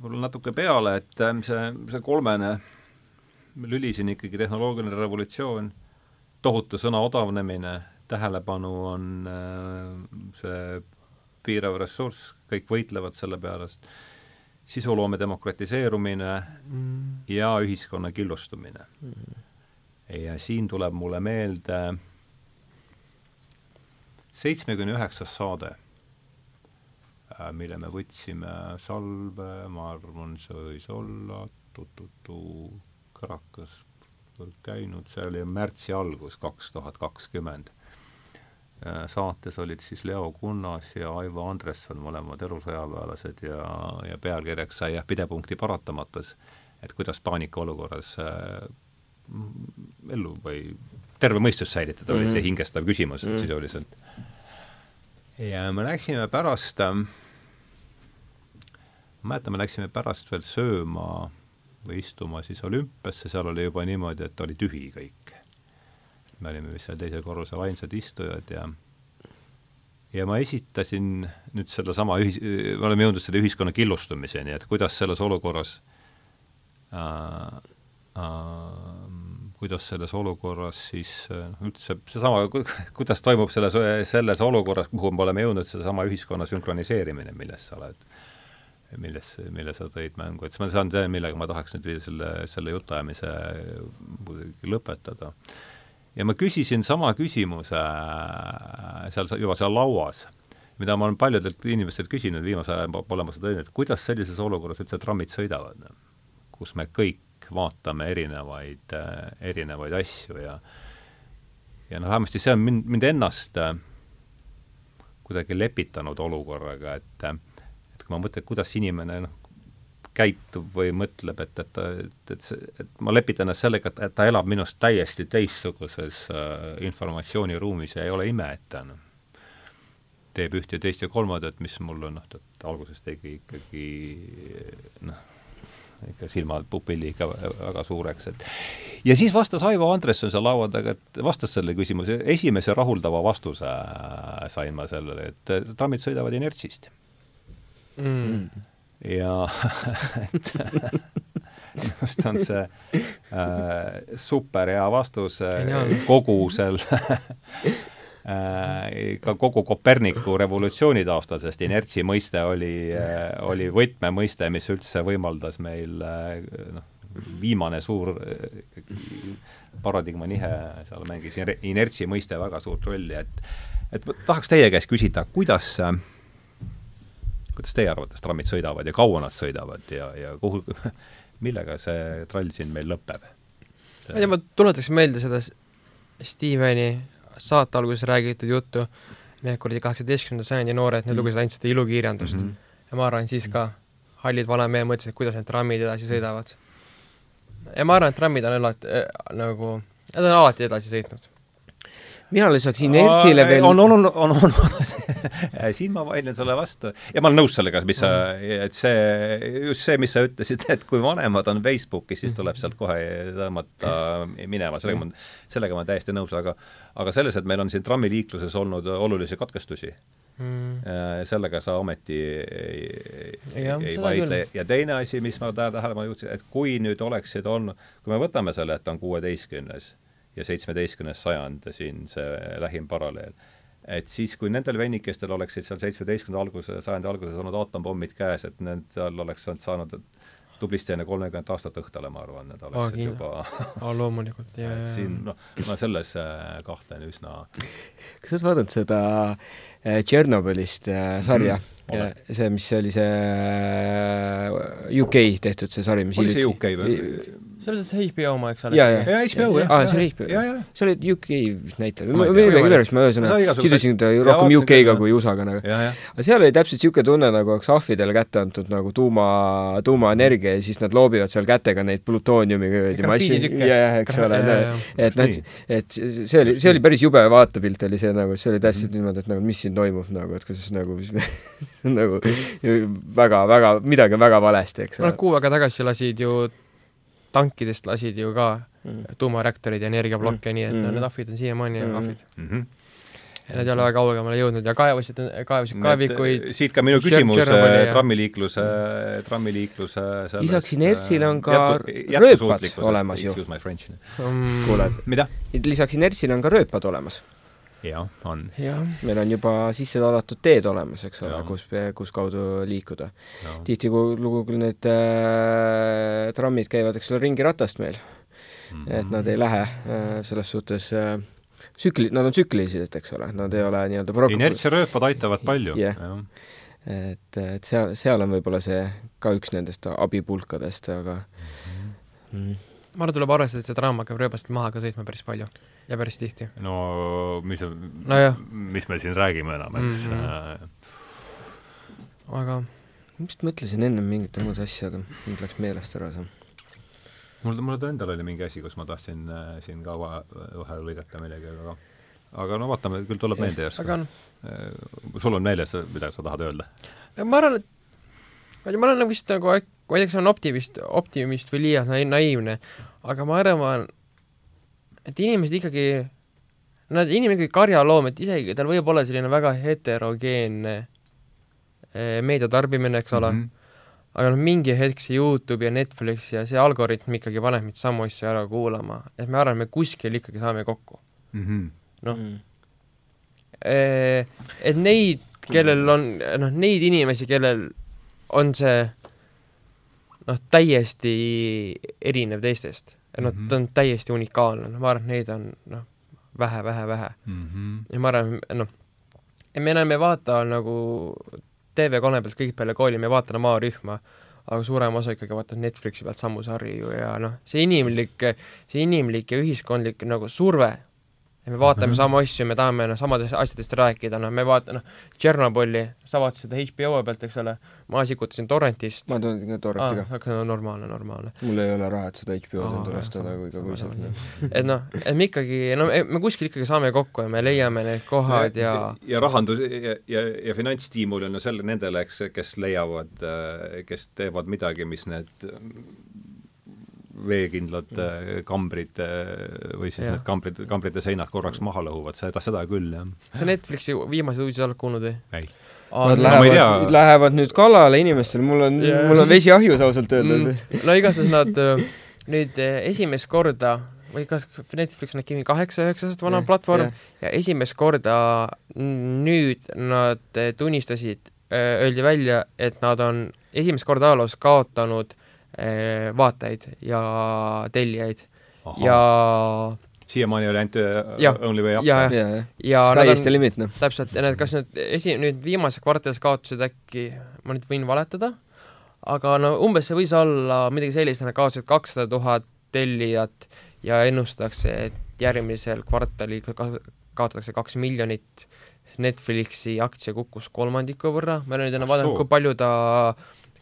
võib-olla natuke peale, et äh, see, see kolmene lüli siin ikkagi tehnoloogiline revolutsioon, tohutu sõna odavnemine, tähelepanu on äh, see piirav ressurss, kõik võitlevad selle pärast, sisuloome demokratiseerumine mm. ja ühiskonna killustumine. Mm.. ja siin tuleb mulle meelde seitsmekümne üheksas saade mille me võtsime salve, ma arvan, see võis olla tu-tu-tu Karakas käinud, see oli märtsi algus, kaks tuhat kakskümmend. Äh, saates olid siis Leo Kunnas ja Aivo Andresson, mõlemad elusõjaväelased ja, ja pealkirjaks sai jah, pidepunkti paratamatus, et kuidas paanikaolukorras äh, ellu või terve mõistus säilitada mm, -hmm. oli see mhm. hingestav küsimus mm -hmm. sisuliselt. ja me läksime pärast äh, ma mäletan, me läksime pärast veel sööma või istuma siis olümpiasse, seal oli juba niimoodi, et oli tühi kõik. me olime vist seal teisel korrusel ainsad istujad ja ja ma esitasin nüüd sellesama ühis-, me oleme jõudnud selle ühiskonna killustumiseni, et kuidas selles olukorras äh, äh, kuidas selles olukorras siis noh, üldse seesama, kuidas toimub selles, selles olukorras, kuhu me oleme jõudnud, sedasama ühiskonna sünkroniseerimine, millest sa oled milles, mille sa tõid mängu, et siis ma saan teada, millega ma tahaks nüüd selle, selle jutuajamise kuidagi lõpetada. ja ma küsisin sama küsimuse äh, seal juba seal lauas, mida ma olen paljudelt inimestelt küsinud, viimasel ajal pole ma seda teinud, et kuidas sellises olukorras üldse trammid sõidavad, kus me kõik vaatame erinevaid, äh, erinevaid asju ja ja noh, vähemasti see on mind, mind ennast äh, kuidagi lepitanud olukorraga, et et kui ma mõtlen, kuidas inimene noh, käitub või mõtleb, et, et ta, et, et see, et ma lepitan ennast sellega, et, et ta elab minust täiesti teistsuguses äh, informatsiooniruumis ja ei ole ime, et ta noh, teeb üht ja teist ja kolmandat, mis mulle noh, alguses tegi ikkagi noh, ikka silmad, pupilli ikka väga suureks, et ja siis vastas Aivo Andresson seal laua taga, et vastas selle küsimuse, esimese rahuldava vastuse äh, sain ma sellele, et trammid sõidavad inertsist mm.. ja et arust on see äh, super hea vastus äh, kogu selle äh, ka kogu Koperniku revolutsiooni taustal, sest inertsi mõiste oli äh,, oli võtmemõiste, mis üldse võimaldas meil äh, noh, viimane suur äh, paradigma nihe, seal mängis. Inertsi mõiste väga suurt rolli, et et tahaks teie käest küsida, kuidas äh, kuidas teie arvates trammid sõidavad ja kaua nad sõidavad ja, ja kuhu, millega see trall siin meil lõpeb? ma ei tea, ma tuletaks meelde seda Steveni saate alguses räägitud juttu, need kuradi kaheksateistkümnenda sajandi noored, need mm. lugesid ainult seda ilukirjandust mm. -hmm. ja ma arvan, siis ka hallid vanamehed mõtlesid, kuidas need trammid edasi sõidavad. ja ma arvan, et trammid on alati äh, nagu, nad on alati edasi sõitnud mina lisaks inertsile veel on, on, on, on, on, on. siin ma vaidlen sulle vastu ja ma olen nõus sellega, mis sa, et see, just see, mis sa ütlesid, et kui vanemad on Facebookis, siis tuleb sealt kohe tõmmata minema, sellega ma, sellega ma olen täiesti nõus, aga aga selles, et meil on siin trammiliikluses olnud olulisi katkestusi mm., sellega sa ometi ei, ja, ei vaidle. ja teine asi, mis ma tähelepanu juhtisin, et kui nüüd oleksid olnud, kui me võtame selle, et on kuueteistkümnes ja seitsmeteistkümnes sajand siin see lähim paralleel, et siis, kui nendel vennikestel oleksid seal seitsmeteistkümnenda alguse, sajandi alguses olnud aatompommid käes, et nendel oleks saanud tublisti enne kolmekümmet aastat õhtule, ma arvan, need oleksid Aa, juba Aa, loomulikult, jaa, jaa. siin noh, ma selles äh, kahtlen üsna kas sa oled vaadanud seda äh, Tšernobõlist äh, sarja mm? -hmm see, mis oli see UK tehtud, see sari, mis oli see UK või? See oli see HBO oma, eks ole? jaa, jaa. jaa, HBO, jah. aa, see oli HBO. see oli UK vist näitleja. ma millegipärast arvasin, ma ühesõnaga sidusin ta rohkem UK-ga kui USA-ga nagu. aga seal oli täpselt niisugune tunne, nagu oleks ahvidele kätte antud nagu tuuma, tuumaenergia ja siis nad loobivad seal kätega neid plutooniumi massi. jah, eks ole, et noh, et see oli, see oli päris jube vaatepilt oli see nagu, see oli täpselt mhm. niimoodi, et nagu mis siin toimub nagu, et kuidas nagu nagu väga, väga, midagi on väga valesti, eks ole. Kuu aega tagasi lasid ju tankidest lasid ju ka mm. tuumareaktorid ja energiaplokke mm., nii et mm. no need ahvid on siiamaani mm. ahvid mm. -hmm. ja nad ei ole väga kaugemale jõudnud ja kaevasid, kaevasid kaevikuid siit ka minu küsimus äh, trammiliikluse, trammiliikluse lisaks inertsile on ka rööpad olemas ju. kuuled? mida? lisaks inertsile on ka rööpad olemas jah, on. meil on juba sisse tallatud teed olemas, eks ole, kus, kus kaudu liikuda. tihtilugu küll need äh, trammid käivad, eks ole, ringiratast meil mm. -hmm. et nad ei lähe äh, selles suhtes äh, tsükli, nad on tsüklilised, eks ole, nad ei ole nii-öelda prog-... inertsiarööpad aitavad palju yeah.. et, et seal, seal on võib-olla see ka üks nendest abipulkadest, aga mhm. mm -hmm. ma arvan, tuleb arvestada, et see tramm hakkab rööbast maha ka sõitma päris palju ja päris tihti. no mis no, mis me siin räägime enam, eks mm. -hmm. aga ma just mõtlesin ennem mingit muud asja, aga nüüd läks meelest ära see. mul, mul endal oli mingi asi, kus ma tahtsin äh, siin ka vahele lõigata millegi, aga aga no vaatame, küll tuleb meelde järsku. aga noh äh, sul on meeles, mida sa tahad öelda? ma arvan, et ma ei tea, ma olen vist nagu, ma ei tea, kas see on optimist, optimist või liialt naiivne, aga ma arvan, et inimesed ikkagi, nad, inimene ikkagi karjaloom, et isegi tal võib olla selline väga heterogeenne eh, meediatarbimine, eks ole. Mm, -hmm. aga noh, mingi hetk see Youtube ja Netflix ja see algoritm ikkagi paneb meid samu asju ära kuulama, et me arvame, kuskil ikkagi saame kokku. Mm -hmm.. noh. Mm -hmm., et neid, kellel on, noh, neid inimesi, kellel on see noh, täiesti erinev teistest noh mm -hmm., ta on täiesti unikaalne, noh, ma arvan, et neid on noh, vähe, vähe, vähe mm. -hmm. ja ma arvan, noh, me enam ei vaata nagu TV3 pealt kõik peale kooli, me ei vaata enam A-rühma, aga suurem osa ikkagi vaatab Netflixi pealt samu sarju ja noh, see inimlik, see inimlik ja ühiskondlik nagu surve ja me vaatame mm -hmm. samu asju, me tahame noh, samadest asjadest rääkida, noh, me vaata-, noh, Tšernobõli, sa vaatasid seda HBO pealt, eks ole, ma sikutasin torrentist. ma tunnen ka torrenti ka. aga no normaalne, normaalne. mul ei ole raha, et seda HBO-d endale osta nagu igakuiselt. et noh, et me ikkagi, no me, me kuskil ikkagi saame kokku ja me leiame need kohad ja ja, ja rahandus ja, ja, ja finantsstiimul on ju selle, nendele, eks, kes leiavad, kes teevad midagi, mis need veekindlad mm. kambrid äh, või siis ja. need kambrid, kambrite seinad korraks maha lõhuvad, seda, seda küll, jah. sa Netflixi viimaseid uudiseid oled kuulnud või? ei. Nad no, lähevad, lähevad nüüd kallale inimestele, mul on, mul on vesi ahjus ausalt öeldes mm.. no igatahes nad nüüd esimest korda või kas Netflix on äkki mingi kaheksa-üheksa aastat vana yeah, platvorm yeah. ja esimest korda nüüd nad tunnistasid, öeldi välja, et nad on esimest korda ajaloos kaotanud vaatajaid ja tellijaid. Aha. ja siiamaani oli ainult äh, ja, Only Way Up? ja, ja, ja, ja täiesti limit, noh. täpselt, ja need, kas need esi-, nüüd viimases kvartalis kaotasid äkki, ma nüüd võin valetada, aga no umbes see võis olla midagi sellist, nad kaotasid kakssada tuhat tellijat ja ennustatakse, et järgmisel kvartalil kaotatakse kaks miljonit, Netflixi aktsia kukkus kolmandiku võrra, ma ei ole nüüd enam vaadanud, kui palju ta,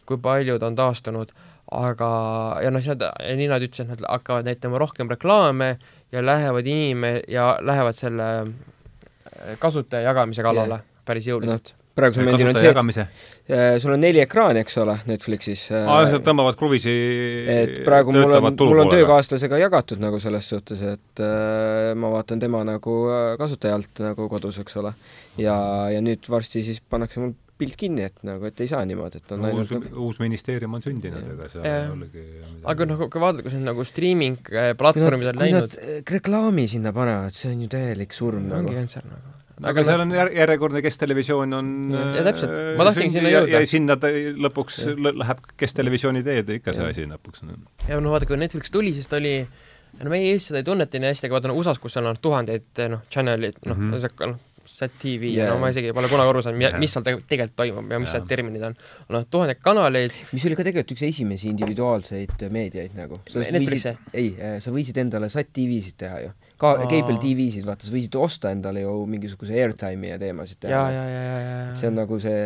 kui palju ta on taastunud aga, ja noh, siis nad, nii nad ütlesid, et nad hakkavad näitama rohkem reklaame ja lähevad inime- ja lähevad selle äh, kasutaja jagamise kallale yeah. päris jõuliselt no praegusel momendil on see, et äh, sul on neli ekraani, eks ole, Netflixis. aa, nad tõmbavad kruvisi et praegu mul on, mul on töökaaslasega jagatud nagu selles suhtes, et äh, ma vaatan tema nagu kasutaja alt nagu kodus, eks ole. ja, ja nüüd varsti siis pannakse mul pilt kinni, et nagu, et ei saa niimoodi, et on no, ainult uus, uus ministeerium on sündinud, ega seal ei olegi aga noh, kui vaadata, kui see on nagu streaming platvormid on läinud reklaami sinna panevad, see on ju täielik surm nagu. ongi kantser nagu aga seal on jär-, järjekordne Kes-televisioon on ja täpselt, ma tahtsingi sinna jõuda. ja sinna ta lõpuks ja. läheb Kes-televisiooni teed ikka see asi lõpuks. ja no vaata, kui Netflix tuli, siis ta oli no meie Eestis seda ei tunneta nii hästi, aga vaata no USA-s, kus on tuhandeid noh, channel'id, noh mm -hmm., noh, Sat-TV yeah. ja no ma isegi pole kunagi aru saanud, mis seal tegelikult toimub ja mis yeah. need terminid on. noh, tuhanded kanaleid. mis oli ka tegelikult üks esimesi individuaalseid meediaid nagu. Ei, äh, sa võisid endale Sat-TV-sid teha ju. ka Cable TV-sid, vaata, sa võisid osta endale ju mingisuguse airtime'i ja teemasid teha. see on nagu see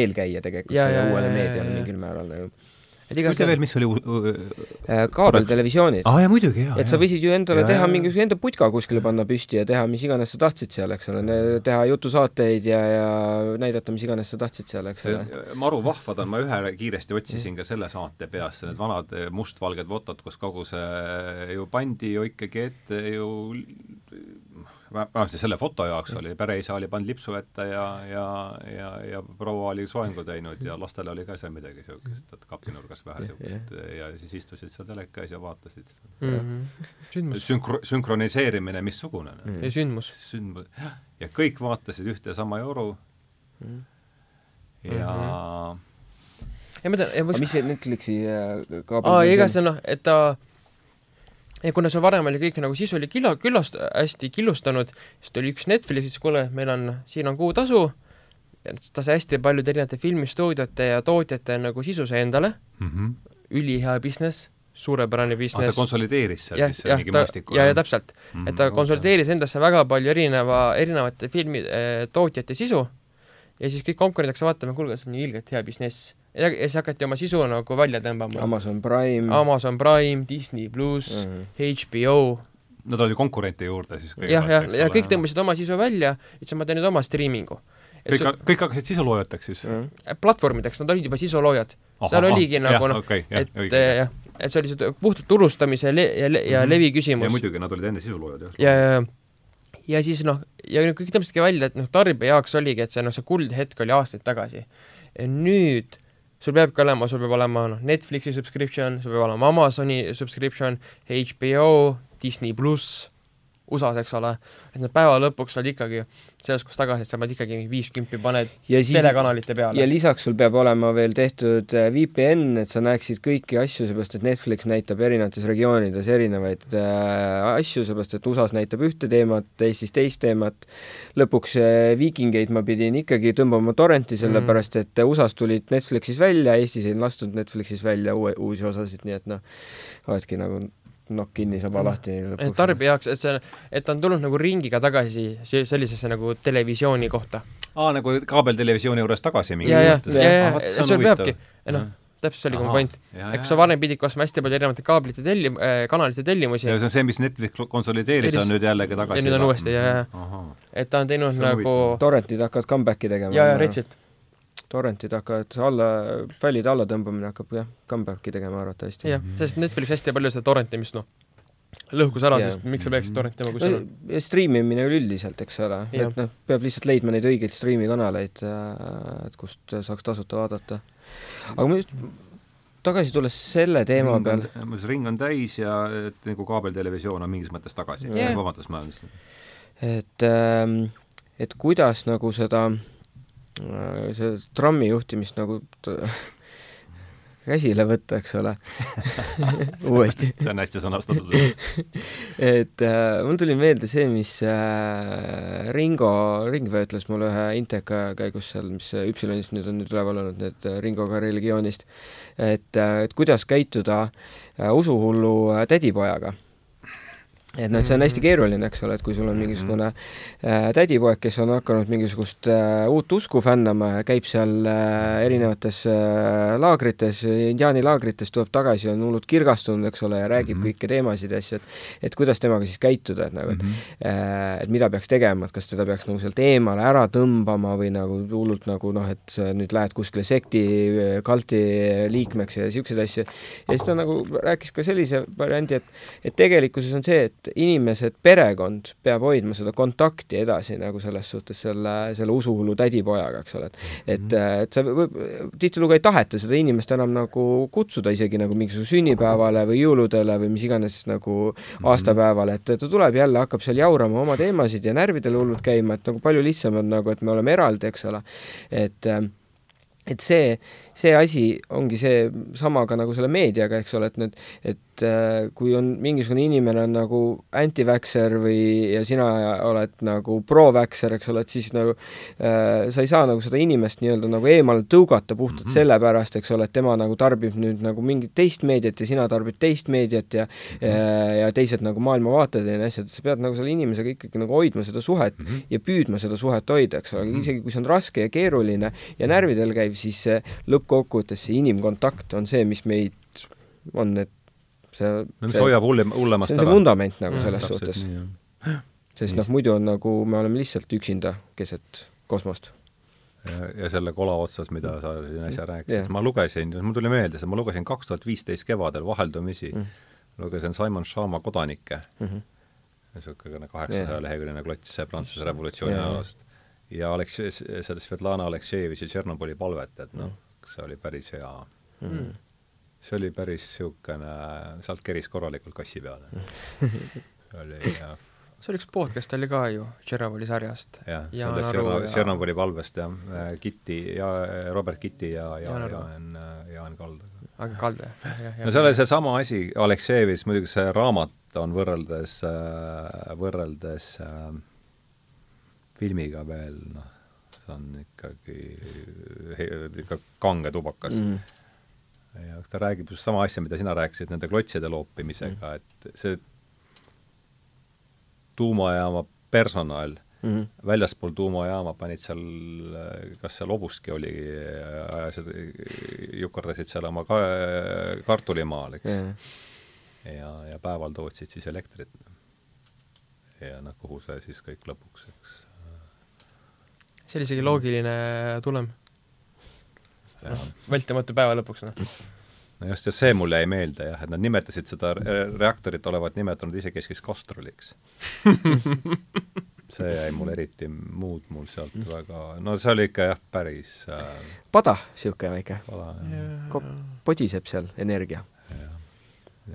eelkäija tegelikult sellele uuele meediale mingil määral nagu et iga mis see veel, mis oli äh, kaabeltelevisioonid. aa, jaa, muidugi, jaa. et sa võisid ju endale ja, teha mingisuguse enda putka kuskile panna püsti ja teha mis iganes sa tahtsid seal, eks ole, teha jutusaateid ja, ja näidata, mis iganes sa tahtsid seal, eks ole. maru vahvad on, ma ühe kiiresti otsisin ka selle saate peast, need vanad mustvalged fotod, kus kogu see ju pandi ju ikkagi ette ju vähemasti selle foto jaoks oli, pereisa oli pannud lipsu ette ja, ja, ja, ja proua oli soengu teinud ja lastel oli ka seal midagi niisugust, et kapinurgas vähe niisugust ja siis istusid seal teleka ees ja vaatasid mm. -hmm. sündmus. Sünkro-, sünkroniseerimine missugune mm. -hmm. ja sündmus. sündmus, jah, ja kõik vaatasid ühte sama joru mm -hmm. ja mm -hmm. ja ma tean, ja aga mis see Netflixi äh, kaabel aa, igatahes noh, et ta ja kuna see varem oli kõik nagu sisu oli kilo, küllast-, hästi killustanud, siis tuli üks Netflix, ütles kuule, meil on, siin on kuutasu, ta sai hästi paljude erinevate filmistuudiote ja tootjate nagu sisu sai endale mm, -hmm. ülihea business, suurepärane business ah,. ta konsolideeris seal ja, siis ja, mingi maastiku? ja, ja täpselt mm. -hmm. et ta mhm, konsolideeris okay. endasse väga palju erineva, erinevate filmi eh, tootjate sisu ja siis kõik konkurendid hakkasid vaatama, kuulge, see on nii ilgelt hea business ja, ja siis hakati oma sisu nagu välja tõmbama. Amazon Prime. Amazon Prime, Disney pluss mm, -hmm. HBO. Nad olid konkurente juurde siis jah, jah, ja kõik tõmbasid oma sisu välja, ütlesid, ma teen nüüd oma striimingu. kõik, kõik hakkasid sisuloojateks siis mm? -hmm. platvormideks, nad olid juba sisuloojad. seal oligi ah, nagu noh, okay, et jah, et see oli see puhtalt turustamise le ja, le ja mm -hmm. levi küsimus. ja muidugi, nad olid enne sisuloojad, jah. ja, ja, ja ja siis noh, ja kõik tõmbasidki välja, et noh, tarbija jaoks oligi, et see noh, see kuldhetk oli aastaid tagasi. ja nüüd sul peabki olema, sul peab olema noh, Netflixi subscription, sul peab olema Amazoni subscription, HBO, Disney pluss, USA-s, eks ole, et nad päeva lõpuks saad ikkagi selles, kus tagasi, sa pead ikkagi viiskümmend paned ja siis, telekanalite peale. ja lisaks sul peab olema veel tehtud äh, VPN, et sa näeksid kõiki asju, seepärast et Netflix näitab erinevates regioonides erinevaid äh, asju, seepärast et USA-s näitab ühte teemat, Eestis teist teemat, lõpuks äh, Viikingeid ma pidin ikkagi tõmbama torrenti, sellepärast et USA-s tulid Netflixis välja, Eestis ei lastud Netflixis välja uue, uusi osasid, nii et noh, oledki nagu nokk kinni, saba lahti. et tarbija jaoks, et see, et ta on tulnud nagu ringiga tagasi sellisesse nagu televisiooni kohta. aa, nagu kaabeltelevisiooni juures tagasi mingi ja, ja, ja, ja, ja sul peabki, noh, täpselt see oligi mu point. et kui sa varem pidid ostma hästi palju erinevate kaablite tellim- äh,, kanalite tellimusi. Ja see on see, mis Netflix konsolideeris, on nüüd jällegi tagasi ja nüüd on uuesti, ja, ja. et ta on teinud nagu torrentid hakkavad comeback'i tegema. ja, ja retsilt torrentid hakkavad alla, failide allatõmbamine hakkab jah, comeback'i tegema arvatavasti. jah, sest Netflix hästi palju seda torrentimist, noh, lõhkus ära yeah., sest miks sa peaksid torrentima, kui sul on ja striimimine üleüldiselt, eks ole, et noh, peab lihtsalt leidma neid õigeid striimikanaleid, äh, et kust saaks tasuta vaadata. aga ma just tagasi tulles selle teema ring peal on, ring on täis ja et nagu kaabeltelevisioon on mingis mõttes tagasi yeah., vabandust, ma et ähm, et kuidas nagu seda Äh, see trammi juhtimist nagu käsile võtta, eks ole. Uuesti. See on hästi sõnastatud et äh, mul tuli meelde see, mis äh, Ringo Ringvee ütles mulle ühe Inteka käigus seal, mis Üpsilonist nüüd on nüüd üleval olnud, need äh, Ringoga religioonist, et äh,, et kuidas käituda äh, usuhullu äh, tädipojaga et noh, et see on hästi keeruline, eks ole, et kui sul on mingisugune äh, tädipoeg, kes on hakanud mingisugust äh, uut usku fännama ja käib seal äh, erinevates äh, laagrites, indiaanilaagrites, tuleb tagasi, on hullult kirgastunud, eks ole, ja räägib mm -hmm. kõiki teemasid ja asju, et et kuidas temaga siis käituda, et nagu, et mm -hmm. äh, et mida peaks tegema, et kas teda peaks nagu sealt eemale ära tõmbama või nagu hullult nagu noh, et sa nüüd lähed kuskile sekti, kalti liikmeks ja niisuguseid asju. ja siis ta nagu rääkis ka sellise variandi, et et tegelikkuses on see, et et inimesed, perekond peab hoidma seda kontakti edasi nagu selles suhtes selle, selle usuhullu tädipojaga, eks ole, et et, mhm. et sa võib, tihtilugu ei taheta seda inimest enam nagu kutsuda isegi nagu mingisuguse sünnipäevale või jõuludele või mis iganes nagu mhm. aastapäevale, et ta tuleb jälle, hakkab seal jaurama oma teemasid ja närvidele hullult käima, et nagu palju lihtsam on nagu, et me oleme eraldi, eks ole, et et see, see asi ongi see sama ka nagu selle meediaga, eks ole, et need, et äh, kui on mingisugune inimene on nagu anti-vaxxer või, ja sina oled nagu pro-vaxxer, eks ole, et siis nagu äh, sa ei saa nagu seda inimest nii-öelda nagu eemale tõugata puhtalt mm -hmm. sellepärast, eks ole, et tema nagu tarbib nüüd nagu mingit teist meediat ja sina tarbid teist meediat ja mm -hmm. ja, teised nagu maailmavaated ja asjad, sa pead nagu selle inimesega ikkagi nagu hoidma seda suhet mm -hmm. ja püüdma seda suhet hoida, eks ole -hmm. isegi kui see on raske ja keeruline ja närvidel käiv, siis lõppkokkuvõttes see inimkontakt on see, mis meid on need see no mis see, hoiab hullem, hullemast see on see vundament nagu ja, selles suhtes. sest noh, muidu on nagu, me oleme lihtsalt üksinda keset kosmost. ja, selle kola otsas, mida sa siin äsja rääkisid yeah., ma lugesin, mul tuli meelde see, ma lugesin kaks tuhat viisteist kevadel vaheldumisi mm., lugesin Simon Schama Kodanikke mm, -hmm. niisugune kaheksasaja yeah. leheküljeline klots Prantsuse revolutsiooni yeah. ajaloost. ja Aleksei, seda Svetlana Aleksejevitši Tšernobõli palvet, et noh, see oli päris hea mm. see oli päris niisugune, sealt keris korralikult kassi peale see oli jah see oli üks podcast oli ka ju Tšernobõli sarjast. jah, sellest Tšernobõli valvest jah, Kitti ja Robert Kitti ja, ja Jaan, Jaan, Jaan Kaldaga. aga Kalde, jah, jah. no see oli seesama asi, Aleksejevitš, muidugi see raamat on võrreldes, võrreldes äh, filmiga veel noh, on ikkagi ikka kange tubakas mm ja ta räägib just sama asja, mida sina rääkisid nende klotside loopimisega mm, et see tuumajaama personal mm -hmm. väljaspool tuumajaama panid seal, kas seal hobuski oli, ajasid, jukurdasid seal oma ka, kartulimaal, eks mm. -hmm. ja, ja päeval tootsid siis elektrit. ja noh, kuhu see siis kõik lõpuks, eks. See oli isegi loogiline tulem vältimatu päeva lõpuks, noh. no just, ja see mulle jäi meelde jah, et nad nimetasid seda reaktorit olevat nimetanud isekeskis kastruliks see jäi mul eriti, muud mul sealt mm. väga, no see oli ikka jah, päris äh, pada, niisugune väike. Podiseb seal energia. jah,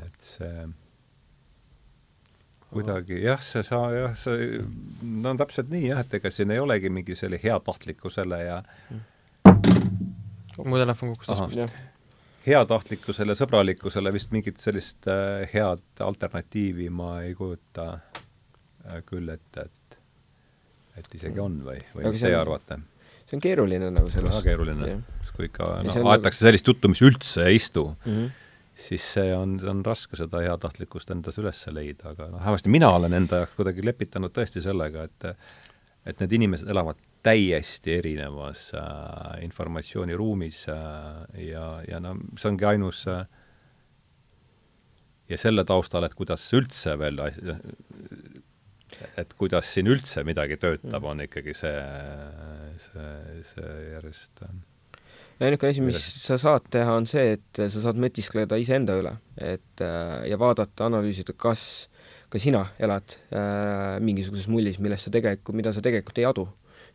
et see kuidagi jah, see sa-, jah, see, no täpselt nii jah, et ega siin ei olegi mingi selle heatahtlikkusele ja mu telefon kukkus taskust. heatahtlikkusele, sõbralikkusele vist mingit sellist äh, head alternatiivi ma ei kujuta äh, küll ette, et et isegi on või, või mis teie arvate? see on keeruline nagu selles väga keeruline, kui ikka noh, aetakse nagu... sellist juttu, mis üldse ei istu mm, -hmm. Siis see on, on raske seda heatahtlikkust endas üles leida, aga noh, vähemasti mina olen enda jaoks kuidagi lepitanud tõesti sellega, et et need inimesed elavad täiesti erinevas äh, informatsiooniruumis äh, ja, ja no see ongi ainus äh, ja selle taustal, et kuidas üldse veel et kuidas siin üldse midagi töötab, on ikkagi see, see, see järjest äh, ainuke asi, mis sa saad teha, on see, et sa saad mõtiskleda iseenda üle, et äh, ja vaadata, analüüsida, kas ka sina elad äh, mingisuguses mullis, millest sa tegelikult, mida sa tegelikult ei adu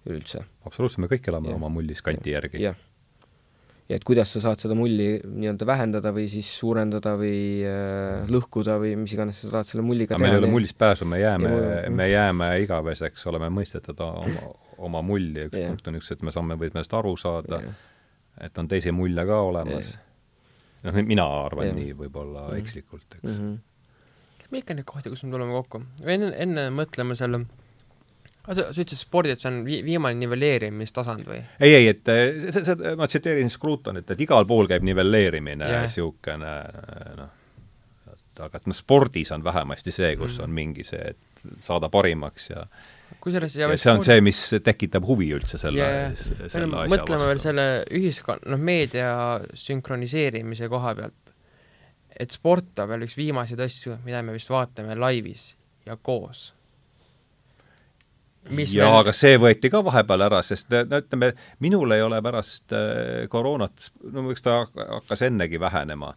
üleüldse. absoluutselt, me kõik elame ja. oma mullis kanti järgi. jah. ja et kuidas sa saad seda mulli nii-öelda vähendada või siis suurendada või äh, lõhkuda või mis iganes sa saad selle mulliga Aga teha. meil ei ole mullist pääsu, me jääme, me jääme igaveseks, oleme mõistetada oma, oma mulli, üks yeah. punkt on üks, et me saame, võime sellest aru saada yeah., et on teisi mulje ka olemas yeah. noh, mina arvan yeah. nii võib-olla mm -hmm. ekslikult, eks mm. -hmm mis ikka neid kohti, kus me tuleme kokku, enne, enne mõtleme selle sa, sa ütlesid spordi, et see on vi-, viimane nivelleerimistasand või? ei, ei, et eh, see, see, ma tsiteerin Scrutonit, et igal pool käib nivelleerimine niisugune noh, et aga et noh, spordis on vähemasti see, kus Mm. on mingi see, et saada parimaks ja kusjuures ja see on see, mis tekitab huvi üldse selle Ja, ja. selle me asja mõtleme veel vastu. selle ühiskonna, noh, meedia sünkroniseerimise koha pealt, et sport on veel üks viimaseid asju, mida me vist vaatame laivis ja koos. mis jaa, meil- aga see võeti ka vahepeal ära, sest no ütleme, minul ei ole pärast äh, koroonat, no eks ta hak- hakkas ennegi vähenema,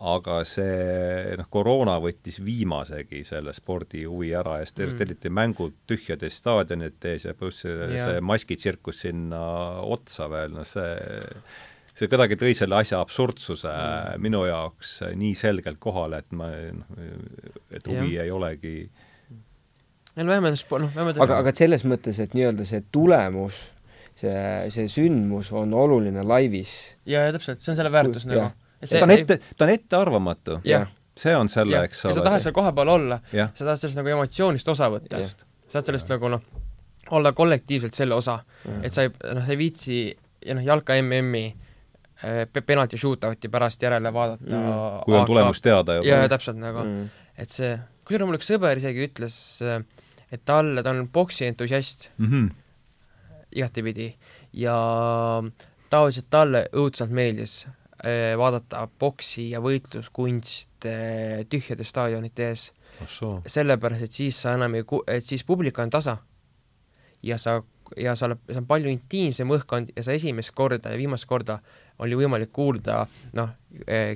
aga see noh, koroona võttis viimasegi selle spordi huvi ära ja siis Mm. eriti mängud tühjades staadionites ja pluss see, Jaa. see maskitsirkus sinna otsa veel, noh see see kuidagi tõi selle asja absurdsuse mm. minu jaoks nii selgelt kohale, et ma noh, et huvi Jah. ei olegi meil vähemalt spo-, noh, vähemalt aga, aga et selles mõttes, et nii-öelda see tulemus, see, see sündmus on oluline laivis. jaa, jaa, täpselt, see on selle väärtus nagu. Et ta on ette, ta on ettearvamatu. see on selle, eks ja ole. sa tahad seal kohapeal olla, sa tahad sellest nagu emotsioonist osa võtta. Sa tahad sellest nagu noh, olla kollektiivselt selle osa, et sa ei, noh, sa ei viitsi ja noh, jalka MM-i eh, pe- penalti shootout'i pärast järele vaadata Mm. kui on tulemus teada juba. jaa, täpselt nagu mm., Mm. et see, kusjuures mul üks sõber isegi ütles, et talle, ta on poksientusiast mm. -hmm. igatepidi ja tavaliselt talle õudselt meeldis eh, vaadata poksi ja võitluskunst eh, tühjades staadionite ees sellepärast, et siis sa enam ei ku-, et siis publik on tasa. Ja sa, ja sa oled, see on palju intiimsem õhkkond ja sa esimest korda ja viimast korda oli võimalik kuulda noh,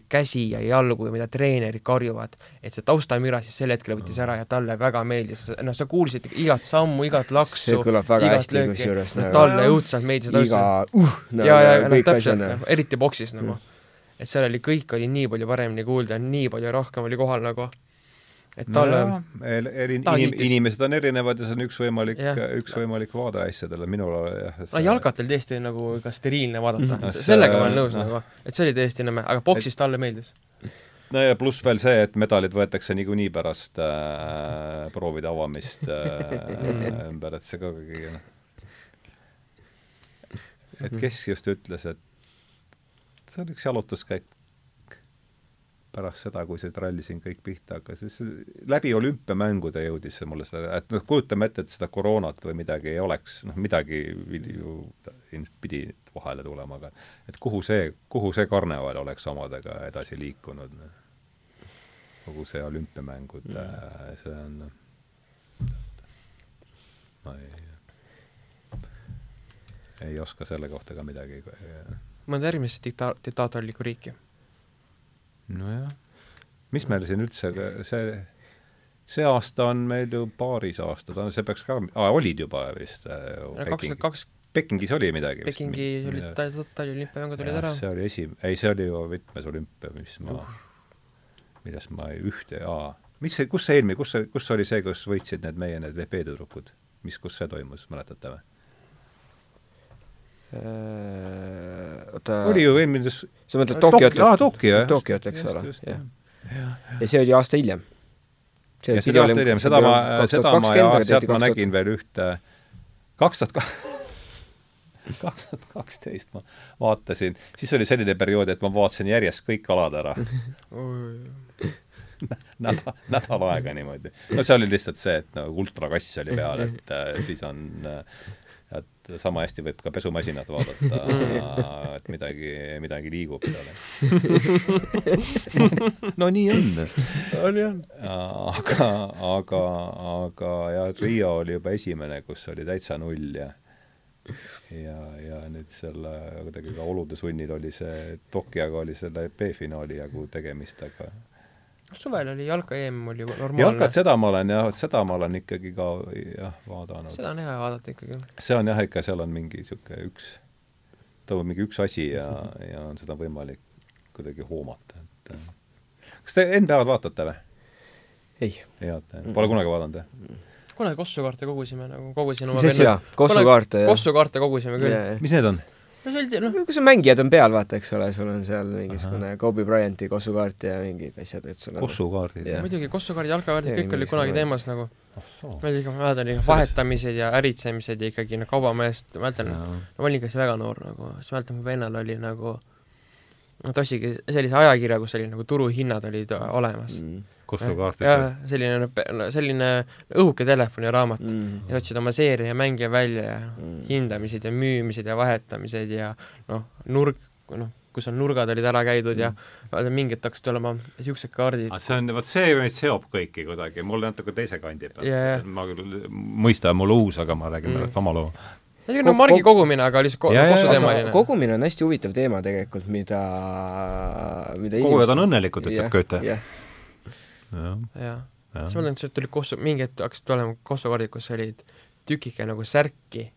käsi ja jalgu ja mida treenerid karjuvad, et see taustamüra siis sel hetkel võttis ära ja talle väga meeldis, noh, sa kuulsid igat sammu, igat laksu, see kõlab väga hästi kusjuures noh, nagu talle õudselt meeldis iga uh, nagu ja, ja, kõik täpselt, asjad. eriti boksis nagu et seal oli, kõik oli nii palju paremini kuulda, nii palju rohkem oli kohal nagu, et talle no, eri, inim, inimesed on erinevad ja see on üks võimalik üks võimalik vaade asjadele, minul jah no jalkatel tõesti nagu ka steriilne vaadata. No see- sellega ma olen nõus noh. nagu, et see oli tõesti nõme, aga boksis talle meeldis. no ja pluss veel see, et medalid võetakse niikuinii pärast äh, proovide avamist äh, ümber, et see ka ikkagi noh, et kes just ütles, et see oli üks jalutuskäik pärast seda, kui see trall siin kõik pihta hakkas, siis läbi olümpiamängude jõudis see mulle seda, et noh, kujutame ette, et seda koroonat või midagi ei oleks, noh midagi ju pidi vahele tulema, aga et kuhu see, kuhu see karneval oleks omadega edasi liikunud, kogu see olümpiamängud mm., see on ma ei, ei oska selle kohta ka midagi mõnda järgmisse dikta-, diktaatorlikku riiki. nojah, mis meil siin üldse, see, see aasta on meil ju paaris aastad, see peaks ka ah,, olid juba vist äh, kaks tuhat kaks Pekingis oli midagi vist. Pekingis olid Tallinna olümpiamängud olid ära. see oli esi-, ei, see oli ju mitmes olümpia, mis ma uh., millest ma ei ühte, aa, mis see, kus see eelmine, kus see, kus oli see, kus võitsid need meie need VP-tüdrukud, mis, kus see toimus, mäletate või? Oota oli ju eelmine sa mõtled Tokyot? aa, Tokyo, jah. Tokyot, eks ole, jah. ja see oli aasta hiljem. ja see oli aasta hiljem, seda ma, seda ma ja sealt ma nägin veel ühte, kaks tuhat kaks tuhat kaksteist ma vaatasin, siis oli selline periood, et ma vaatasin järjest kõik alad ära nädal, nädal aega niimoodi. no see oli lihtsalt see, et nagu ultrakass oli peal, et äh, siis on äh, et sama hästi võib ka pesumasinat vaadata, et midagi, midagi liigub seal. no nii on. on jah. aga, aga, aga jah, Riia oli juba esimene, kus oli täitsa null ja ja, ja nüüd selle kuidagi ka olude sunnil oli see, Tokyoga oli selle B-finaali jagu tegemist, aga suvel oli jalka EM oli normaalne. jalkat, seda ma olen jah, seda ma olen ikkagi ka jah, vaadanud. seda on hea vaadata ikkagi. see on jah, ikka seal on mingi niisugune üks, toimub mingi üks asi ja, ja on seda võimalik kuidagi hoomata, et kas te NBA-d vaatate või? ei. ei vaata, pole kunagi vaadanud, jah? kunagi kossukaarte kogusime nagu, kogusin oma mis asja, kossukaarte? kossukaarte kogusime küll. mis need on? No see oli, noh. Kui sul mängijad on peal, vaata, eks ole, sul on seal mingisugune Kobe Bryanti kossukaart ja mingid asjad, et sul on kossukaardid Jah. muidugi kossukaardid, jalkakaardid, kõik mingisugune- kunagi teemas nagu. ma ei tea, ma mäletan ikka vahetamised ja äritsemised ja ikkagi noh, kaubamehest, ma mäletan, ma olin ikka siis väga noor nagu, siis mäletan, mu vennal oli nagu ostsingi sellise ajakirja, kus oli nagu turuhinnad olid olemas. Mm kutsukaardid? jah, selline, selline õhuke telefoniraamat mm. ja otsid oma seeria mänge välja ja mm. hindamised ja müümised ja vahetamised ja noh, nurk, noh, kus on nurgad olid ära käidud mm. ja vaata mingid hakkasid olema niisugused kaardid. see on, vot see meid seob kõiki kuidagi, mul natuke teise kandi pealt yeah.. ma küll, mõista on mul uus, aga ma räägin mm. oma loo see on nagu margi kogumine, aga lihtsalt ko kossuteemaline. kogumine on hästi huvitav teema tegelikult, mida, mida kogujad on õnnelikud, ütleb Goethe. Jah. siis ma mõtlen, et tuli kossu, mingi hetk hakkasid tulema kossukaardid, kus olid tükike nagu särki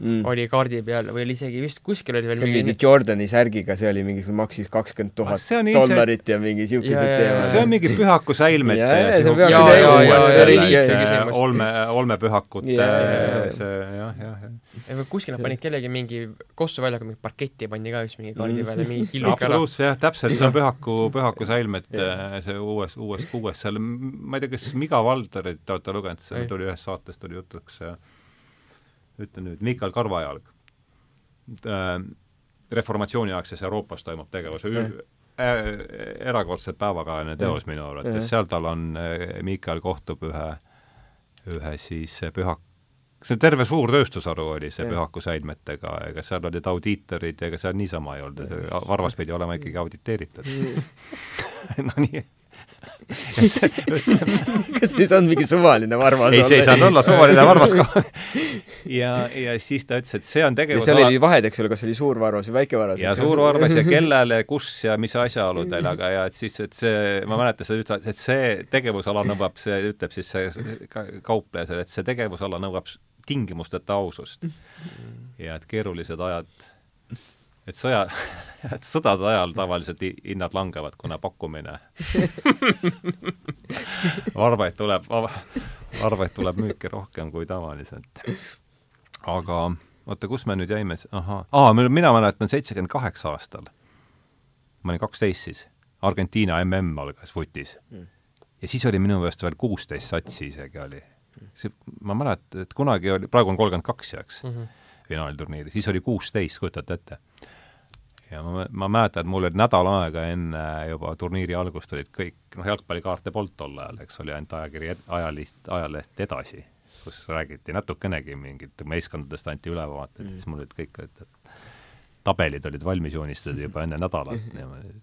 mm. oli kaardi peal või oli isegi vist kuskil oli veel see mingi, mingi Jordani särgiga, see oli mingi, maksis kakskümmend tuhat dollarit ja mingi siukesed teemad. see on mingi pühaku säilmete ja, ja, see on pühaku säilmete. olme, olmepühakute, see jah, jah, jah. kuskil nad panid kellegi mingi Kossu väljaku mingi parketti pandi ka üks mingi kaardi peale, mingi killuke ära. absoluutselt jah, täpselt, see on pühaku, pühaku säilmete, see uues, uues, uues seal, ma ei tea, kas Miga Valdarit te olete lugenud, see tuli ühes saates tuli jutuks ütle nüüd, Miikal Karvajalg äh,, reformatsiooniaegses Euroopas toimub tegevus. Äh, erakordselt päevakajaline teos minu arvates, seal tal on, äh, Miikal kohtub ühe, ühe siis pühak-, see terve suur tööstusharu oli see Pühaku säilmetega, ega seal olid audiitorid ja ega seal niisama ei olnud, varvas pidi olema ikkagi auditeeritud. No nii kas ei saanud mingi suvaline varvas ei, see ei saanud olla suvaline varvas ka ja, ja siis ta ütles, et see on tegevus seal oli vahed, eks ole, kas oli suur varvas või väike varvas? ja suur varvas ja kellele, kus ja mis asjaoludel, aga ja et siis, et see, ma mäletan seda ütles, et see tegevusala nõuab, see ütleb siis see kaupleja, et see tegevusala nõuab tingimusteta ausust. ja et keerulised ajad et sõja, et sõdade ajal tavaliselt hinnad langevad, kuna pakkumine arveid tuleb, arveid tuleb müüki rohkem kui tavaliselt. aga oota, kus me nüüd jäime, ahah, aa, mina mäletan seitsekümmend kaheksa aastal, ma olin kaksteist siis, Argentiina mm algas vutis mm. ja siis oli minu meelest veel kuusteist satsi isegi oli. see, ma mäletan, et kunagi oli, praegu on kolmkümmend kaks, eks mm -hmm finaalturniiri, siis oli kuusteist, kujutate ette. Ja ma, ma mäletan, et mul oli nädal aega enne juba turniiri algust olid kõik, noh, jalgpallikaarte polnud tol ajal, eks oli ainult ajakiri, ajaliht, ajaleht Edasi, kus räägiti natukenegi mingit, meeskondadest anti ülevaated mm., siis mul olid kõik, et tabelid olid valmis joonistatud juba enne nädalat niimoodi.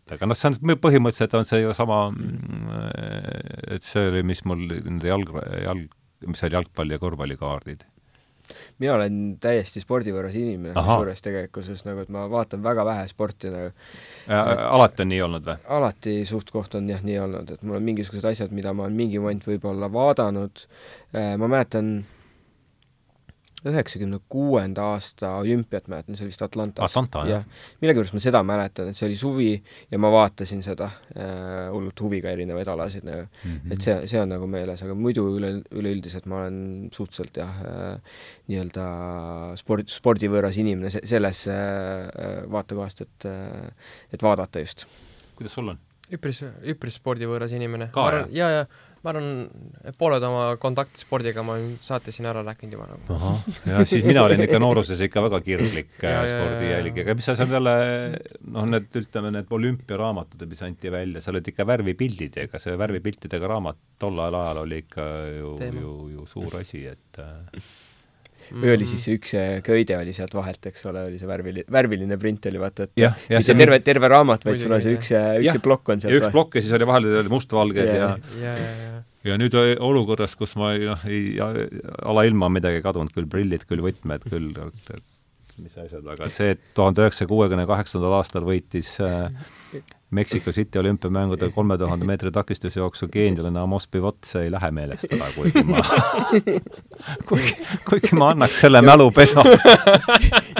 Et aga noh, see on, põhimõtteliselt on see ju sama, mm, et see oli, mis mul nende jalg, jalg, mis oli jalgpalli ja korvpallikaardid mina olen täiesti spordivõõras inimene suures tegelikkuses, nagu et ma vaatan väga vähe sporti nagu. alati on nii olnud või? alati suht-koht on jah nii olnud, et mul on mingisugused asjad, mida ma olen mingi moment võib-olla vaadanud, äh, ma mäletan üheksakümne kuuenda aasta olümpiat mäletan, see oli vist Atlantas. Atlanta, jah. millegipärast ma seda mäletan, et see oli suvi ja ma vaatasin seda äh, hullult huviga, erinevaid alasid nagu mm, -hmm. et see, see on nagu meeles, aga muidu üle, üleüldiselt ma olen suhteliselt jah äh,, nii-öelda sport, spordivõõras inimene se-, selles äh, vaatekohast, et äh,, et vaadata just. kuidas sul on? üpris, üpris spordivõõras inimene. ja, ja ma arvan, pooled oma kontakte spordiga ma saates siin ära rääkinud juba nagu. ahah, ja siis mina olin ikka nooruses ikka väga kirglik spordijälgija, aga mis seal jälle noh, need ütleme, need olümpiaraamatud, mis anti välja, seal olid ikka värvipildid ja ega see värvipiltidega raamat tollel ajal oli ikka ju, ju, ju suur asi, et äh, või oli siis see üks köide oli sealt vahelt, eks ole, oli see värviline, värviline print oli vaata, et ja, ja, mitte terve, terve raamat, vaid sul on see üks, üks plokk on sealt. üks plokk ja siis oli vahel oli mustvalged ja, ja, ja, ja ja nüüd olukorras, kus ma noh, ei, alailma on midagi kadunud, küll prillid, küll võtmed, küll mis asjad, aga see, et tuhande üheksasaja kuuekümne kaheksandal aastal võitis äh, Mexico City olümpiamängudel kolme tuhande meetri takistusjooksu geenialane Amos Pivot, see ei lähe meelest ära, kuigi ma kuigi, kuigi ma annaks selle mälupesa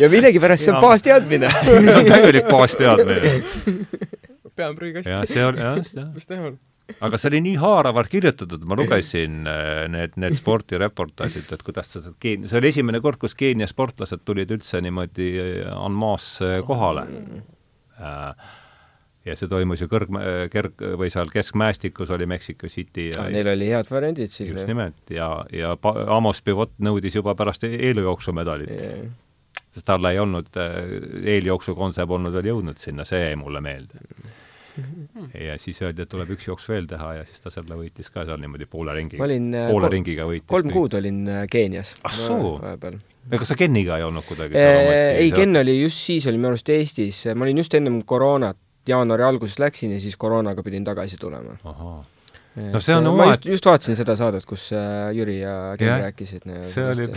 ja millegipärast see on baasteadmine see on täielik baasteadmine. pea on prügikasti. jah, see on, jah, jah. mis teha on? aga see oli nii haaravalt kirjutatud, ma lugesin äh, need, need spordireportaažid, et kuidas sa sealt Keenia, see oli esimene kord, kus Keenia sportlased tulid üldse niimoodi en masse kohale mm. äh, ja see toimus ju kõrg, kerg- või seal keskmäestikus oli Mexico City ja neil oli head variandid siis. just nimelt ja, ja Amos Pivot nõudis juba pärast e-, eeljooksu medalit yeah.. sest talle ei olnud, eeljooksukonse polnud veel jõudnud sinna, see jäi mulle meelde ja siis öeldi, et tuleb üks jooks veel teha ja siis ta selle võitis ka seal niimoodi poole ringiga. poole kol ringiga võitis. kolm kuud olin Keenias. ah soo? vahepeal kas sa Keniga ei olnud kuidagi seal ometi? ei, Ken oli just siis, oli minu arust Eestis, ma olin just ennem koroonat, jaanuari alguses läksin ja siis koroonaga pidin tagasi tulema. no see on oma ma just, just vaatasin seda saadet, kus äh, Jüri ja Ken yeah. rääkisid. see oli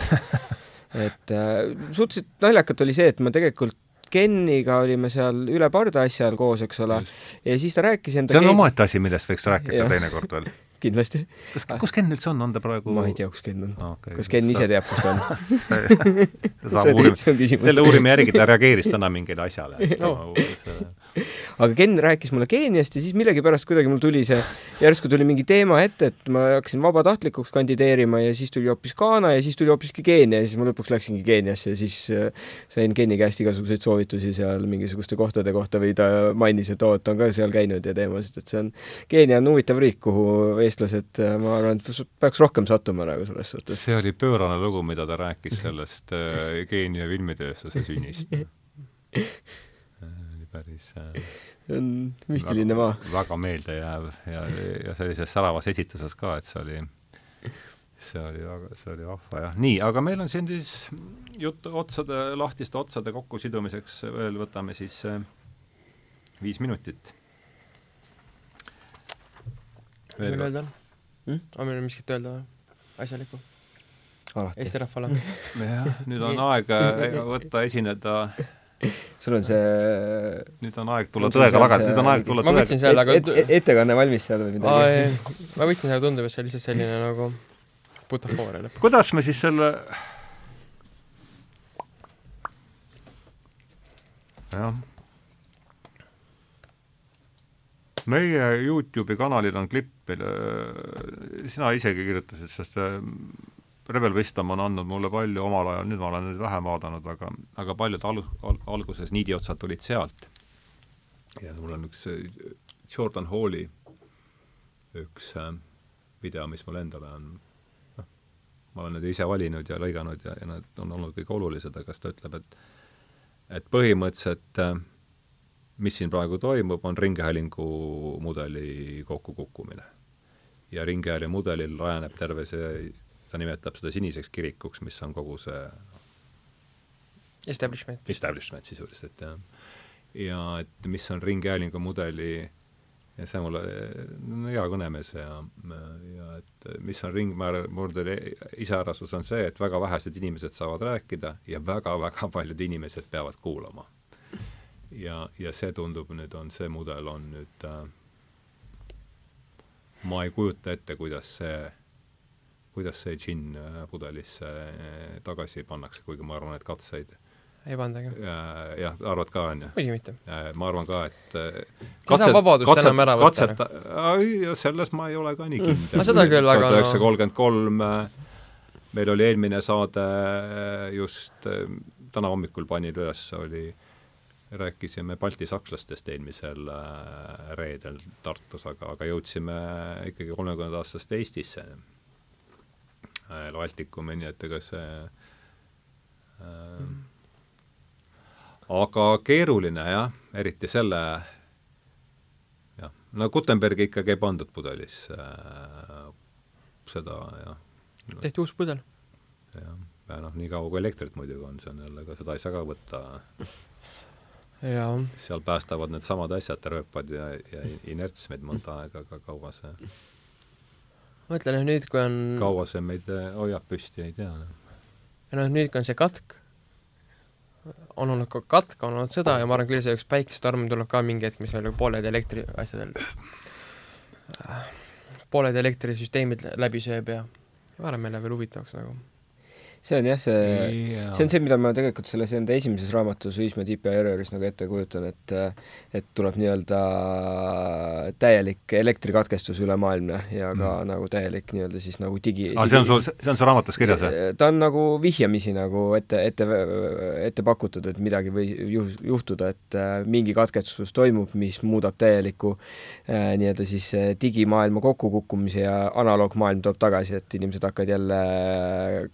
et äh, suhteliselt naljakat oli see, et ma tegelikult Keniga olime seal üle pardaasja all koos, eks ole, ja siis ta rääkis enda see on omaette asi, millest võiks rääkida teinekord veel kindlasti. kas, kus Ken üldse on, on ta praegu ma ei tea, kus Ken on okay,. kas Ken ise teab, kus ta on selle uurime järgi, ta reageeris täna mingile asjale no aga Ken rääkis mulle Keeniast ja siis millegipärast kuidagi mul tuli see, järsku tuli mingi teema ette, et ma hakkasin vabatahtlikuks kandideerima ja siis tuli hoopis Ghana ja siis tuli hoopiski Keenia ja siis ma lõpuks läksingi Keeniasse ja siis äh, sain Keni käest igasuguseid soovitusi seal mingisuguste kohtade kohta või ta mainis, et oo, et ta on ka seal käinud ja teemasid, et see on, Keenia on huvitav riik, kuhu eestlased, äh, ma arvan, et peaks rohkem sattuma nagu selles suhtes. see oli pöörane lugu, mida ta rääkis sellest äh, Keenia filmitööstuse sünnist päris see on müstiline maa. väga meeldejääv ja, ja sellises säravas esituses ka, et see oli, see oli väga, see oli vahva jah. nii, aga meil on siin siis jutt otsade, lahtiste otsade kokkusidumiseks veel võtame siis äh, viis minutit. veel öelda on hmm?? on meil miskit öelda või? asjalikku? Eesti rahvale jah, nüüd on aeg äh, võtta, esineda sul on see nüüd on aeg tulla tõega lageda, nüüd on aeg tulla tõega ma võtsin selle, aga et, et, ettekanne valmis seal või midagi? ma võtsin selle, tundub, et see on lihtsalt selline nagu butafooria lõpp. kuidas me siis selle jah. meie Youtube'i kanalil on klipp, mille sina isegi kirjutasid, sest Rebel Wisdom on andnud mulle palju omal ajal, nüüd ma olen nüüd vähem vaadanud, aga, aga paljud al-, al-, alguses niidiotsad tulid sealt. ja mul on üks Jordan Halli üks äh, video, mis mul endale on noh, ma olen need ise valinud ja lõiganud ja, ja need on olnud kõik olulised, aga siis ta ütleb, et et põhimõtteliselt äh, mis siin praegu toimub, on ringhäälingu mudeli kokkukukkumine. ja ringhäälingu mudelil rajaneb terve see ta nimetab seda siniseks kirikuks, mis on kogu see establishment. Establishment sisuliselt, jah. ja et mis on ringhäälingu mudeli ja see mulle, no hea kõnemees ja, ja et mis on ringmurdeli iseärasus, on see, et väga vähesed inimesed saavad rääkida ja väga-väga paljud inimesed peavad kuulama. ja, ja see tundub nüüd on, see mudel on nüüd äh, ma ei kujuta ette, kuidas see kuidas see džinn äh, pudelisse äh, tagasi pannakse, kuigi ma arvan, et katseid ei pandagi. jah, arvad ka, on ju? muidugi mitte. ma arvan ka, et äh, katset, ei saa vabadust katset, enam ära võtta. katseta, selles ma ei ole ka nii kindel. no seda küll, aga üheksasada kolmkümmend kolm meil oli eelmine saade just, täna hommikul panin üles, oli, rääkisime balti sakslastest eelmisel reedel Tartus, aga, aga jõudsime ikkagi kolmekümnenda aastast Eestisse Baltikumini, et ega see äh, mm. aga keeruline jah, eriti selle jah, no Gutenbergi ikkagi ei pandud pudelisse äh, seda jah. tehti uus pudel. jah, ja noh, nii kaua kui elektrit muidugi on, see on jälle ka, seda ei saa ka võtta seal päästavad needsamad asjad, rööpad ja, ja inerts meid mõnda aega, aga kaua see mõtlen, et nüüd, kui on kaua see meid äh, hoiab püsti, ei tea. Noh. ja noh, nüüd, kui on see katk, on olnud ka katk, on olnud sõda ja ma arvan, küll see üks päikesetorm tuleb ka mingi hetk, mis meil pooled elektri asjadel, pooled elektrisüsteemid läbi sööb ja ma arvan, meil läheb veel huvitavaks nagu see on jah, see, see on see, mida ma tegelikult selles enda esimeses raamatus Viismäe tipp ja erroris nagu ette kujutan, et et tuleb nii-öelda täielik elektrikatkestus ülemaailmne ja ka Mm. nagu täielik nii-öelda siis nagu digi aa, see on sul, see on su raamatus kirjas või? ta on nagu vihjamisi nagu ette, ette, ette pakutud, et midagi või juh-, juhtuda, et äh, mingi katkestus toimub, mis muudab täieliku äh, nii-öelda siis äh, digimaailma kokkukukkumise ja analoogmaailm tuleb tagasi, et inimesed hakkavad jälle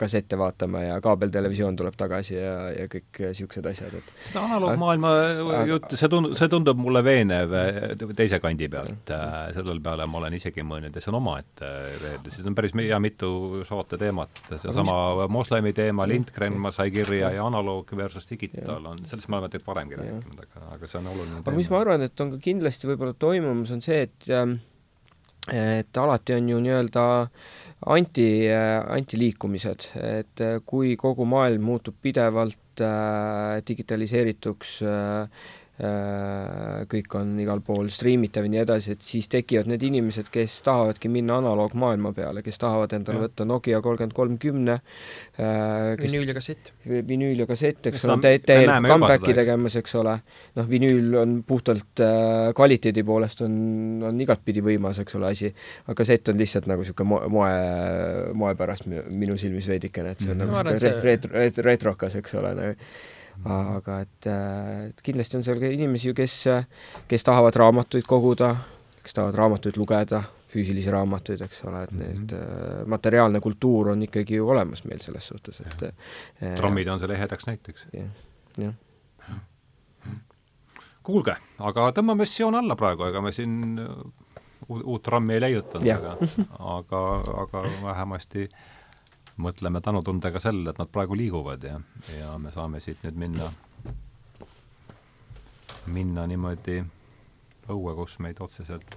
kassette vaatama ja kaabeltelevisioon tuleb tagasi ja, ja kõik niisugused asjad, et seda analoogmaailma juttu, see tundub, see tundub mulle veenev eh, teise kandi pealt. sellel peale ma olen isegi mõelnud ja see on omaette veel, siin on päris hea mitu saate teemat, seesama moslemi teema, Lindgren ma sai kirja ja analoog versus digitaal on, sellest me oleme tegelikult varemgi rääkinud, aga, aga see on oluline aga mis ma arvan, et on ka kindlasti võib-olla toimumas, on see, et ähm, et alati on ju nii-öelda anti, antiliikumised, et äh, kui kogu maailm muutub pidevalt äh, digitaliseerituks äh, äh, kõik on igal pool striimitav ja nii edasi, et siis tekivad need inimesed, kes tahavadki minna analoogmaailma peale, kes tahavad endale Jah. võtta Nokia kolmkümmend kolm kümne, kes vinüül ja kassett. vinüül ja kassett, eks ole, täielik comeback'i tegemas, eks ole, noh, vinüül on puhtalt äh, kvaliteedi poolest on, on igatpidi võimas, eks ole, asi, aga kassett on lihtsalt nagu niisugune moe, moe, moe pärast minu, silmis veidikene, et see on Mhm. nagu Ma arvan, niisugune retro- ret-, retrokas, eks ole, nagu aga et, äh, et kindlasti on seal ka inimesi kes, kes tahavad raamatuid koguda, kes tahavad raamatuid lugeda, füüsilisi raamatuid, eks ole, et need äh, materiaalne kultuur on ikkagi ju olemas meil selles suhtes, et äh, trammid on selle ehedaks näiteks. jah, jah. kuulge, aga tõmbame siis joone alla praegu, ega me siin uut, uut trammi ei leiutanud, aga, aga, aga vähemasti mõtleme tänutundega sellele, et nad praegu liiguvad ja, ja me saame siit nüüd minna, minna niimoodi õue, kus meid otseselt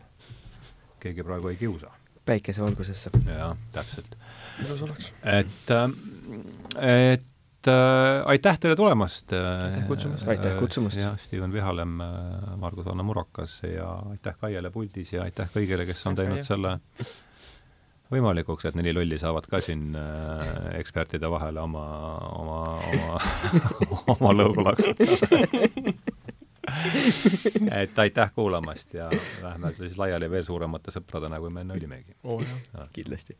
keegi praegu ei kiusa. päikesevalgusesse. jah, täpselt. ilus oleks. et, et äh, aitäh teile tulemast. Aitäh kutsumast. Aitäh kutsumast. jah, Steven Vihalem, Margus Anna Murakas ja aitäh Kaiele puldis ja aitäh kõigile, kes on Aitäh, teinud selle võimalikuks, et neli lolli saavad ka siin äh, ekspertide vahele oma, oma, oma, oma lõugu laksutada. et aitäh kuulamast ja lähme siis laiali veel suuremate sõpradena, kui me enne olimegi. jah. kindlasti.